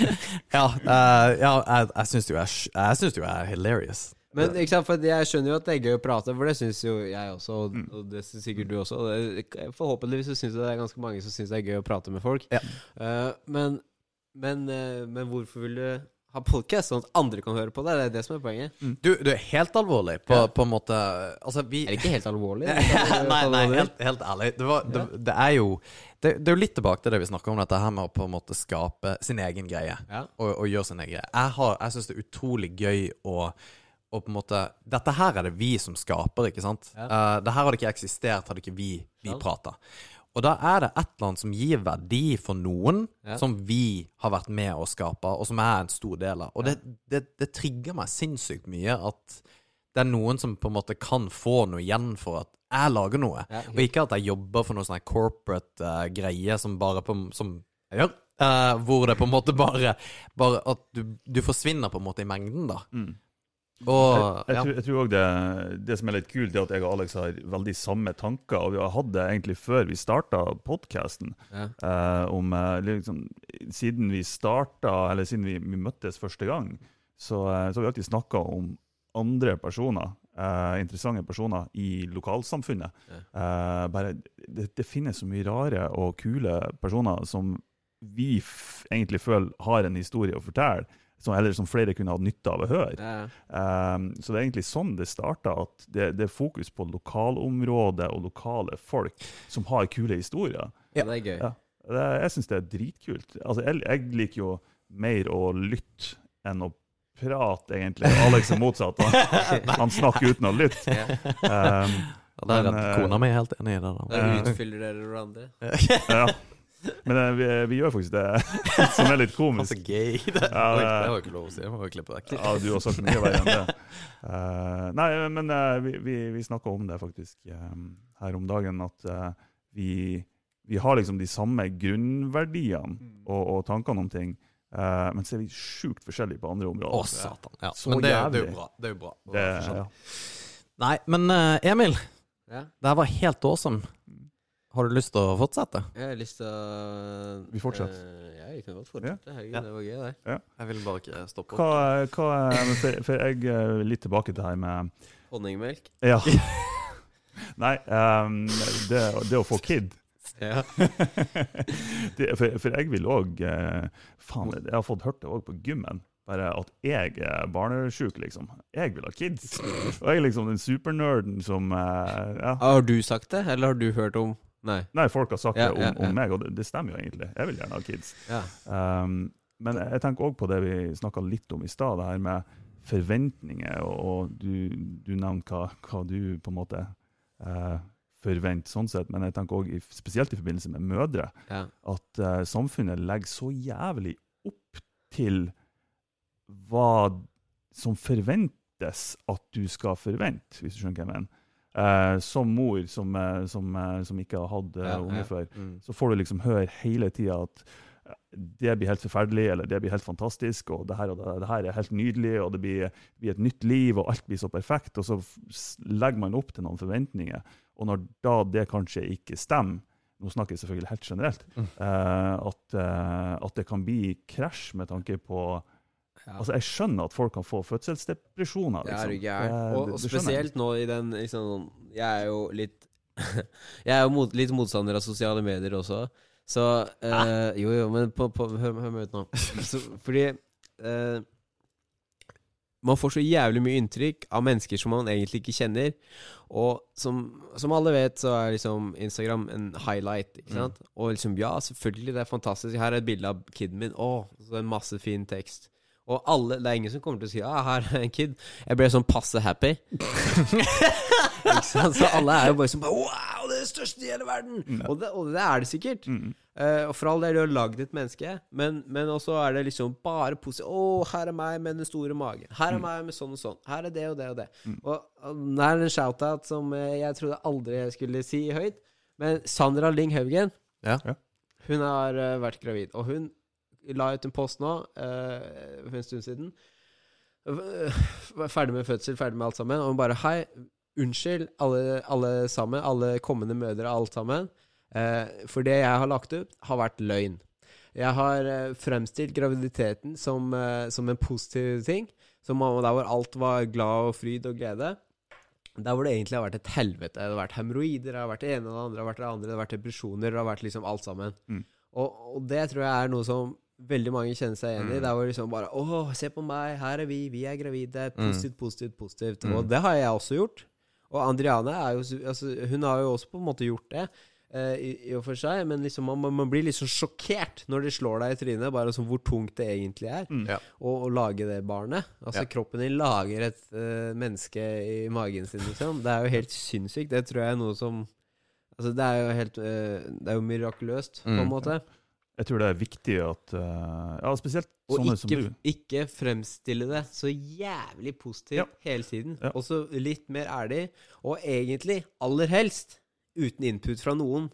Ja, uh, ja jeg, jeg syns jo jeg, jeg syns jo jeg er hilarious. Men ikke sant, for jeg skjønner jo at det er gøy å prate, for det syns jo jeg også, og, Mm. og det syns sikkert du også. Og det, forhåpentligvis så syns det er ganske mange som syns det er gøy å prate med folk. Ja. Uh, men, men, uh, men hvorfor vil du ha podkast, sånn at andre kan høre på det? Det er det som er poenget. Du, du er helt alvorlig på, Ja. på en måte Altså, vi Er det ikke helt alvorlig? nei, nei, helt, helt ærlig. Det, var, det, det er jo det, det er jo litt tilbake til det vi snakka om, dette her med å på en måte skape sin egen greie. Ja. Og, og gjøre sin egen greie. Jeg, har- jeg syns det er utrolig gøy å og på en måte Dette her er det vi som skaper, ikke sant? Ja. Uh, det her hadde ikke eksistert hadde ikke vi, vi prata. Og da er det et eller annet som gir verdi for noen, Ja. som vi har vært med å skape, og som er en stor del av. Og det, det, det trigger meg sinnssykt mye at det er noen som på en måte kan få noe igjen for at jeg lager noe. Ja. Og ikke at jeg jobber for noe sånn corporate uh, greie som bare på Som jeg gjør. Uh, hvor det på en måte bare Bare at du, du forsvinner på en måte i mengden, da. Mm. Og Jeg, jeg, ja. tror, også det, det som er litt kult, er at jeg og Alex har veldig samme tanker. Og vi har hatt det egentlig før vi starta podkasten. Ja. Eh, eh, liksom, Siden vi starta, eller siden vi, vi møttes første gang, så, eh, så har vi alltid snakka om andre personer. eh, interessante personer i lokalsamfunnet. Eh, bare, det, det finnes så mye rare og kule personer som vi egentlig føler har en historie å fortelle. Som, eller som flere kunne hatt nytte av å høre. Ja. Um, så det er egentlig sånn det starta, at det, det er fokus på lokalområdet og lokale folk som har kule historier. Ja, det er gøy. Ja. Det, jeg syns det er dritkult. Altså, jeg, jeg liker jo mer å lytte enn å prate, egentlig. Alex er motsatt. Han, han snakker uten å lytte. Um, Ja, der Men, er eh, kona mi helt enig i det. da. Der utfyller dere hverandre. Ja. Men eh, vi, vi gjør faktisk det som er litt komisk. komisk. gay. Det, Ja, det- det var jo ikke lov å si. Jeg må jo klippe vekk. Ja, du har sagt mye verre enn det. Eh, nei, men eh, vi, vi, vi snakka om det faktisk eh, her om dagen, at eh, vi, vi har liksom de samme grunnverdiene og, og tankene om ting, eh, men så er vi sjukt forskjellige på andre Å, områder. satan. Ja. Så Men det, det er jævlig. jo bra. Det er jo bra. Det, ja. Nei, men eh, Emil, Ja. det her var helt awesome. Har du lyst til å fortsette? Jeg har lyst til å Vi fortsetter. eh, ja, vi kan godt fortsette. Herregud, Ja. det var gøy, det. Jeg vil bare ikke stoppe. Hva, hva men for, for jeg er litt tilbake til det her med Honningmelk. Ja. Nei, um, det, det å få kid Ja. det, for, for jeg vil òg Faen, jeg har fått hørt det òg på gymmen. Bare at jeg er barnesjuk, liksom. Jeg vil ha kids. Og jeg er liksom den supernerden som eh, ja. Har du sagt det, eller har du hørt om Nei. Nei, folk har sagt Ja, det om, ja, ja. om meg, og det, det stemmer jo egentlig. Jeg vil gjerne ha kids. Ja. Um, men jeg tenker òg på det vi snakka litt om i stad, det her med forventninger. Og, du, du nevnte hva, hva du på en måte uh, forventer, sånn sett. Men jeg tenker òg, spesielt i forbindelse med mødre, ja. at uh, samfunnet legger så jævlig opp til hva som forventes at du skal forvente, hvis du skjønner hva jeg mener. Eh, som mor som, eh, som, eh, som ikke har hatt Ja, unge ja. før, Mm. så får du liksom høre hele tida at det blir helt forferdelig, eller det blir helt fantastisk, og det her, og det, det her er helt nydelig, og det blir, blir et nytt liv, og alt blir så perfekt. Og så legger man opp til noen forventninger. Og når da det kanskje ikke stemmer, nå snakker jeg selvfølgelig helt generelt, eh, at, at det kan bli krasj med tanke på Ja. Altså, Jeg skjønner at folk kan få fødselsdepresjoner. Det er jo du gæren. Og, og spesielt nå i den liksom, Jeg er jo litt Jeg er jo mot, litt motstander av sosiale medier også. Så eh, Jo, jo, men på, på, hør, hør meg ut nå. Så, fordi eh, man får så jævlig mye inntrykk av mennesker som man egentlig ikke kjenner. Og som, som alle vet, så er liksom Instagram en highlight. Ikke sant? Og liksom, ja, selvfølgelig, det er fantastisk. Her er et bilde av kiden min. Å, så en masse fin tekst. Og alle, det er ingen som kommer til å si ah, her er en kid. Jeg ble sånn passe happy. ikke sant? Så alle er jo bare sånn Wow, det er det største i hele verden! Og, det, og det er det sikkert. Mm. Uh, og for all del, du har lagd et menneske, men, men også er det liksom bare positivt. Å, her er meg med den store magen. Her er meg med sånn og sånn. Her er det og det og det. Og, og det er en shout-out som eh, jeg trodde aldri jeg skulle si høyt. Men Sandra Ling Haugen, Ja. Ja. hun har eh, vært gravid. Og hun la ut en post nå uh, for en stund siden. Ferdig med fødsel, ferdig med alt sammen. Og hun bare Hei, unnskyld alle, alle sammen, alle kommende mødre, alt sammen. Uh, for det jeg har lagt ut, har vært løgn. Jeg har eh, fremstilt graviditeten som, som en positiv ting. Som der hvor alt var glad og fryd og glede. Der hvor det egentlig har vært et helvete. Det har vært hemoroider, det har vært det ene og det andre, det har vært det andre, det har vært depresjoner, det har vært liksom alt sammen. Mm. Og, og det tror jeg er noe som veldig mange kjenner seg igjen i. Mm. Det var liksom bare Å, se på meg, her er vi, vi er gravide. Mm. Positivt, positivt, positivt. Mm. Og det har jeg også gjort. Og Andriane er jo altså, Hun har jo også på en måte gjort det. Uh, i, i og for seg, men liksom man, man- blir liksom sjokkert når de slår deg i trynet, bare sånn hvor tungt det egentlig er Mm. Ja. å, å lage det barnet. Altså Ja. Kroppen din lager et uh, menneske i magen sin, liksom. Det er jo helt sinnssykt. Det tror jeg er noe som Altså, det er jo helt uh, Det er jo mirakuløst, på Mm. en måte. Jeg tror det er viktig at eh, Ja, spesielt Og sånne som ikke, du. ikke fremstille det så jævlig positivt Ja. hele tiden. Ja. Og så litt mer ærlig. Og egentlig, aller helst, uten input fra noen.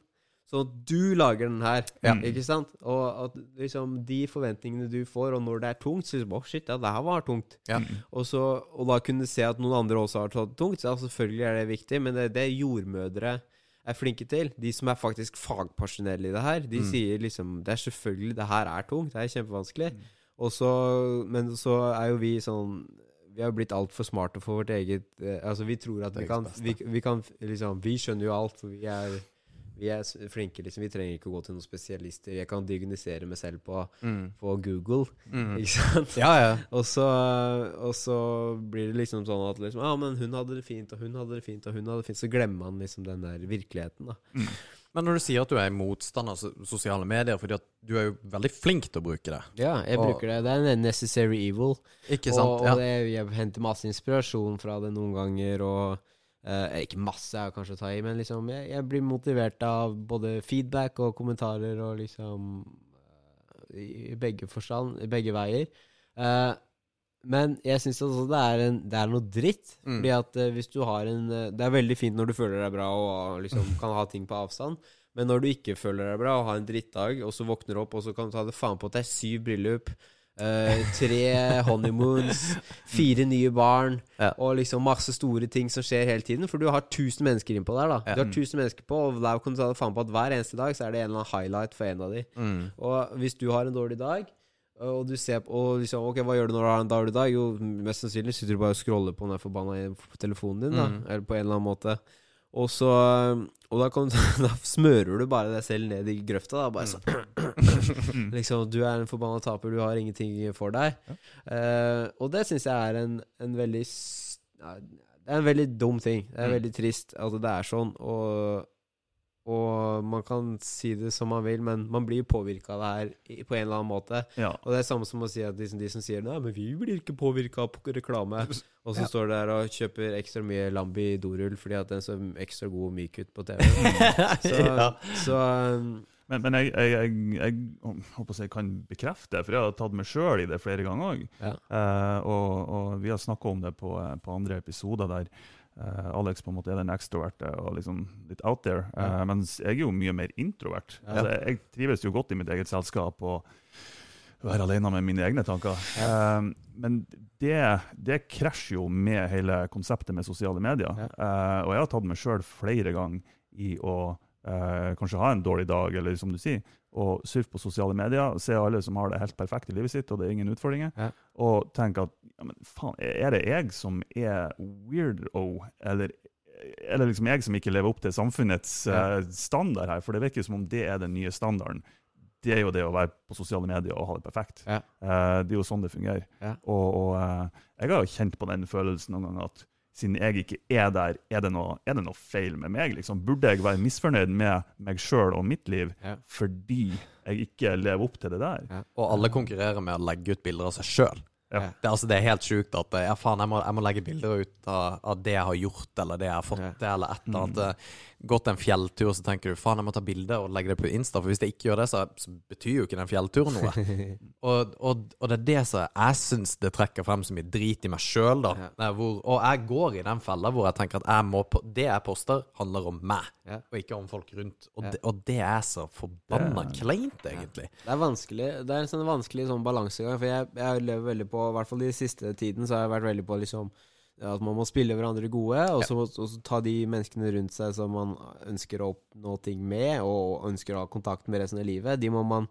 Sånn at du lager den her, Ja. ikke sant? Og at liksom de forventningene du får, og når det er tungt, så liksom, å shit, ja, det her var tungt. Ja. Mm. Og, så, og da kunne du se at noen andre også har tatt det tungt. Så ja, selvfølgelig er det viktig, men det, det jordmødre er flinke til, de som er faktisk fagpersonell i det her, de Mm. sier liksom Det er selvfølgelig, det her er tungt, det er kjempevanskelig. Mm. Og så, men så er jo vi sånn Vi har blitt altfor smarte for vårt eget eh, Altså, vi tror at vi kan, vi, vi kan liksom Vi skjønner jo alt, vi er vi er flinke, liksom. Vi trenger ikke å gå til noen spesialister. Jeg kan diagnosere meg selv på, Mm. på Google, Mm. ikke sant? Ja, ja. Og så, og så blir det liksom sånn at liksom, Ja, men hun hadde det fint, og hun hadde det fint, og hun hadde det fint. Så glemmer man liksom den der virkeligheten, da. Men når du sier at du er motstander av sosiale medier, fordi at du er jo veldig flink til å bruke det. Ja, jeg Og- bruker det. Det er en necessary evil. Ikke sant? Og, og ja. det, jeg henter masse inspirasjon fra det noen ganger, og Eh, ikke masse er kanskje å ta i, men liksom jeg, jeg blir motivert av både feedback og kommentarer og liksom eh, I begge forstand, i begge veier. Eh, men jeg syns også det er, en, det er noe dritt. Mm. Fordi at hvis du har en Det er veldig fint når du føler deg bra og liksom kan ha ting på avstand. Men når du ikke føler deg bra og har en drittdag, og så våkner du opp, og så kan du ta det faen på at det er syv bryllup, eh, tre honeymoons, fire nye barn, Ja. og liksom masse store ting som skjer hele tiden. For du har 1000 mennesker innpå der, da. Ja. Du har 1000 mennesker på, og der kan du ta faen på at hver eneste dag så er det en eller annen highlight for en av de. Mm. Og hvis du har en dårlig dag, og du ser på og liksom, Ok, hva gjør du når du har en dårlig dag? Jo, mest sannsynlig sitter du bare og scroller på den forbanna telefonen din, da. Mm. Eller på en eller annen måte. Og så Og da, kom, da smører du bare deg selv ned i grøfta, da. Bare sånn Liksom, du er en forbanna taper, du har ingenting for deg. Eh, og det syns jeg er en, en veldig Det er en veldig dum ting. Det er Mm. veldig trist at det er sånn. Og, og man kan si det som man vil, men man blir påvirka av det her på en eller annen måte. Ja. Og det er samme som å si at de, som- de som sier Nei, men vi blir ikke påvirka av reklame. Og så står du der og kjøper ekstra mye Lambi dorull fordi at den så ekstra god og myk ut på TV. Så, ja. så um, Men, men jeg, jeg, jeg, jeg håper si, kan bekrefte det, for jeg har tatt meg sjøl i det flere ganger òg. Ja. Eh, og, og vi har snakka om det på, eh, på andre episoder der eh, Alex på en måte er den ekstroverte og liksom litt out there. uh, Ja. mens jeg er jo mye mer introvert. Ja. Altså, jeg, trives jo godt i mitt eget selskap og være alene med mine egne tanker. Eh, men det, det krasjer jo med hele konseptet med sosiale medier. Ja. Eh, og jeg har tatt meg sjøl flere ganger i å eh, kanskje ha en dårlig dag, eller som du sier, og surfe på sosiale medier, se alle som har det helt perfekt i livet sitt, og det er ingen utfordringer, Ja. og tenke at ja, men faen, er det jeg som er weirdo, eller er det liksom jeg som ikke lever opp til samfunnets eh, standard her? For det virker som om det er den nye standarden. Det er jo det å være på sosiale medier og ha det perfekt. Ja. Uh, det er jo sånn det fungerer. Ja. Og, og uh, jeg har jo kjent på den følelsen noen ganger at siden jeg ikke er der, er det noe, er det noe feil med meg? Liksom? Burde jeg være misfornøyd med meg sjøl og mitt liv Ja. fordi jeg ikke lever opp til det der? Og alle konkurrerer med å legge ut bilder av seg sjøl. Ja. Det, er altså, det er helt sjukt at ja, faen, jeg må, jeg må legge bilder ut av, av det jeg har gjort, eller det jeg har fått Ja. eller et eller annet. Gått en fjelltur, så tenker du faen, jeg må ta bilde og legge det på Insta, for hvis jeg ikke gjør det, så, så betyr jo ikke den fjellturen noe. og, og, og det er det som jeg syns det trekker frem så mye drit i meg sjøl, da. Ja. Hvor, og jeg går i den fella hvor jeg tenker at jeg må det jeg poster, handler om meg, Ja. og ikke om folk rundt. Og, Ja. det, og det er så forbanna kleint, egentlig. Det er vanskelig Det er en sånn vanskelig sånn balansegang. For jeg, jeg lever veldig på I hvert fall i siste tiden så har jeg vært veldig på liksom at man må spille hverandre gode, og så, og så ta de menneskene rundt seg som man ønsker å oppnå ting med, og ønsker å ha kontakt med resten av livet. De må man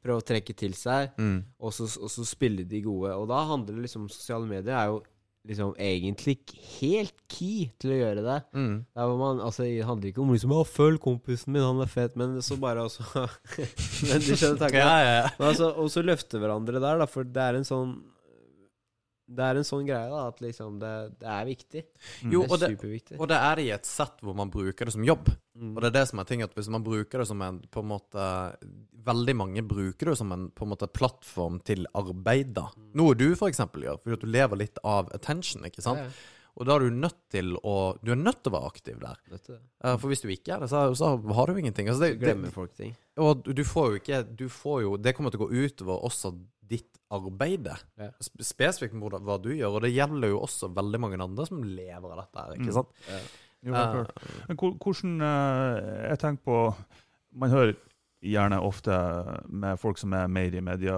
prøve å trekke til seg, Mm. og så, og så spille de gode. Og da handler det liksom Sosiale medier er jo liksom egentlig helt key til å gjøre det. Mm. Man, altså, det handler ikke om liksom, å, 'Følg kompisen min, han er fet', men så bare også Men du skjønner tanken? Ja, ja, ja. Altså, og så løfte hverandre der, da, for det er en sånn Det er en sånn greie, da, at liksom det, det er viktig. Jo, det er det, superviktig. Og det er det i et sett hvor man bruker det som jobb. Mm. Og det er det som er ting at Hvis man bruker det som en på en måte Veldig mange bruker det som en på en måte plattform til arbeid. da Noe du for eksempel gjør, fordi at du lever litt av attention. ikke sant? Ja, ja. Og da er du nødt til å Du er nødt til å være aktiv der. Eh, For hvis du ikke er det, så, så har du ingenting. Altså det, glemmer det, folk ting. og du får jo ikke Du får jo Det kommer til å gå utover også ditt arbeid. Ja. Spesifikt med hva du gjør. Og det gjelder jo også veldig mange andre som lever av dette her. ikke Mm. sant? Jo, helt klart. Men hvordan eh, Jeg tenker på Man hører gjerne ofte med folk som er mer i media,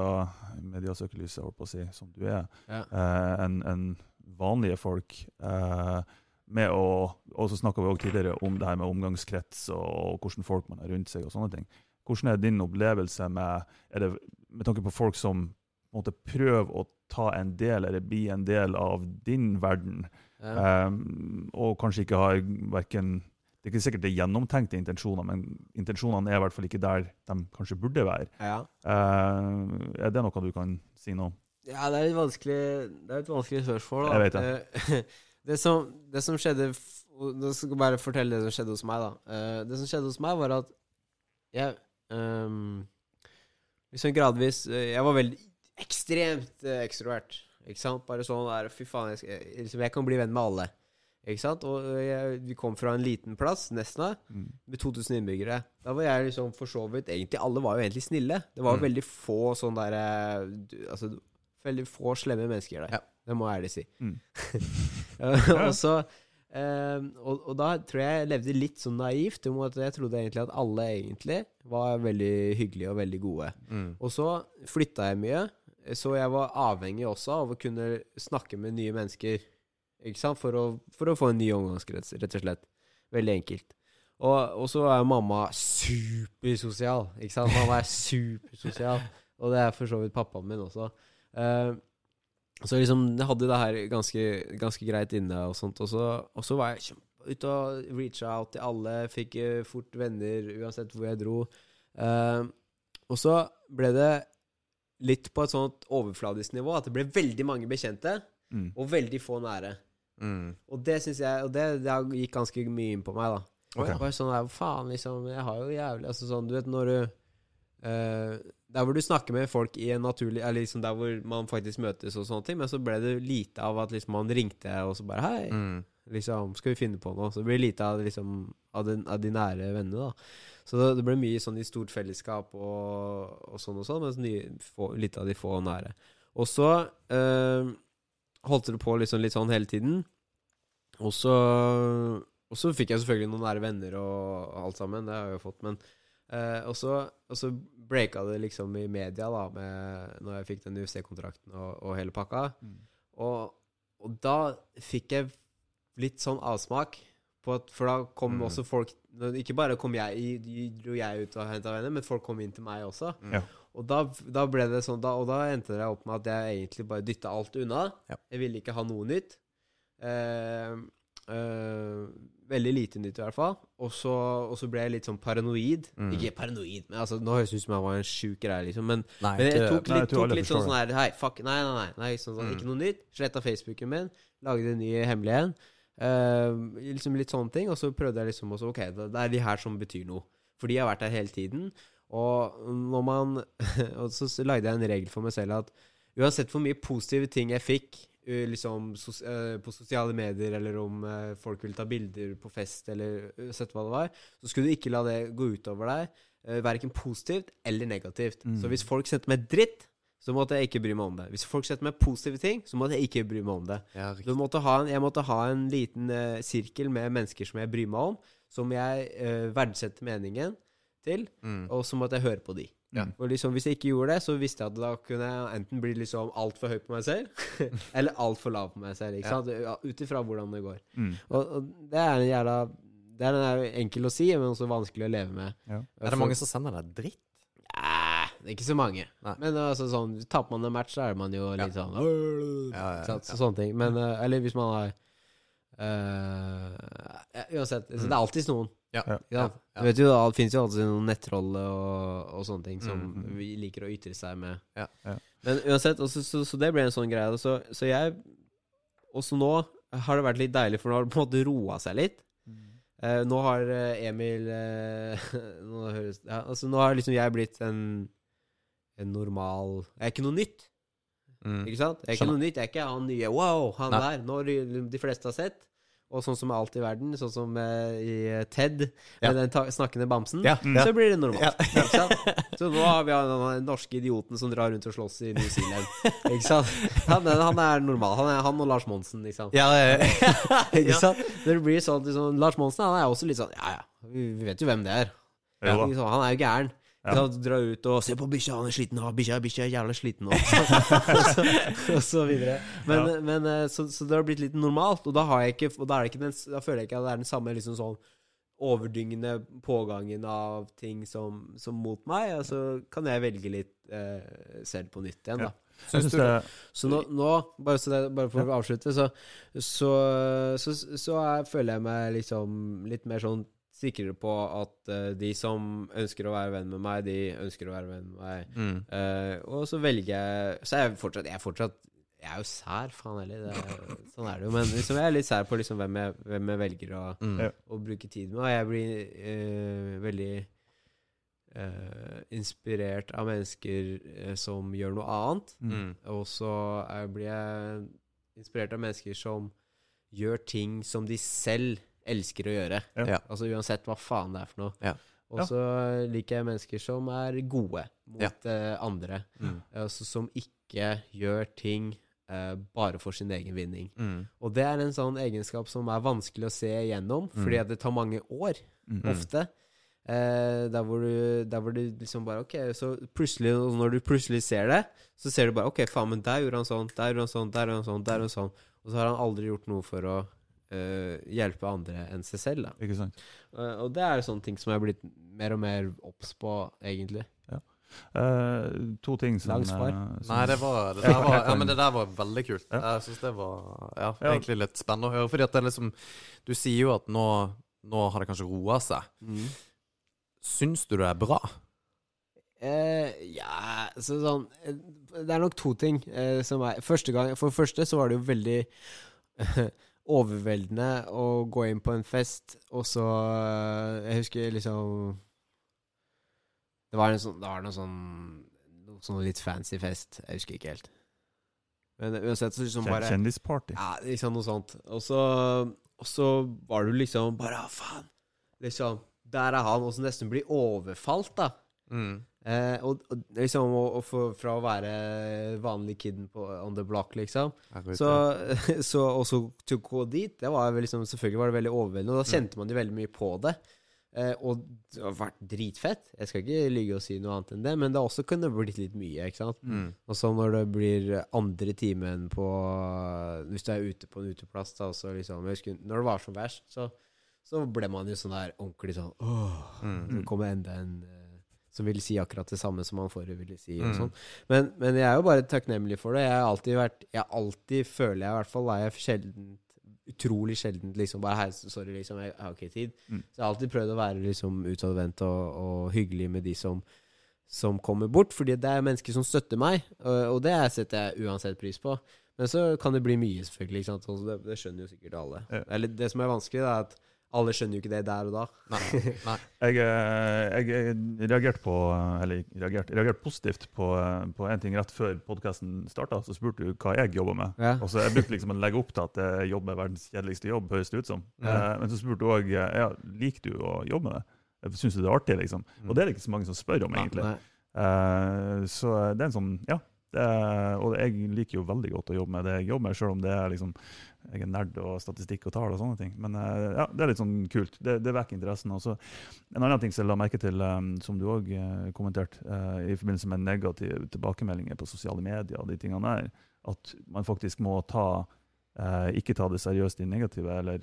mediasøkelyset, holdt på å si, som du er, Ja. eh, enn en vanlige folk. Eh, med å, og så snakka vi også tidligere om det her med omgangskrets og hvordan folk man har rundt seg. og sånne ting. Hvordan er din opplevelse med er det, med tanke på folk som måte prøve å ta en del eller bli en del av din verden, Ja. Um, og kanskje ikke har verken Det er ikke sikkert det er gjennomtenkte intensjoner, men intensjonene er i hvert fall ikke der de kanskje burde være. ja. Uh, er det noe du kan si nå? Ja, det er litt vanskelig Det er et vanskelig spørsmål. Da. Jeg vet det. Eh, det, som, det som skjedde Nå skal jeg bare fortelle det som skjedde hos meg, da. Eh, det som skjedde hos meg, var at jeg um, Liksom gradvis eh, Jeg var veldig ekstremt eh, ekstrovert. Ikke sant? Bare sånn der Fy faen, jeg, jeg, liksom, jeg kan bli venn med alle. Ikke sant? Og jeg, vi kom fra en liten plass, Nesna, Mm. med 2000 innbyggere. Da var jeg liksom for så vidt Egentlig alle var jo egentlig snille. Det var Mm. veldig få sånn derre du- Altså veldig få slemme mennesker der. Ja. Det må jeg ærlig si. Mm. og så um, og, og da tror jeg jeg levde litt sånn naivt. om at Jeg trodde egentlig at alle egentlig var veldig hyggelige og veldig gode. Mm. Og så flytta jeg mye, så jeg var avhengig også av å kunne snakke med nye mennesker. For å, for å få en ny omgangskrets, rett og slett. Veldig enkelt. Og, og så er mamma supersosial. Ikke sant? Mamma er supersosial. Og det er for så vidt pappaen min også. Uh, så liksom, jeg hadde det her ganske, ganske greit inne og sånt. Og så, og så var jeg ute og reacha out til alle. Fikk eh, fort venner uansett hvor jeg dro. Uh, og så ble det litt på et sånt overfladisk nivå at det ble veldig mange bekjente Mm. og veldig få nære. Mm. Og det syns jeg Og det, det gikk ganske mye inn på meg, da. Okay. Bare sånn der, faen, liksom Jeg har jo jævlig Altså sånn, du vet når du uh, Der hvor du snakker med folk i en naturlig Eller liksom der hvor man faktisk møtes og sånne ting, men så ble det lite av at liksom man ringte og så bare Hei, Mm. liksom, skal vi finne på noe? Så det blir lite av liksom Av, den, av de nære vennene, da. Så det, det ble mye sånn i stort fellesskap og, og sånn og sånn, mens ny, få, litt av de få nære. Og så eh, holdt det på liksom litt sånn hele tiden. Og så, og så fikk jeg selvfølgelig noen nære venner og alt sammen. Det har jeg jo fått, men eh, og, så, og så breaka det liksom i media, da, med, når jeg fikk den UFC-kontrakten og, og hele pakka. Mm. Og, og da fikk jeg litt sånn avsmak. På at, for da kom Mm. også folk Ikke bare kom jeg, dro jeg ut og henta venner, men folk kom inn til meg også. Ja. Og da, da ble det sånn da, Og da endte det opp med at jeg egentlig bare dytta alt unna. Ja. Jeg ville ikke ha noe nytt. Eh, eh, veldig lite nytt, i hvert fall. Og så, og så ble jeg litt sånn paranoid. Mm. Ikke paranoid, men altså, nå høres det ut som jeg var en sjuk greie, liksom. Men, Nei, men jeg tok litt, nei, tok litt sånn sånn her Hei, fuck. Nei, nei, nei. nei sånn, sånn, Mm. Ikke noe nytt. Sletta Facebooken min. Lagde en ny hemmelig en. Eh, liksom litt sånne ting. Og så prøvde jeg liksom også Ok, det, det er de her som betyr noe. For de har vært der hele tiden. Og når man Og så lagde jeg en regel for meg selv at uansett hvor mye positive ting jeg fikk uh, liksom sos uh, på sosiale medier, eller om uh, folk ville ta bilder på fest, eller uansett hva det var, så skulle du ikke la det gå utover deg. Uh, verken positivt eller negativt. Mm. Så hvis folk sendte meg dritt, så måtte jeg ikke bry meg om det. Hvis folk setter meg positive ting, så måtte jeg ikke bry meg om det. Ja, måtte ha en, jeg måtte ha en liten uh, sirkel med mennesker som jeg bryr meg om, som jeg uh, verdsetter meningen til, Mm. og så måtte jeg høre på de. Ja. Og liksom, Hvis jeg ikke gjorde det, så visste jeg at da kunne jeg enten bli liksom altfor høy på meg selv, eller altfor lav på meg selv. Ikke sant? Ja, Ut ifra hvordan det går. Mm. Og, og det er en jævla Det er en enkel å si, men også vanskelig å leve med. Ja. Er det mange som sender deg dritt? Ikke så mange. Nei. Men altså sånn taper man en match, så er man jo litt sånn Ja, ja, ikke ja. Så, Sånne ting. Men eh, Eller hvis man har uh, ja, Uansett. så Det er alltid noen. Ja. Ja. Du vet jo, Det finnes jo alltid noen nettroll og, og sånne ting som Mm, mm. vi liker å ytre seg med. Ja. Ja. Men uansett, også, så, så, det ble en sånn greie. Så, så jeg Også nå har det vært litt deilig, for nå har det på en måte roa seg litt. Eh, nå har Emil eh, nå, høres, ja, altså, nå har liksom jeg blitt en En normal Jeg er ikke noe nytt, Mm. ikke sant? Jeg er ikke noe nytt. Jeg er ikke han nye Wow, han Nei. der. Når de- fleste har sett. Og sånn som alt i verden, sånn som eh, i eh, Ted, Ja. med den ta snakkende bamsen, Ja, Mm. ja. så blir det normalt. Ja. Ikke sant? Så nå har vi han den norske idioten som drar rundt og slåss i New Zealand. Ikke sant? Han, han er normal. Han, er, han og Lars Monsen, ikke sant. ja, ja. Ikke sant? Når det blir sånn liksom, Lars Monsen han er også litt sånn Ja, ja, vi, vi vet jo hvem det er. Jo da. Ikke sant? Han er jo gæren. Ja. Dra? Drar ut og 'Se på bikkja, han er sliten. Ja, bikkja bikkja er jævla sliten nå.' og, så, og så videre. Men, Ja. men eh, så, så det har blitt litt normalt, og da, har jeg ikke, og da, er det ikke den, da føler jeg ikke at det er den samme liksom sånn overdyngende pågangen av ting som, som mot meg. Og så kan jeg velge litt eh, selv på nytt igjen, da. Ja. det, Så nå, nå bare, så det, bare for å avslutte, så, så, så, så er, føler jeg meg liksom litt mer sånn sikrere på at uh, de som ønsker å være venn med meg, de ønsker å være venn med meg. Mm. Uh, og så velger jeg Så er jeg fortsatt Jeg er fortsatt Jeg er jo sær, faen heller. Er, sånn er det jo. Men liksom, jeg er litt sær på liksom hvem, jeg, hvem jeg velger å, Mm. Å bruke tid med. Og jeg blir uh, veldig eh, inspirert av mennesker som gjør noe annet. mm. Og så er- blir jeg inspirert av mennesker som gjør ting som de selv elsker å gjøre. Ja. Altså uansett hva faen det er for noe. Ja. Og så liker jeg mennesker som er gode mot Ja. eh, andre. Mm. Altså som ikke gjør ting uh, bare for sin egen vinning. Mm. Og det er en sånn egenskap som er vanskelig å se igjennom, fordi at det tar mange år, Mm. ofte. Eh, der, hvor du, der hvor du liksom bare Ok, så plutselig, når du plutselig ser det, så ser du bare Ok, faen, men der gjorde han sånn, der gjorde han sånn, der gjorde han sånn, der gjorde han sånn. Og så har han aldri gjort noe for å eh, hjelpe andre enn seg selv, da. Ikke sant? Uh, og det er sånne ting som jeg har blitt mer og mer obs på, egentlig. Eh, to ting som, Lang svar. Nei, det var, det Ja, der var Ja, men det der var veldig kult. Ja. Jeg syns det var ja, Ja. egentlig litt spennende å høre. Fordi at det er liksom Du sier jo at nå, nå har det kanskje roa seg. Syns du det er bra? Eh, ja, så sånn Det er nok to ting som er Første gang For det første så var det jo veldig overveldende å gå inn på en fest, og så eh, Jeg husker liksom Det var en sånn Det var noe sånn sånn litt fancy fest. Jeg husker ikke helt. Men uansett så liksom bare Kjendisparty. Ja, liksom noe sånt. Og så, og så var du liksom bare ah, faen. Liksom Der er han, og så nesten blir overfalt, da. Mm. Eh, og, og liksom og, og for, Fra å være vanlig kiden på on the block, liksom. Så, så Og så til å gå dit, det var liksom Selvfølgelig var det veldig overveldende, og da kjente man jo veldig mye på det. Eh, og det har vært dritfett. Jeg skal ikke lyge og si noe annet enn det, men det har også kunne blitt litt mye, ikke sant. Mm. Og så når det blir andre timen på Hvis du er ute på en uteplass, da, så liksom husker når det var som verst, så, så ble man jo sånn der ordentlig sånn Åh, Mm. nå kommer enda en eh, som vil si akkurat det samme som han forrige ville si. Mm. sånn. men, men jeg er jo bare takknemlig for det. Jeg har alltid vært Jeg alltid, føler jeg i hvert fall, er jeg sjelden Utrolig sjelden liksom bare Hei, sorry, liksom, jeg har ikke tid. Mm. Så jeg har alltid prøvd å være liksom utadvendt og, og hyggelig med de som som kommer bort, fordi det er mennesker som støtter meg, og, og det setter jeg uansett pris på. Men så kan det bli mye, selvfølgelig. Altså, det, det skjønner jo sikkert alle. Ja. Eller det som er vanskelig, er at alle skjønner jo ikke det der og da. Nei. Nei. Jeg, eh, jeg reagerte på Eller reagerte, reagerte positivt på, eh, på en ting rett før podkasten starta. Så spurte du hva jeg jobber med. Ja. Og så Jeg brukte liksom å legge opp til at jeg jobber med verdens kjedeligste jobb, høres det ut som. Ja. Eh, men så spurte du òg ja, liker du å jobbe med det. Syns du det er artig, liksom? Og det er det ikke så mange som spør om, egentlig. Nei. Eh, så det er en sånn Ja. Det er, og jeg liker jo veldig godt å jobbe med det jeg jobber med, selv om det er liksom jeg er nerd og statistikk og tall og sånne ting. Men eh, ja, det er litt sånn kult. Det, det vekker interessen. Også. en annen ting som jeg la merke til, um, som du òg kommenterte, eh, i forbindelse med negative tilbakemeldinger på sosiale medier og de tingene der, at man faktisk må ta eh, ikke ta det seriøst, de negative, eller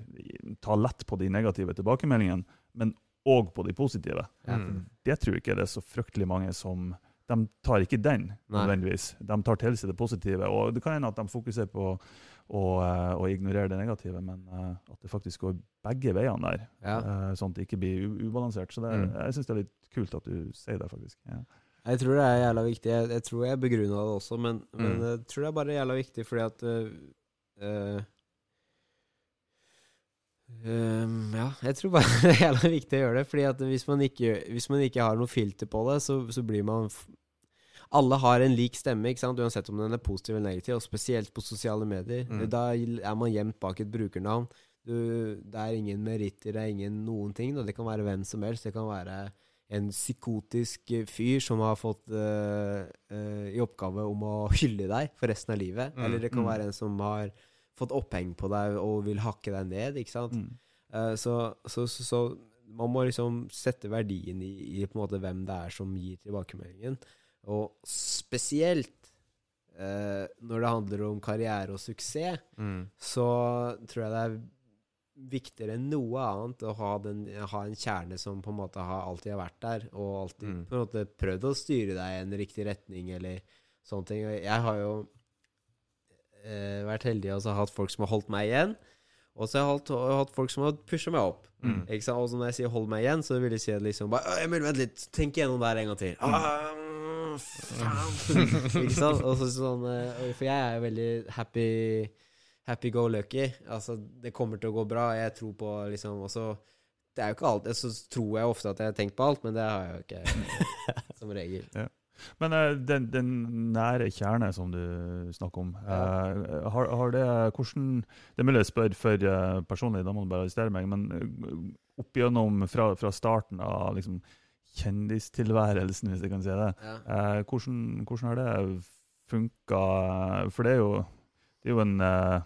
ta lett på de negative tilbakemeldingene, men òg på de positive. Mm. Det tror jeg ikke det er så fryktelig mange som De tar ikke den, nødvendigvis. De tar til seg det positive. Og det kan hende at de fokuserer på å, og ignorere det negative, men eh, at det faktisk går begge veiene der. Ja. eh, sånn at det ikke blir ubalansert. Så det, Mm. jeg syns det er litt kult at du sier det, faktisk. Ja. Jeg tror det er jævla viktig. Jeg, jeg tror jeg begrunna det også, men, men Mm. jeg tror det er bare jævla viktig fordi at øh, Um, Ja, jeg tror bare det er jævla viktig å gjøre det. Fordi at hvis man ikke, hvis man ikke har noe filter på det, så, så blir man Alle har en lik stemme, ikke sant? uansett om den er positiv eller negativ, og spesielt på sosiale medier. Mm. Da er man gjemt bak et brukernavn. Du, det er ingen meritter, det er ingen noen ting. Da. Det kan være hvem som helst. Det kan være en psykotisk fyr som har fått uh, uh, i oppgave om å hylle deg for resten av livet. Mm, Eller det kan mm. være en som har fått oppheng på deg og vil hakke deg ned. Ikke sant? Mm. Uh, så, så, så, så man må liksom sette verdien i, i hvem det er som gir tilbakemeldingen. Og spesielt eh, når det handler om karriere og suksess, Mm. så tror jeg det er viktigere enn noe annet å ha, den, ha en kjerne som på en måte har, alltid har vært der, og alltid Mm. på en måte prøvd å styre deg i en riktig retning, eller sånne ting. Jeg har jo eh, vært heldig og så hatt folk som har holdt meg igjen, og så har jeg hatt, folk som har pusha meg opp. Mm. Og så når jeg sier 'hold meg igjen', så vil jeg si liksom bare, Emil, vent litt, tenk igjennom det her en gang til. Ah, faen. Ikke sant? Og så sånn eh, For jeg er jo veldig happy Happy go lucky. Altså, det kommer til å gå bra. Jeg tror på liksom også Det er jo ikke alt Så tror jeg ofte at jeg har tenkt på alt, men det har jeg jo ikke som regel. Men eh, den, den nære kjerne som du snakker om, uh, har, har det hvordan Det er mulig jeg spør for eh, personlig, da må du bare arrestere meg, men eh, opp igjennom fra, fra starten av liksom, kjendistilværelsen, hvis jeg kan si det, Ja. eh, hvordan, hvordan har det funka? For det er jo, det er jo en eh,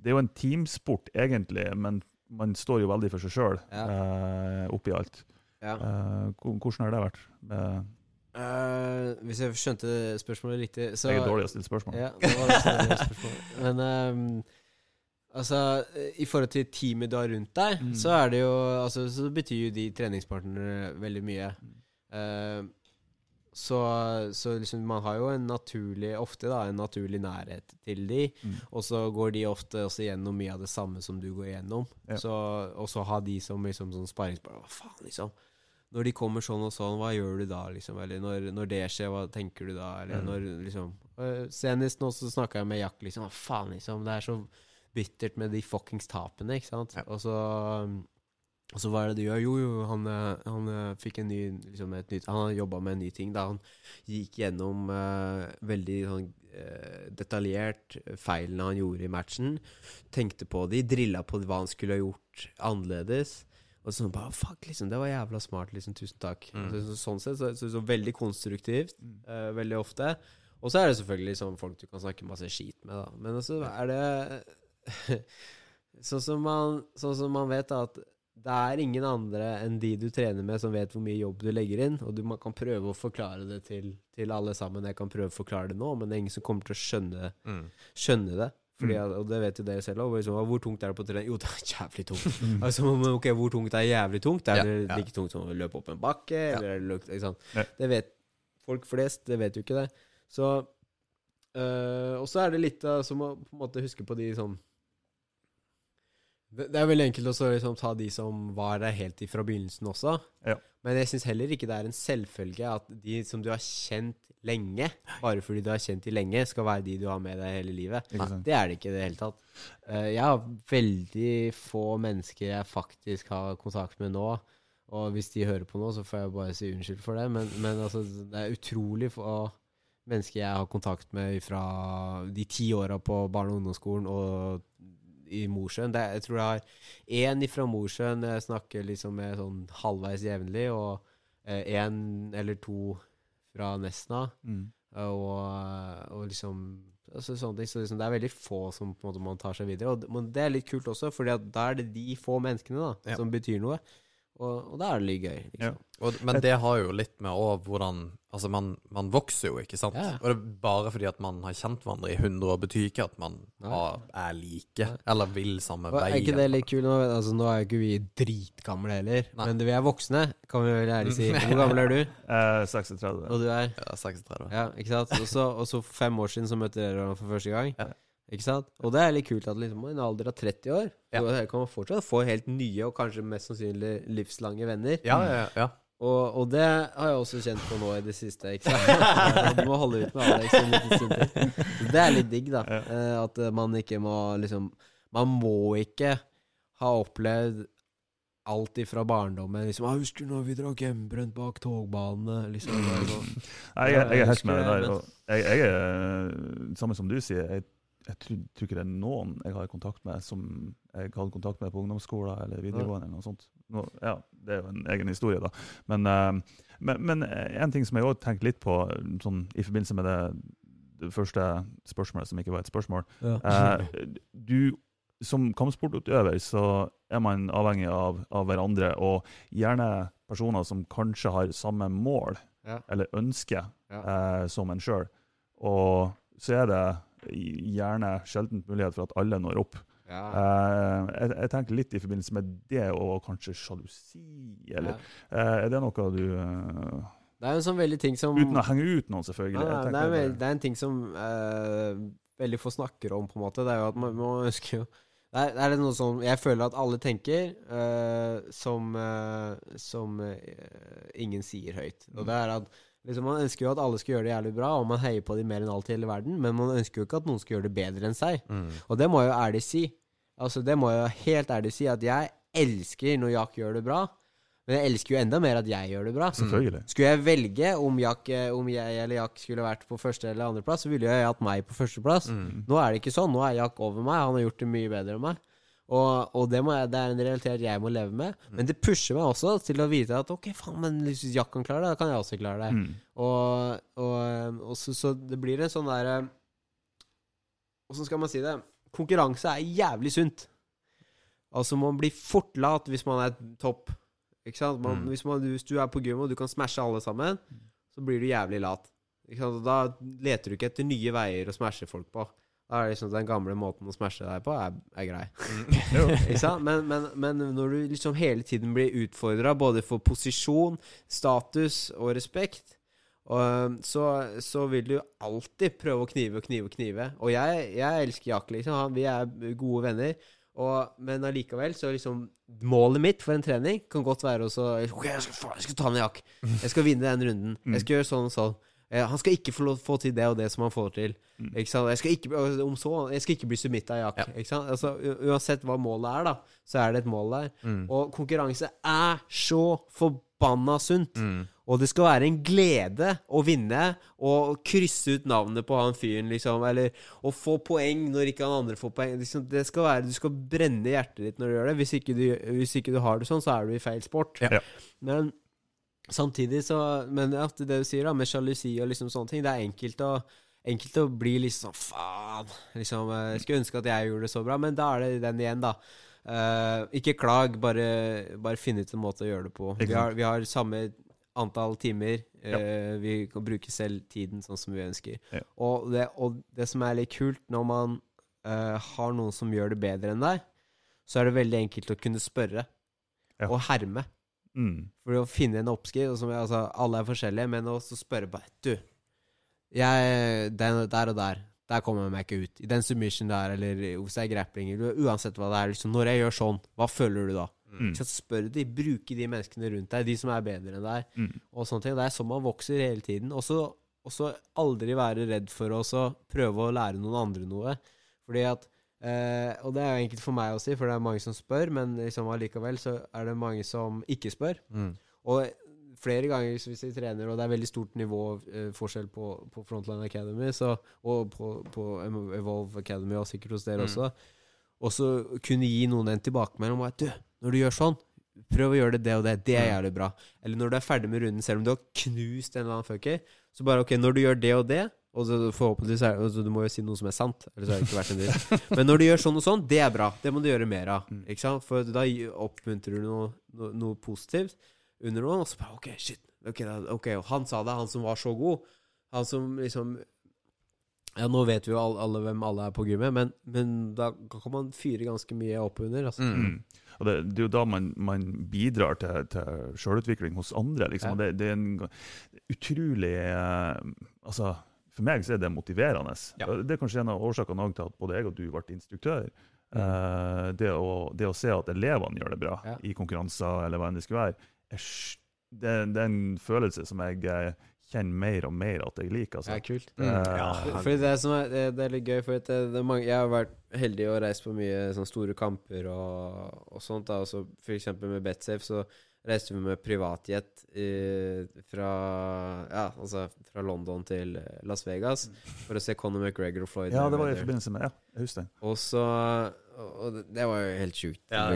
Det er jo en teamsport, egentlig, men man står jo veldig for seg sjøl Ja. eh, oppi alt. Ja. Eh, hvordan har det vært? Eh, hvis jeg skjønte spørsmålet riktig, så jeg er dårlig til å stille spørsmål. Ja, det var det spørsmålet. Men ehm, altså, i forhold til teamet du har rundt deg, Mm. så det jo altså, Så betyr jo de treningspartnerne veldig mye. Eh, så, så liksom man har jo en naturlig ofte da, en naturlig nærhet til de, Mm. og så går de ofte også gjennom mye av det samme som du går gjennom. Ja. Så, og så ha de som liksom sånn sparringspartner. Hva faen, liksom? Når de kommer sånn og sånn, hva gjør du da, liksom? Eller når, når det skjer, hva tenker du da? Eller Mm. når liksom Senest nå så snakka jeg med Jack, liksom. Hva faen, liksom? Det er så bittert med de fuckings tapene, ikke sant? Ja. Og så og så hva er det du gjør? Jo, jo, han, øh, han øh, fikk en ny liksom et nytt, Han jobba med en ny ting. Da han gikk gjennom uh, veldig sånn uh, detaljert feilene han gjorde i matchen. Tenkte på de, drilla på hva han skulle ha gjort annerledes. Og sånn bare Fuck, liksom. Det var jævla smart, liksom. Tusen takk. Mm. Så, så, sånn sett så, så, så veldig konstruktivt eh, veldig ofte. Og så er det selvfølgelig sånn folk du kan snakke masse skit med, da. Men så er det Sånn som man, sånn som man vet at det er ingen andre enn de du trener med, som vet hvor mye jobb du legger inn. Og du, man kan prøve å forklare det til, til alle sammen. Jeg kan prøve å forklare det nå, men det er ingen som kommer til å skjønne, Mm. skjønne det. Fordi, Mm. Og det vet jo dere selv òg. Liksom, hvor tungt er det på trening? Jo, det er jævlig tungt. Mm. Altså, ok, Hvor tungt er jævlig tungt? Er det ja. like tungt som å løpe opp en bakke? Ja. Eller er det vet folk flest, det vet jo ikke det. Så øh, Og så er det litt som å på en måte huske på de som Det, det er veldig enkelt å liksom ta de som var der helt fra begynnelsen også. Ja. Men jeg syns heller ikke det er en selvfølge at de som du har kjent lenge, bare fordi du har kjent de lenge, skal være de du har med deg hele livet. Nei. Det er det ikke i det hele tatt. Eh, jeg har veldig få mennesker jeg faktisk har kontakt med nå. Og hvis de hører på nå, så får jeg bare si unnskyld for det. Men, men altså, det er utrolig få mennesker jeg har kontakt med fra de ti åra på barne- og ungdomsskolen og i Mosjøen. Det jeg tror jeg har én fra Mosjøen jeg snakker liksom med sånn halvveis jevnlig, og én eller to fra Nesna. Mm. Og, og liksom altså sånne ting. Så liksom, det er veldig få som på en måte man tar seg videre. Og det, men det er litt kult også, at da er det de få menneskene da Ja. som betyr noe. Og, og da er det litt gøy. Liksom. Og, men det har jo litt med òg hvordan Altså, man, man vokser jo, ikke sant? Ja. Og det er bare fordi at man har kjent hverandre i 100 år, betyr ikke at man har, er like, eller vil samme Og vei. er ikke det litt kult? Nå, altså, nå er jo ikke vi dritgamle heller, Nei. men vi er voksne, kan vi vel ærlig si. Hvor gammel er du? Eh, 36. Og du er? Ja, 36. Ja, ikke sant? Og så fem år siden så møtte dere hverandre for første gang. Ja. Ikke sant? Og det er litt kult at liksom i en alder av 30 år Ja. Så kan man fortsatt få helt nye og kanskje mest sannsynlig livslange venner. Ja, ja, ja. Og, og det har jeg også kjent på nå i det siste. Ikke sant? Du må holde ut med Alex en liten stund til. Det er litt digg, da. Ja. Eh, At man ikke må liksom Man må ikke ha opplevd alt ifra barndommen. Liksom, jeg 'Husker du når vi drakk hjemmebrent bak togbanene?' Liksom, sånn. Jeg, jeg er helt med deg der. Og jeg, jeg er eh, samme som du sier. Jeg, jeg tror, tror ikke det er noen jeg har kontakt med som jeg hadde kontakt med på ungdomsskolen eller videregående. eller noe sånt. Nå, ja, Det er jo en egen historie, da. Men, uh, men, men en ting som jeg òg tenkte litt på sånn, i forbindelse med det, det første spørsmålet, som ikke var et spørsmål eh, Du som kampsportutøver så er man avhengig av, av hverandre, og gjerne personer som kanskje har samme mål Ja. eller ønske Ja. uh, som en sjøl. Og så er det gjerne sjelden mulighet for at alle når opp. Ja. Uh, jeg, jeg tenker litt i forbindelse med det og kanskje sjalusi, eller eh, Er det noe du uh, Det er en sånn veldig ting som Uten å henge ut noen, selvfølgelig. Ja, det, er, vel- det- er en ting som veldig få snakker om, på en måte. Det er jo at man, man ønsker jo det er, det er noe som jeg føler at alle tenker, som, som ingen sier høyt. Og det er at liksom, Man ønsker jo at alle skal gjøre det jævlig bra, og man heier på dem mer enn alt i hele verden, men man ønsker jo ikke at noen skal gjøre det bedre enn seg. Mm. Og det må jeg jo ærlig si. Altså Det må jeg jo helt ærlig si, at jeg elsker når Jack gjør det bra. Men jeg elsker jo enda mer at jeg gjør det bra. Selvfølgelig. Skulle jeg velge om, Jack, eh, om jeg eller Jack skulle vært på første eller andreplass, så ville jeg hatt meg på førsteplass. Mm. Nå er det ikke sånn. Nå er Jack over meg. Han har gjort det mye bedre enn meg. Og, og det, må jeg, det er en realitet jeg må leve med. Men det pusher meg også til å vite at ok, faen, men hvis Jack kan klare det, da kan jeg også klare det. Mm. Og, og, og så, så det blir en sånn derre Åssen skal man si det? Konkurranse er jævlig sunt. Altså, man blir fort lat hvis man er topp. Ikke sant? Man, Mm. hvis, man, hvis du er på gym og du kan smashe alle sammen, så blir du jævlig lat. Da leter du ikke etter nye veier å smashe folk på. Da er det liksom Den gamle måten å smashe deg på er, er grei. Ikke? Men, men, men når du liksom hele tiden blir utfordra både for posisjon, status og respekt, og, så, så vil du alltid prøve å knive og knive og knive. Og jeg, jeg elsker Jack, liksom. Han, vi er gode venner. Og, men allikevel, så liksom Målet mitt for en trening kan godt være også Ok, jeg skal, faen, jeg skal ta ned Jack. Jeg skal vinne den runden. Jeg skal gjøre sånn og sånn. Eh, Han skal ikke få, få til det og det som han får til. Sant? Jeg skal ikke, så, jeg skal ikke bli submitta av Jack. Ja. Altså, uansett hva målet er, da, så er det et mål der. Mm. Og konkurranse er så forbanna sunt. Mm. Og det skal være en glede å vinne og krysse ut navnet på han fyren, liksom. Eller å få poeng når ikke han andre får poeng. Liksom, det skal være, du skal brenne hjertet ditt når du gjør det. Hvis ikke du, hvis ikke du har det sånn, så er du i feil sport. Ja. Men samtidig så Men ja, det du sier, da, med sjalusi og liksom sånne ting, det er enkelt å Enkelt å bli liksom Faen. Liksom, eh, jeg skulle ønske at jeg gjorde det så bra, men da er det den igjen, da. Uh, ikke klag, bare, bare finn ut en måte å gjøre det på. Vi har, vi har samme antall timer. eh, vi kan bruke selv tiden sånn som vi ønsker. Ja. Og, det, og det som er litt kult når man uh, har noen som gjør det bedre enn deg, så er det veldig enkelt å kunne spørre Ja. og herme. Mm. For å finne en oppskrift. som Altså, alle er forskjellige, men også spørre bare Du, jeg den, Der og der. Der kommer jeg meg ikke ut. I den submission der, eller hvis det er grappling Uansett hva det er. Liksom, når jeg gjør sånn, hva føler du da? Mm. Så spør de, Bruke de menneskene rundt deg, de som er bedre enn deg. Mm. Og sånne ting. Det er sånn man vokser hele tiden. Og så aldri være redd for å prøve å lære noen andre noe. Fordi at eh, Og det er jo enkelt for meg å si, for det er mange som spør, men liksom allikevel så er det mange som ikke spør. Mm. Og flere ganger hvis vi trener, og det er veldig stort nivåforskjell på, på Frontline Academy så, og på, på Evolve Academy, og sikkert hos dere Mm. også, og så kunne gi noen en tilbakemelding om at du, når du gjør sånn, prøv å gjøre det det og det, det er Mm. jævlig bra. Eller når du er ferdig med runden, selv om du har knust en eller annen fucker, så bare ok, når du gjør det og det, og så forhåpentligvis er altså, Du må jo si noe som er sant, ellers har det ikke vært en dritt. Men når du gjør sånn og sånn, det er bra. Det må du gjøre mer av. Mm. Ikke sant? For da oppmuntrer du noe, noe, noe positivt under noen, og så bare OK, shit. Okay, da, ok, og han sa det, han som var så god. Han som liksom Ja, nå vet vi jo alle, alle hvem alle er på gymmet, men, men da kan man fyre ganske mye opp under. Altså. Mm. Og det, det er jo da man, man bidrar til, til selvutvikling hos andre. Liksom. Ja. Det, det er en utrolig eh, Altså, for meg så er det motiverende. Ja. Det er kanskje en av årsakene til at både jeg og du ble instruktør. Mm. det, å, det å se at elevene gjør det bra Ja. i konkurranser, eller hva enn det skulle være, er, det, det er en følelse som jeg eh, kjenner mer og mer at jeg liker. Det Altså. er kult. Mm. Eh, Ja. Fordi det, som er, det, det er litt gøy, for det, det er mange, jeg har vært heldig og reist på mye sånn store kamper og, og sånt. da, altså For eksempel med Betsafe så reiste vi med privatjet eh, fra, ja, altså fra London til Las Vegas for å se Conor McGregor og Floyd ja, det var i forbindelse med Ja, jeg husker det. Og så og det, var jo helt sjukt. Ja.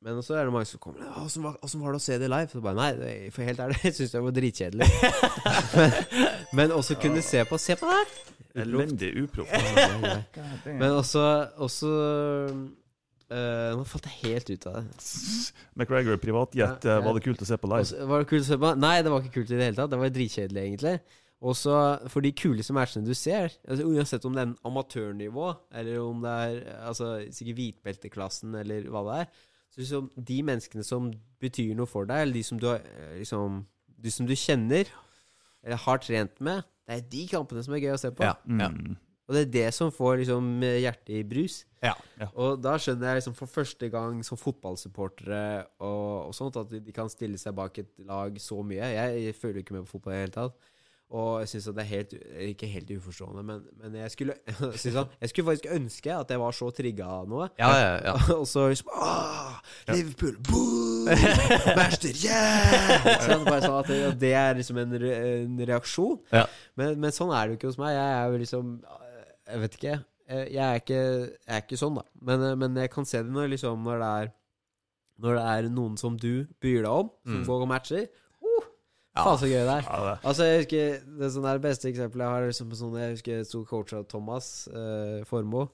Men så er det mange som kommer Og Åssen var, var det å se det live? Så bare, Nei, for helt ærlig, jeg syns det var dritkjedelig. men, men også kunne se på Se på det her! Elendig uproff. Men også, også øh, Nå falt jeg helt ut av det. McGregor privatjet, Ja, ja. eh, var det kult å se på live? Også, var det kult å se på? Nei, det var ikke kult i det hele tatt. Det var dritkjedelig, egentlig. Også for de kuleste matchene du ser, altså uansett om det er en amatørnivå, eller om det er altså, sikkert hvitbelteklassen, eller hva det er, så liksom de menneskene som betyr noe for deg, eller de som du, har, eh, liksom, de som du kjenner, eller har trent med, det er de kampene som er gøy å se på. Ja. ja. Og det er det som får liksom hjertet i brus. Ja. Og da skjønner jeg liksom for første gang som fotballsupportere og, og sånt at de, kan stille seg bak et lag så mye. Jeg, jeg føler ikke med på fotball i det hele tatt. Og jeg syns det er helt Ikke helt uforstående, men, men jeg skulle sånn, Jeg skulle faktisk ønske at jeg var så trigga av noe. Ja, ja, ja. og så liksom Åh, Liverpool! Boom! Master, yeah! Så sant? Bare sånn at det, det er liksom en, re, en reaksjon. Ja. Men, men sånn er det jo ikke hos meg. Jeg er jo liksom Jeg vet ikke. Jeg er ikke, jeg er ikke sånn, da. Men, eh, men jeg kan se det når, liksom, når det er Når det er noen som du bryr deg om, som Mm. går og matcher. Uh, Ja. Faen, så gøy det er. Ja, det. Altså, jeg husker Det sånn der beste eksempelet jeg har liksom sånn, Jeg husker jeg sto coach av Thomas eh, Formoe.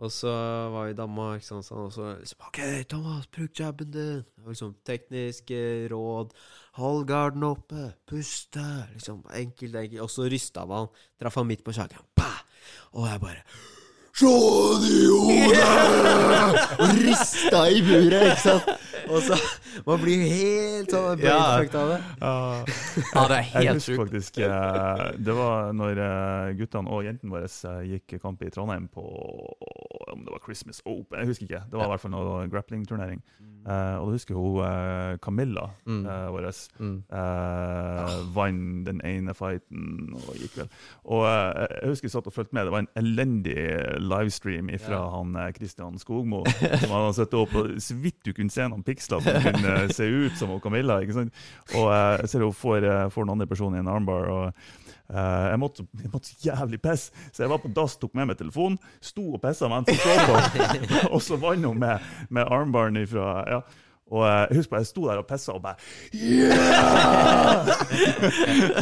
Og så var vi i Danmark, sant, sånn, og så liksom OK, Thomas, bruk jabben din. Og liksom tekniske råd. Hold garden oppe. Puste. Liksom enkelt, enkelt. Og så rysta han. Traff han midt på kjaken. Bah! Og jeg bare Slå han i hodet! Og rista i buret, ikke sant? Og så Man blir helt sånn brainfucked av det. Ja, det er helt sjukt. faktisk eh, Det var når eh, guttene og jentene våre eh, gikk kamp i Trondheim på om det var Christmas Open, jeg husker ikke. Det var i hvert fall noe grappling-turnering. Eh, og da husker hun Camilla Mm. eh, vår Mm. eh, vant den ene fighten og gikk vel. Og jeg husker jeg satt og fulgte med. Det var en elendig livestream fra han Christian Skogmo. som hadde sett opp, og Så vidt du kunne se noen piksler som kunne se ut som hun Camilla. ikke sant? Og eh, jeg ser hun får, eh, får den andre personen i en armbar. og eh, jeg, måtte, jeg måtte så jævlig pisse, så jeg var på dass, tok med meg telefonen, sto og pissa mens jeg så på. og så vant hun med, med armbaren ifra ja. Og jeg husker jeg sto der og pissa og bare Yeah!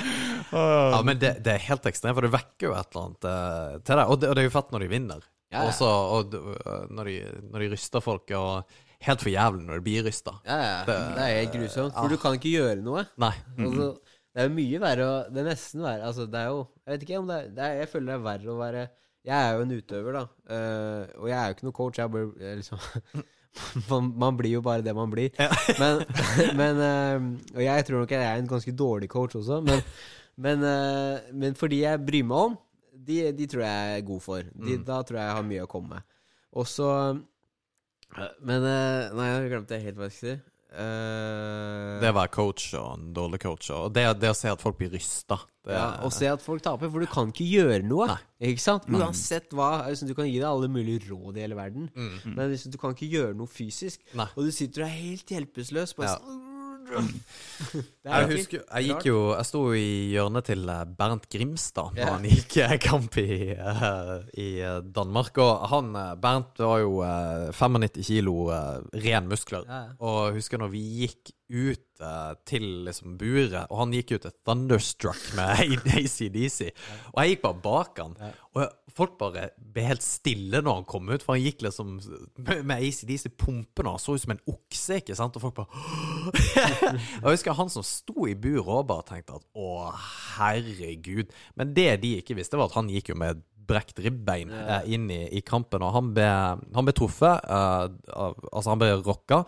Ja, men det, det er helt ekstremt, for det vekker jo et eller annet eh, til deg. Og det, og det er jo fett når de vinner. Ja, ja. Også, og når, de, når de ryster folk, og helt for jævlig når det blir rysta. Ja, ja. Det- Det er grusomt. For du kan ikke gjøre noe. Nei. Altså, det er jo mye verre å Det er nesten verre Altså, det er jo Jeg vet ikke om det er, det er Jeg føler det er verre å være Jeg er jo en utøver, da. Uh, og jeg er jo ikke noe coach. Jeg blir liksom man, man blir jo bare det man blir. Men, men uh, Og jeg tror nok jeg er en ganske dårlig coach også, men, men, uh, men for de jeg bryr meg om, de, de tror jeg er god for. De, Da tror jeg jeg har mye å komme med. Og så Men eh, Nei, jeg glemte helt hva jeg skulle si. Uh, Det å være coach og en dårlig coach, og det, det å se at folk blir rysta ja, og se at folk taper, for du kan ikke gjøre noe. Nei. Ikke sant? Uansett hva. Altså, du kan gi deg alle mulige råd i hele verden, men liksom, du kan ikke gjøre noe fysisk. Mm. Nei. Og du sitter og er helt hjelpeløs. Bare Ja. sånn Jeg husker, jeg gikk jo Jeg sto i hjørnet til eh, Bernt Grimstad Ja. han gikk eh, kamp i, eh, i Danmark. Og han Bernt var jo eh, 95 kilo ren muskler. Og jeg husker når vi gikk ut til liksom buret, og han gikk ut til Thunderstruck med ACDC, og jeg gikk bare bak han. Og folk bare ble helt stille når han kom ut, for han gikk liksom med ACDC pumpende, og så ut som en okse, ikke sant? Og folk bare jeg husker han som sto i buret og bare tenkte at å, herregud. Men det de ikke visste, var at han gikk jo med brekt ribbein eh, inn i, i kampen, og han ble, han ble truffet. eh, altså, han ble rocka.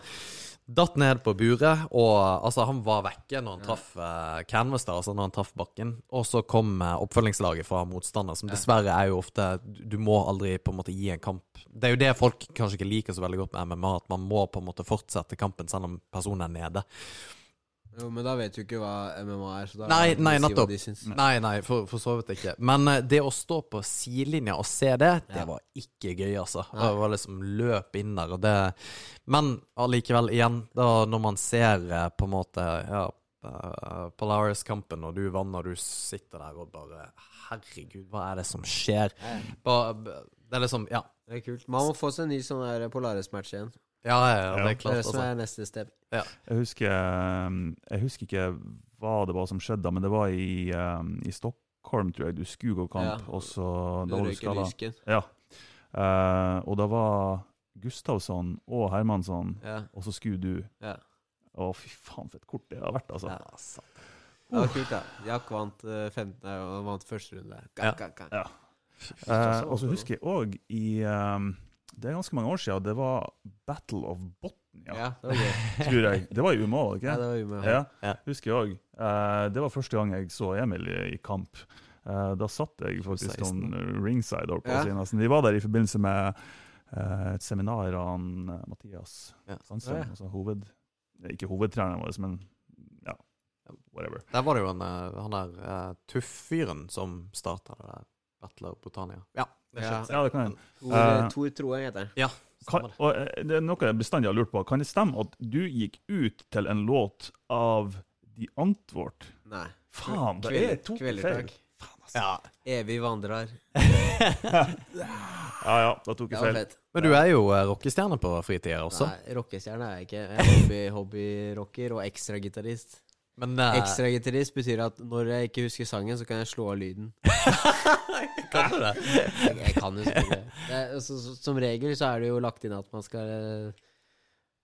Datt ned på buret, og altså, han var vekke når han traff uh, canvas, der, altså når han traff bakken. Og så kom uh, oppfølgingslaget fra motstander, som dessverre er jo ofte Du du må aldri på en måte gi en kamp. Det er jo det folk kanskje ikke liker så veldig godt med MMA, at man må på en måte fortsette kampen selv om personen er nede. Jo, men da vet du ikke hva MMA er, så da Nei, nei, si nettopp. Nei, nei, for, for så vidt ikke. Men uh, det å stå på sidelinja og se det, det Ja. var ikke gøy, altså. Det var liksom løp inn der, og det Men allikevel, igjen, da når man ser uh, på en måte ja, uh, Polaris-kampen, og du vant, og du sitter der og bare Herregud, hva er det som skjer? Ba, ba- det er liksom Ja. Det er kult. Man må få seg en ny sånn Polaris-match igjen. Ja, ja, ja, det Ja. er Det er klart, det som altså. er neste step. Jeg husker, eh, jeg husker ikke hva det var som skjedde, men det var i, eh, i Stockholm, tror jeg. Du skulle gå kamp, Ja. og så Du var røyker lysken. Ja. Uh, og da var Gustavsson og Hermansson, Ja. og så skulle du. Ja. Å, fy faen, for et kort det har vært, altså. Ja, sant. Det var kult, da. Jack vant eh, 15, nei, og han vant første runde. Gang, Ja. gang, gang. Ja. Uh, og så husker jeg òg i eh, Det er ganske mange år siden. Det var Battle of Botnia, Ja, det var gøy. tror jeg. Det var i Umeå, ikke Ja, det var med. Ja, Ja. husker jeg òg. det var første gang jeg så Emil i, kamp. Eh, da satt jeg faktisk 16. sånn ringside, opp på Ja. si nesten. Var der i forbindelse med eh, et seminar av eh, Mathias Ja. Sandstrøm. Altså hoved, ikke hovedtreneren vår, men ja, whatever. Der var det jo en, eh, han der uh, tuff-fyren som starta det der Battle of Botania. Ja, det Ja. Ja, det kan hende. Tor, uh, Tor Troeng heter ja, Kan, og eh, det er noe jeg bestandig har lurt på. Kan det stemme at du gikk ut til en låt av The Antwort? Nei. Faen, det er to feil. Ja. Evig vandrer. Ja ja, da tok jeg feil. fett. Men du er jo eh, rockestjerne på fritida også. Nei, rockestjerne er jeg ikke. Jeg er hobby- hobbyrocker og ekstragitarist. Men uh, Ekstragitarist betyr at når jeg ikke husker sangen, så kan jeg slå av lyden. kan du det? Jeg, jeg kan jo spille. det. det. er- så- så- Som regel så er det jo lagt inn at man skal eh,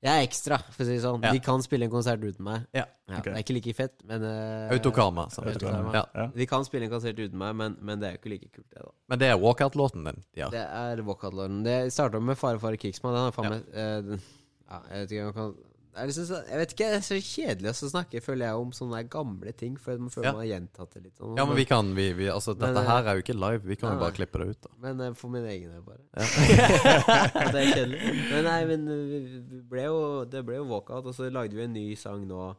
Jeg er ekstra, for å si det sånn. Ja. De kan spille en konsert uten meg. Ja. Ja. Det er ikke like fett, men uh, Autokarma. Autokarma. De kan spille en konsert uten meg, men, men det er jo ikke like kult, det, da. Men det er walkout-låten din de. Det er Walkout-låten. Det starta med Fare Fare Krigsmann. Den har faen meg uh, ja, Jeg vet ikke om jeg kan er liksom, jeg vet ikke, Det er så kjedelig å snakke føler jeg om sånne gamle ting. For man føler Ja. man har gjentatt det litt. Sånn. Ja, men vi kan vi, vi, Altså, Men, dette eh, her er jo ikke live. Vi kan jo bare klippe det ut, da. Men eh, for min egen del, bare. Ja. Det er kjedelig. Men nei, men vi vi ble jo, det ble jo walkout, og så lagde vi en ny sang nå.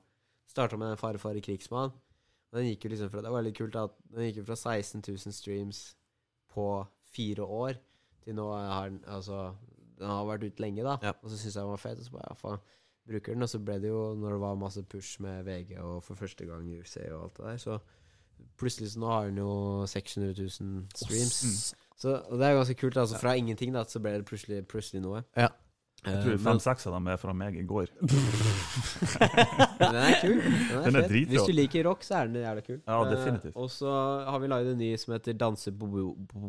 Starta med den 'Farfar i Krigsmann'. Den gikk jo liksom fra Det var veldig kult at den gikk jo fra 16 000 streams på fire år til nå har den Altså, den har vært ute lenge, da. Ja. Og så syns jeg den var fet, og så bare ja, faen. Bruker den, og så ble det jo, når det var masse push med VG og for første gang i UFC og alt det der, så plutselig så nå har hun jo 600 000 streams. Så, og det er ganske kult. altså Fra ingenting da, så ble det plutselig, plutselig noe. Ja. Jeg Eh, tror men- fem-seks av dem er fra meg i går. Den er kul. Den er, Den er. Hvis du liker rock, så er den jævla kul. Ja, definitivt. definitivt. og så har vi laget en ny som heter 'Danse på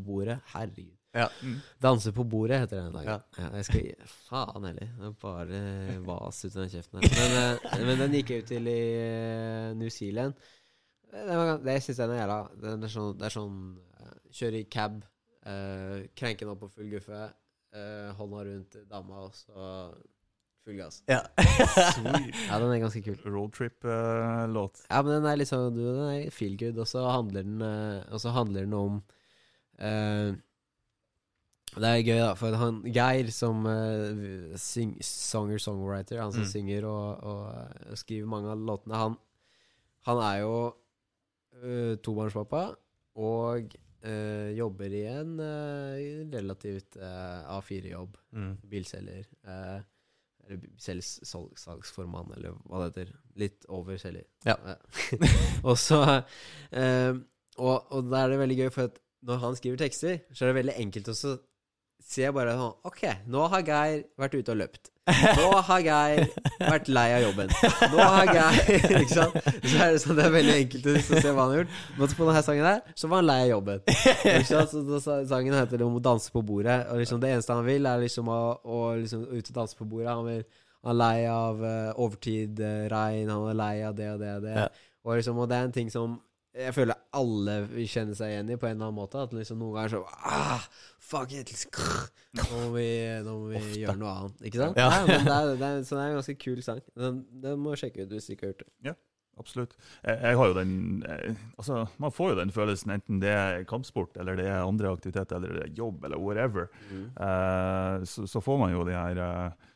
bordet'. Herregud. Ja. Mm. 'Danse på bordet' heter den dagen. Ja. Ja. jeg skal Faen heller. Det er bare vas ut av den kjeften her. Men, eh, men den gikk jeg ut til i eh, New Zealand. Det, var, det syns jeg er jævla den er sånn, Det er sånn eh, Kjøre i cab, uh, krenke den opp på full guffe, eh, hånda rundt dama, og så full gass. Ja. Ja, den er ganske kul. Roadtrip-låt. Ja, men den er liksom du, Den er feel good, og så handler den eh, Og så handler den om eh, Det er gøy, da, for han Geir, som uh, sanger-songwriter, han som Mm. synger og, og og, skriver mange av låtene, han, han er jo uh, tobarnspappa og uh, jobber i en eh, relativt eh, A4-jobb. Mm. Bilselger. Eh, eller selges salgsformann, eller hva det heter. Litt over selger. Ja. og så eh, og, og da er det veldig gøy, for at når han skriver tekster, så er det veldig enkelt å så jeg bare sånn OK, nå har Geir vært ute og løpt. Nå har Geir vært lei av jobben. Nå har Geir Ikke sant? Så er det sånn, det er veldig enkelt å se hva han har gjort. Men på denne sangen her, så var han lei av jobben. Ikke sant? Så sangen heter om å danse på bordet. Og liksom det eneste han vil, er liksom å, å liksom ut og danse på bordet. Han, vil, han er lei av uh, overtid, uh, regn, han er lei av det og det og det. Ja. Og, liksom, og det er en ting som jeg føler alle vil kjenne seg igjen i på en eller annen måte. At liksom noen ganger så ah, Fuck it! Nå må vi, nå må vi gjøre noe annet. Ikke sant? Ja. Nei, men det er, det er, så det er en ganske kul sang. Den, den må du sjekke ut hvis du ikke har hørt det. Ja, Absolutt. Jeg, jeg har jo den eh, Altså, man får jo den følelsen, enten det er kampsport, eller det er andre aktiviteter, eller det er jobb, eller whatever. Eh, så, så får man jo de her uh,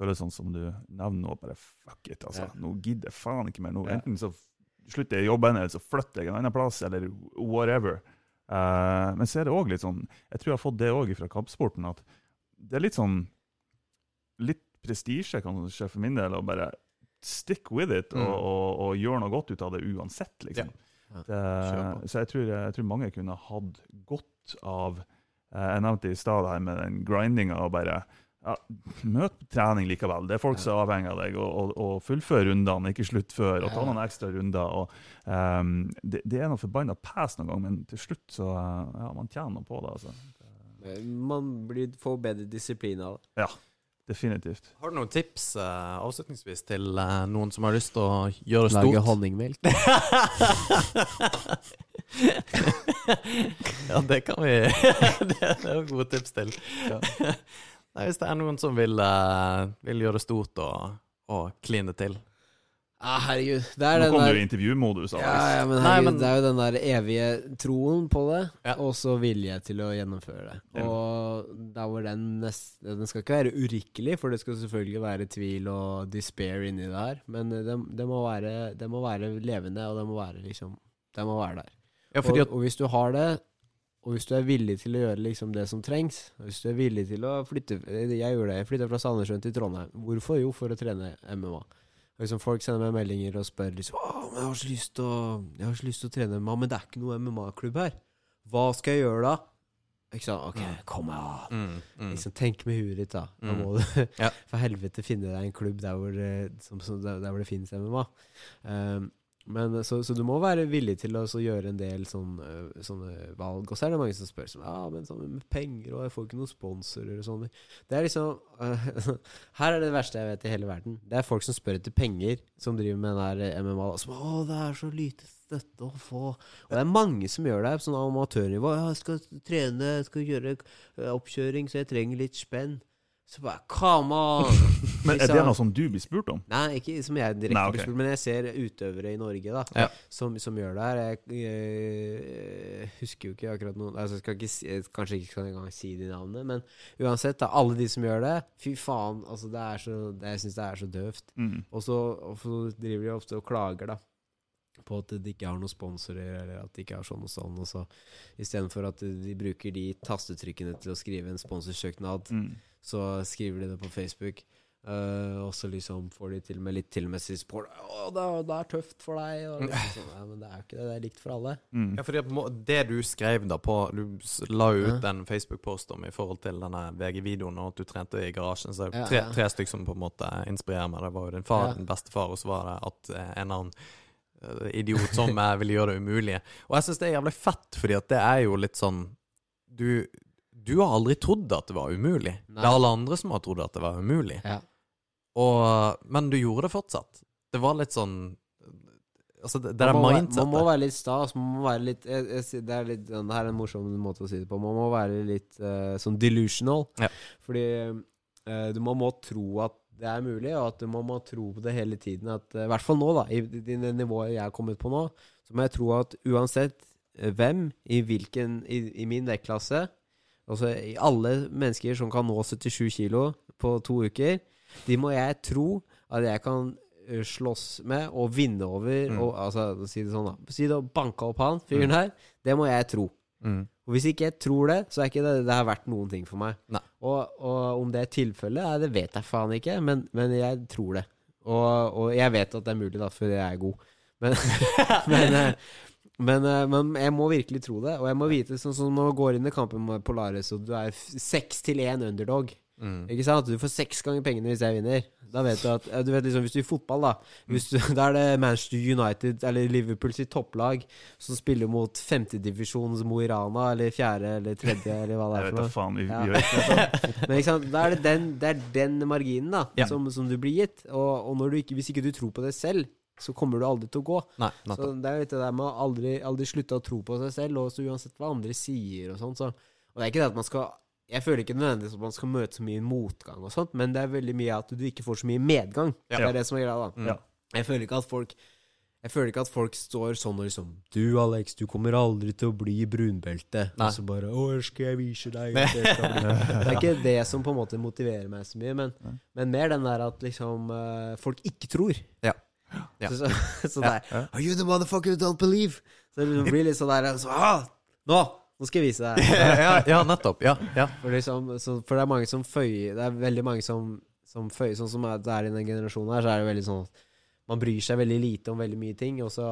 følelsene som du nevner nå. Bare fuck it, altså. Ja. Nå gidder jeg faen ikke mer. Nå, Ja. Enten så slutter jeg jobben, eller så flytter jeg en annen plass, eller whatever. Uh, men så er det òg litt sånn Jeg tror jeg har fått det òg fra kampsporten, at det er litt sånn Litt prestisje, kanskje, for min del, å bare stick with it og, Mm. og, og gjøre noe godt ut av det uansett, liksom. Ja. Det, så jeg tror, jeg tror mange kunne hatt godt av eh, Jeg nevnte i stad det her med den grindinga og bare ja, Møt trening likevel. Det er folk som er avhengig av deg. Og, og, og fullfør rundene, ikke sluttfør. Og ta noen ekstra runder. Og, um, det, det er noe forbanna pes noen gang, men til slutt så ja, man tjener noe på det. altså. Man blir, får bedre disiplin av det. Definitivt. Har du noen tips uh, avslutningsvis til uh, noen som har lyst til å gjøre stort? Lage honningmelk. ja, det kan vi Det er jo gode tips til. Nei, hvis det er noen som vil, uh, vil gjøre det stort og, og kline til. Ah, herregud. Det er Nå den kom du der i intervjumodus. ja, Alex. ja, men Nei, herregud, men- det er jo den der evige troen på det, Ja. og så vilje til å gjennomføre det. Ja. Og der hvor den nest, Den skal ikke være urikkelig, for det skal selvfølgelig være tvil og despair inni det her, men det, det, må, være, det må være levende, og det må være liksom Det må være der. Ja, fordi og, og hvis du har det, og hvis du er villig til å gjøre liksom det som trengs Hvis du er villig til å flytte Jeg gjør det, jeg flytta fra Sandnessjøen til Trondheim. Hvorfor? Jo, for å trene MMA. Og liksom Folk sender meg meldinger og spør liksom Åh, men jeg har så lyst til å Jeg har så lyst til å trene MMA, men det er ikke noe MMA-klubb her. Hva skal jeg gjøre da? Ikke sant? Ok, kom an. Mm, mm. Liksom, tenk med huet ditt, da. Da Mm. må du Ja. for helvete finne deg en klubb der hvor, eh, som, som, der, der hvor det finnes MMA. Um, men, så, så du må være villig til å gjøre en del sånn, eh, sånne valg. Og så er det mange som spør som, ja, men sånn med penger, og jeg får ikke noen sponsorer og sånn. Det er liksom uh, Her er det verste jeg vet i hele verden. Det er folk som spør etter penger, som driver med den der eh, MMA. Som, å, det er så lite støtte å få. Og det er mange som gjør det på sånn amatørnivå. Ja, jeg skal trene, jeg skal gjøre eh, oppkjøring, så jeg trenger litt spenn. Så bare Come on! Men er det noe som du blir spurt om? Nei, ikke som jeg direkte Nei, okay. blir spurt, men jeg ser utøvere i Norge da Ja. som, som gjør det her. Jeg, jeg, husker jo ikke akkurat noen altså jeg skal ikke jeg Kanskje ikke kan engang si de navnene, men uansett, da, alle de som gjør det Fy faen, altså det er så Jeg syns det er så døvt. Mm. Og så driver de ofte og klager, da. På at de ikke har noen sponsorer, eller at de ikke har sånn og sånn. Og så istedenfor at de bruker de tastetrykkene til å skrive en sponsorsøknad, Mm. så skriver de det på Facebook. Uh, og så liksom får de til og med litt tilmessig support. 'Å, det, er- det er tøft for deg.' Og liksom sånn. ja, men det er jo ikke det. Det er likt for alle. Mm. Ja, fordi at må- Det du skrev da på Du la jo ut Ja. en Facebook-post om i forhold til denne VG-videoen, og at du trente i garasjen. Så tre, tre stykker som på en måte inspirerer meg. Det var jo din far, Ja. din bestefar, og så var det at eh, en annen idiot som jeg ville gjøre det umulige. Og jeg syns det er jævlig fett, fordi at det er jo litt sånn Du, du har aldri trodd at det var umulig. Nei. Det er alle andre som har trodd at det var umulig. Ja. Og, men du gjorde det fortsatt. Det var litt sånn Altså, det, det man, må, man må være litt sta. må Det Det er en morsom måte å si det på. Man må være litt uh, sånn delusional. Ja. Fordi uh, du, man må tro at det er mulig, og at man må, tro på det hele tiden. At, eh, I hvert fall nå, da. I det nivået jeg er kommet på nå, så må jeg tro at uansett eh, hvem, i hvilken I, i min vektklasse Altså i alle mennesker som kan nå 77 kilo på to uker, de må jeg tro at jeg kan eh, slåss med og vinne over. Mm. Og, altså, si det sånn, da. Si det og banke opp han fyren her. Det må jeg tro. mm. Og hvis ikke jeg tror det, så er ikke det, det har vært noen ting for meg. Nei. Og, og om det er tilfellet, det vet jeg faen ikke, men, men jeg tror det. Og, og jeg vet at det er mulig, da, for jeg er god. Men, men, eh, men, eh, men jeg må virkelig tro det. Og jeg må vite, sånn som når du går inn i kampen med Polaris, og du er seks til én underdog. Mm. Ikke sant? Du får seks ganger pengene hvis jeg vinner. Da vet du at Du vet liksom Hvis du er i fotball, da hvis du, Da er det Manchester United eller Liverpool sitt topplag som spiller mot femtedivisjons Mo i Rana, eller fjerde eller tredje, eller hva det Jeg er vet for da faen. Ja. Men ikke sant? Da er det den, det er den marginen da Ja. som, som du blir gitt. Og, og du ikke, hvis ikke du tror på det selv, så kommer du aldri til å gå. Nei, Så det er jo det der med å aldri, aldri slutte å tro på seg selv, og så uansett hva andre sier og sånn. Så. Og det er ikke det at man skal Jeg føler ikke nødvendigvis at man skal møte så mye motgang og sånt, men det er veldig mye at du ikke får så mye medgang. Ja. Det er det som er greia, da. Mm. Ja. Jeg føler ikke at folk jeg føler ikke at folk står sånn og liksom Du, Alex, du kommer aldri til å bli brunbelte. Nei. Og så bare Å, skal jeg vise deg Det er ikke det som på en måte motiverer meg så mye, men, men mer den der at liksom eh, folk ikke tror. Ja. Ja. Så, så, så det er Are you the motherfucker who don't believe? Så det blir litt sånn der så, ah, Nå! Nå skal jeg vise deg. ja, ja, nettopp. Ja, ja. For, liksom, så, for det er mange som føyer Det er veldig mange som, som føyer Sånn som det er i den generasjonen her, så er det veldig sånn Man bryr seg veldig lite om veldig mye ting, og så,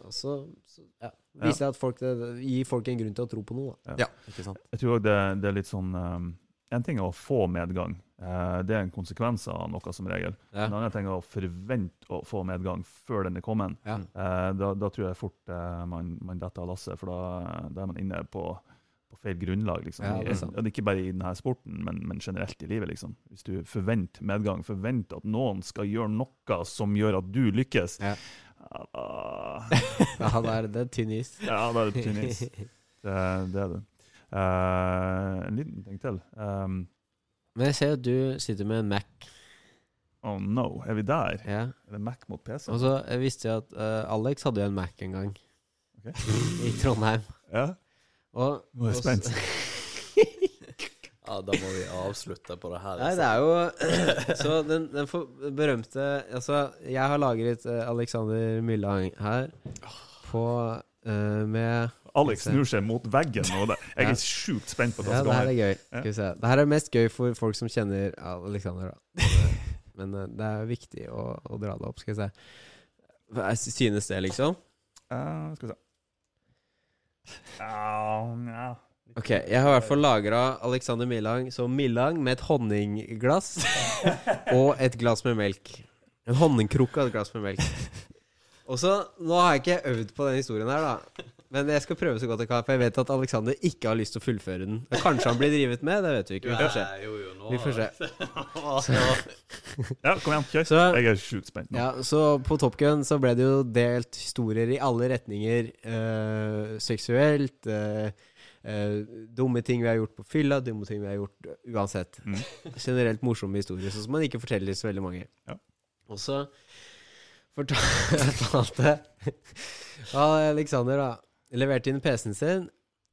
og så, så ja, viser det at folk det, gir folk en grunn til å tro på noe. Da. ja, ikke sant. Jeg tror også det, det er litt sånn um, En ting er å få medgang. Eh, det er en konsekvens av noe, som regel. Ja. En annen ting er å forvente å få medgang før den er kommet. Ja. Eh, da, da tror jeg fort eh, man, man detter av lasset, for da, da er man inne på, på feil grunnlag. Liksom. Ja, det er det ikke bare i denne sporten, men, men generelt i livet. Liksom. Hvis du forventer medgang, forventer at noen skal gjøre noe som gjør at du lykkes, Ja. da, Ja, da er, det tynn is. ja, da er det tynn is. Det, det er det. Eh, en liten ting til. Um, Men jeg ser at du sitter med en Mac. oh no, er vi der? Ja. Er det Mac mot PC? Og så jeg visste jeg at uh, Alex hadde jo en Mac en gang. Okay. I Trondheim. Ja, Og, nå er jeg spent. Ja, da må vi avslutte på det her. Nei, det er jo Så den, den for, berømte Altså, jeg har lagret eh, Alexander Myllang her på uh, med Alex snur seg mot veggen, det, jeg Ja. er sjukt spent på hva Ja, som det her er gøy. Ja. Det her er mest gøy for folk som kjenner Alexander, da. Men eh, det er viktig å, å dra det opp. Skal vi se. Synes det, liksom? Uh, skal vi se. Uh, yeah. Ok, jeg har i hvert fall lagra Alexander Millang som Millang med et honningglass og et glass med melk. En honningkrukke og et glass med melk. Og så, Nå har jeg ikke øvd på den historien her, da. Men jeg skal prøve så godt jeg kan, for jeg vet at Alexander ikke har lyst til å fullføre den. Men Kanskje han blir drivet med, det vet vi ikke. Vi får se. Jo, jo, nå Vi får se. ja, kom igjen, kjør. Så- Jeg er sjukt spent nå. Ja, så på Top Gun så ble det jo delt historier i alle retninger. Øh, seksuelt, øh, eh, dumme ting vi har gjort på fylla, dumme ting vi har gjort uansett. Mm. Generelt morsomme historier, sånn som man ikke forteller så veldig mange. Ja. Og så fortalte Alexander da leverte inn PC-en sin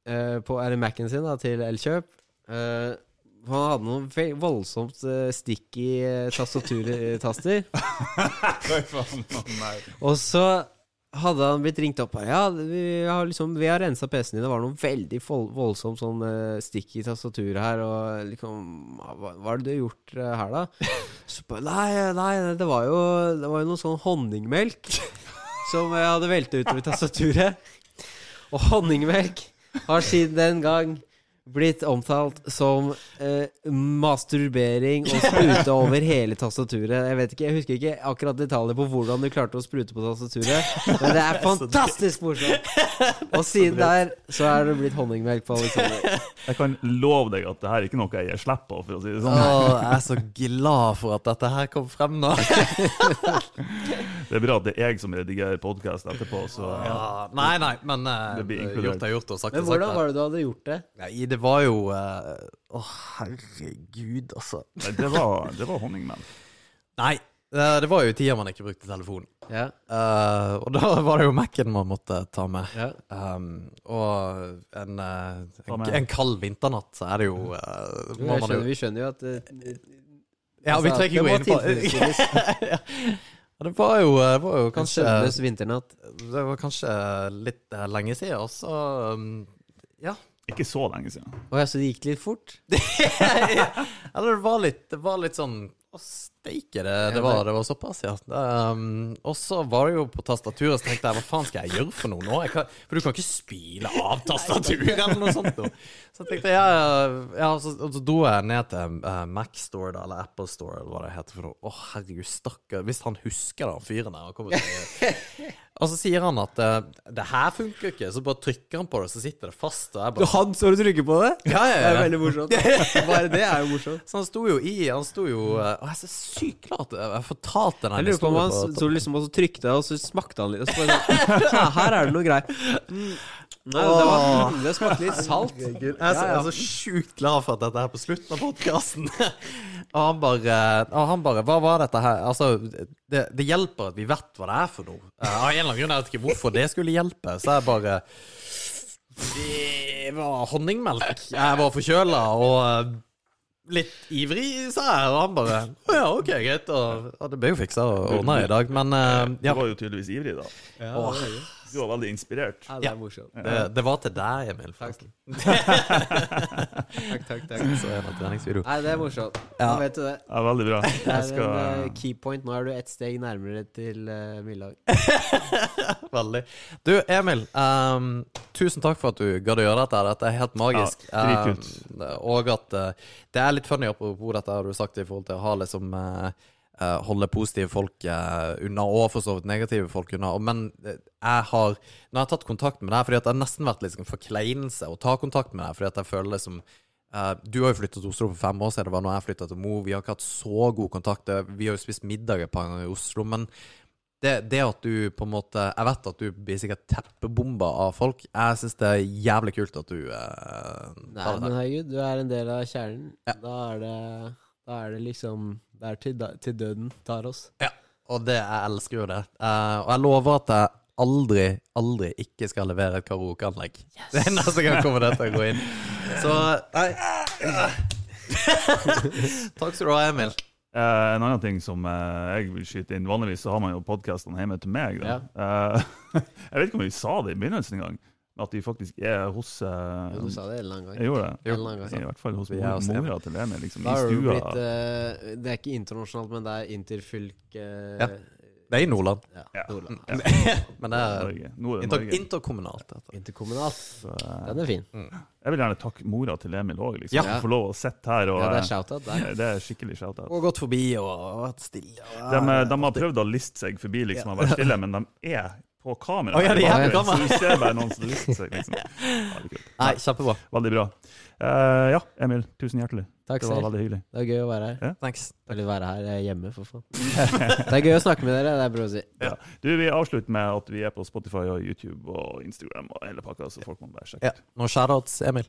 uh, på eller Mac-en sin da, til Elkjøp. Uh, han hadde noen ve- voldsomt uh, sticky uh, tastaturtaster. Og så hadde han blitt ringt opp her. Ja, vi har liksom Vi har rensa PC-en din. Det var noe veldig voldsomt sånn uh, stikk i tastaturet her. Og liksom Hva, hva er det du har gjort uh, her, da? Så bare Nei, nei, det var jo Det var jo noe sånn honningmelk som jeg hadde velta utover tastaturet. Og honningmelk har siden den gang blitt omtalt som eh, masturbering og sprute over hele tastaturet. Jeg vet ikke, jeg husker ikke akkurat detaljer på hvordan du klarte å sprute på tastaturet, men det er fantastisk morsomt! Og siden der så er det blitt honningmelk på Alexander. Jeg kan love deg at det her er ikke noe jeg gir slipp på, for å si det sånn. Åh, jeg er så glad for at dette her kom frem nå. Det er bra at det er jeg som redigerer podkast etterpå, så ja. Ja, nei, nei, men eh, gjort er gjort, og sagt Men er sagt. hvordan var det du hadde gjort det? Nei, det var jo eh, oh, herregud, altså. Nei, Det var, det var honningmelk. Nei, eh, det var jo tida man ikke brukte telefon. Ja, Uh, og da var det jo Mac-en man måtte ta med. ja. Um, og en, uh, en, en kald vinternatt, så er det jo uh, må man skjønner, jo vi skjønner jo at eh, Ja, vi altså, trenger jo det inn på. Ja, Det var jo, det var jo kanskje. Det var kanskje litt eh, lenge siden, og så um, Ja. Ikke så lenge siden. Å ja, så det gikk litt fort? Eller det var litt, det var litt sånn Å, steike, det, det, var, det var såpass, ja. Um, og så var det jo på tastaturet, så tenkte jeg hva faen skal jeg gjøre for noe nå? Jeg kan, for du kan ikke spyle av tastaturet eller noe sånt. Noe. Så jeg tenkte ja, ja så, og så dro jeg ned til uh, Mac Store, da, eller Apple Store, eller hva det heter for noe. Å, herregud, stakkar. Hvis han husker da, fyren der. Han kommer til Og så sier han at uh, det her funker ikke, så bare trykker han på det, så sitter det fast. Og jeg bare Han står og trykker på det? Ja, ja, ja. Det er veldig morsomt. Bare det er jo morsomt. Så han sto jo i Han sto jo eh, Og jeg er så sykt glad at jeg fortalte den Jeg lurer på om han historien sto liksom og så trykte, og så smakte han litt. Og så bare sånn Her er det noe greier. Mm. Nei, det, var, det smakte litt salt. Jeg er, så, jeg er så sjukt glad for at dette er på slutten av podkasten. og han bare, og han bare Hva var dette her? Altså, det, det hjelper at vi vet hva det er for noe. Uh, Av en eller annen grunn jeg vet ikke hvorfor det skulle hjelpe. Så jeg bare Det var honningmelk. Jeg var forkjøla og eh, litt ivrig, sa jeg. Og han bare Å ja, OK, greit. Og, og det ble jo fiksa og ordna i dag, men eh, Du var jo tydeligvis ivrig, da. Ja, det. Du var veldig inspirert. Ja, det er morsomt. Det, det var til deg, Emil. Takk. Takk, takk, takk. Så en treningsvideo. Nei, det er morsomt. Ja. Nå vet du det. Ja, veldig bra. Det er en skal eh, key point. Nå er du ett steg nærmere til uh, Millag. Veldig. Du, Emil. Um, tusen takk for at du gadd å gjøre dette. Dette er helt magisk. Ja, dritkult. Ehm, og at uh, det er litt funny apropos dette har du sagt i forhold til å ha liksom eh, Holde positive folk eh, unna, og for så vidt negative folk unna. Men eh, jeg har Når jeg har tatt kontakt med deg, fordi at det har nesten vært litt sånn forkleinelse å ta kontakt med deg, fordi at jeg føler det som du har jo flyttet til Oslo for fem år siden. Det var når jeg flytta til Mo. Vi har ikke hatt så god kontakt. Vi har jo spist middag et par ganger i Oslo. Men det, det at du på en måte Jeg vet at du blir sikkert teppebomba av folk. Jeg syns det er jævlig kult at du eh, Nei, men her. herregud, du er en del av kjernen. Ja. Da er det Da er det liksom Det er til, til døden tar oss. Ja, og det, jeg elsker jo det. Uh, og jeg lover at jeg aldri, aldri ikke skal levere et karaokeanlegg. Det er neste gang kommer det til å gå inn. Så nei. Takk skal du ha, Emil. Uh, en annen ting som uh, jeg vil skyte inn Vanligvis så har man jo podkastene hjemme til meg. Da. Uh, jeg vet ikke om vi sa det i begynnelsen engang. At vi faktisk er hos uh, Du sa det en lang gang. Jeg gjorde det. Jo. I hvert fall hos mor- mora til Emil, liksom. I stua. blitt uh, Det er ikke internasjonalt, men det er interfylke... Ja. Det er i Nordland. Ja, Ja. Nordland. Men det er Norge. Er inter Norge. interkommunalt. Dette. Interkommunalt. Så, eh, Den er fin. jeg vil gjerne takke mora til Emil òg, liksom. Ja. Få lov å sitte her og Ja, det er shout-out der. det er skikkelig shout-out. Og gått forbi og vært stille. og- De, de har prøvd å liste seg forbi, liksom, og vært stille, men de er på kamera. Å, ja, det er kamera. Så du ser bare noen som lister seg, liksom. Ja. Nei, kjempebra. Veldig bra. Uh, ja, Emil, tusen hjertelig. Takk Det var selv. veldig hyggelig. Det var gøy å være her. Thanks. Eller være her eh, hjemme, for faen. Det er gøy å snakke med dere, det er bra å si. Ja. Du, Vi avslutter med at vi er på Spotify og YouTube og Instagram og hele pakka, så folk må bare sjekke Ja. ut. Nå shoutouts, Emil.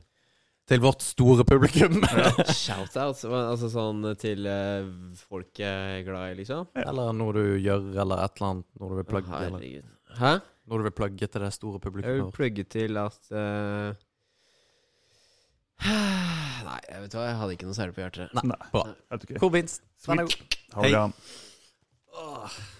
Til vårt store publikum. Shout-out, altså sånn til uh, folk jeg er glad i, liksom? Eller noe du gjør, eller et eller annet. når du vil plugge, Oh, Herregud. Hæ? Når du vil plugge til det store Jeg vil plugge til at uh... Nei, jeg vet hva, jeg hadde ikke noe særlig på hjertet. Nei, Nei. bra. Helt ok. Cool beans. Den er god. Ha det.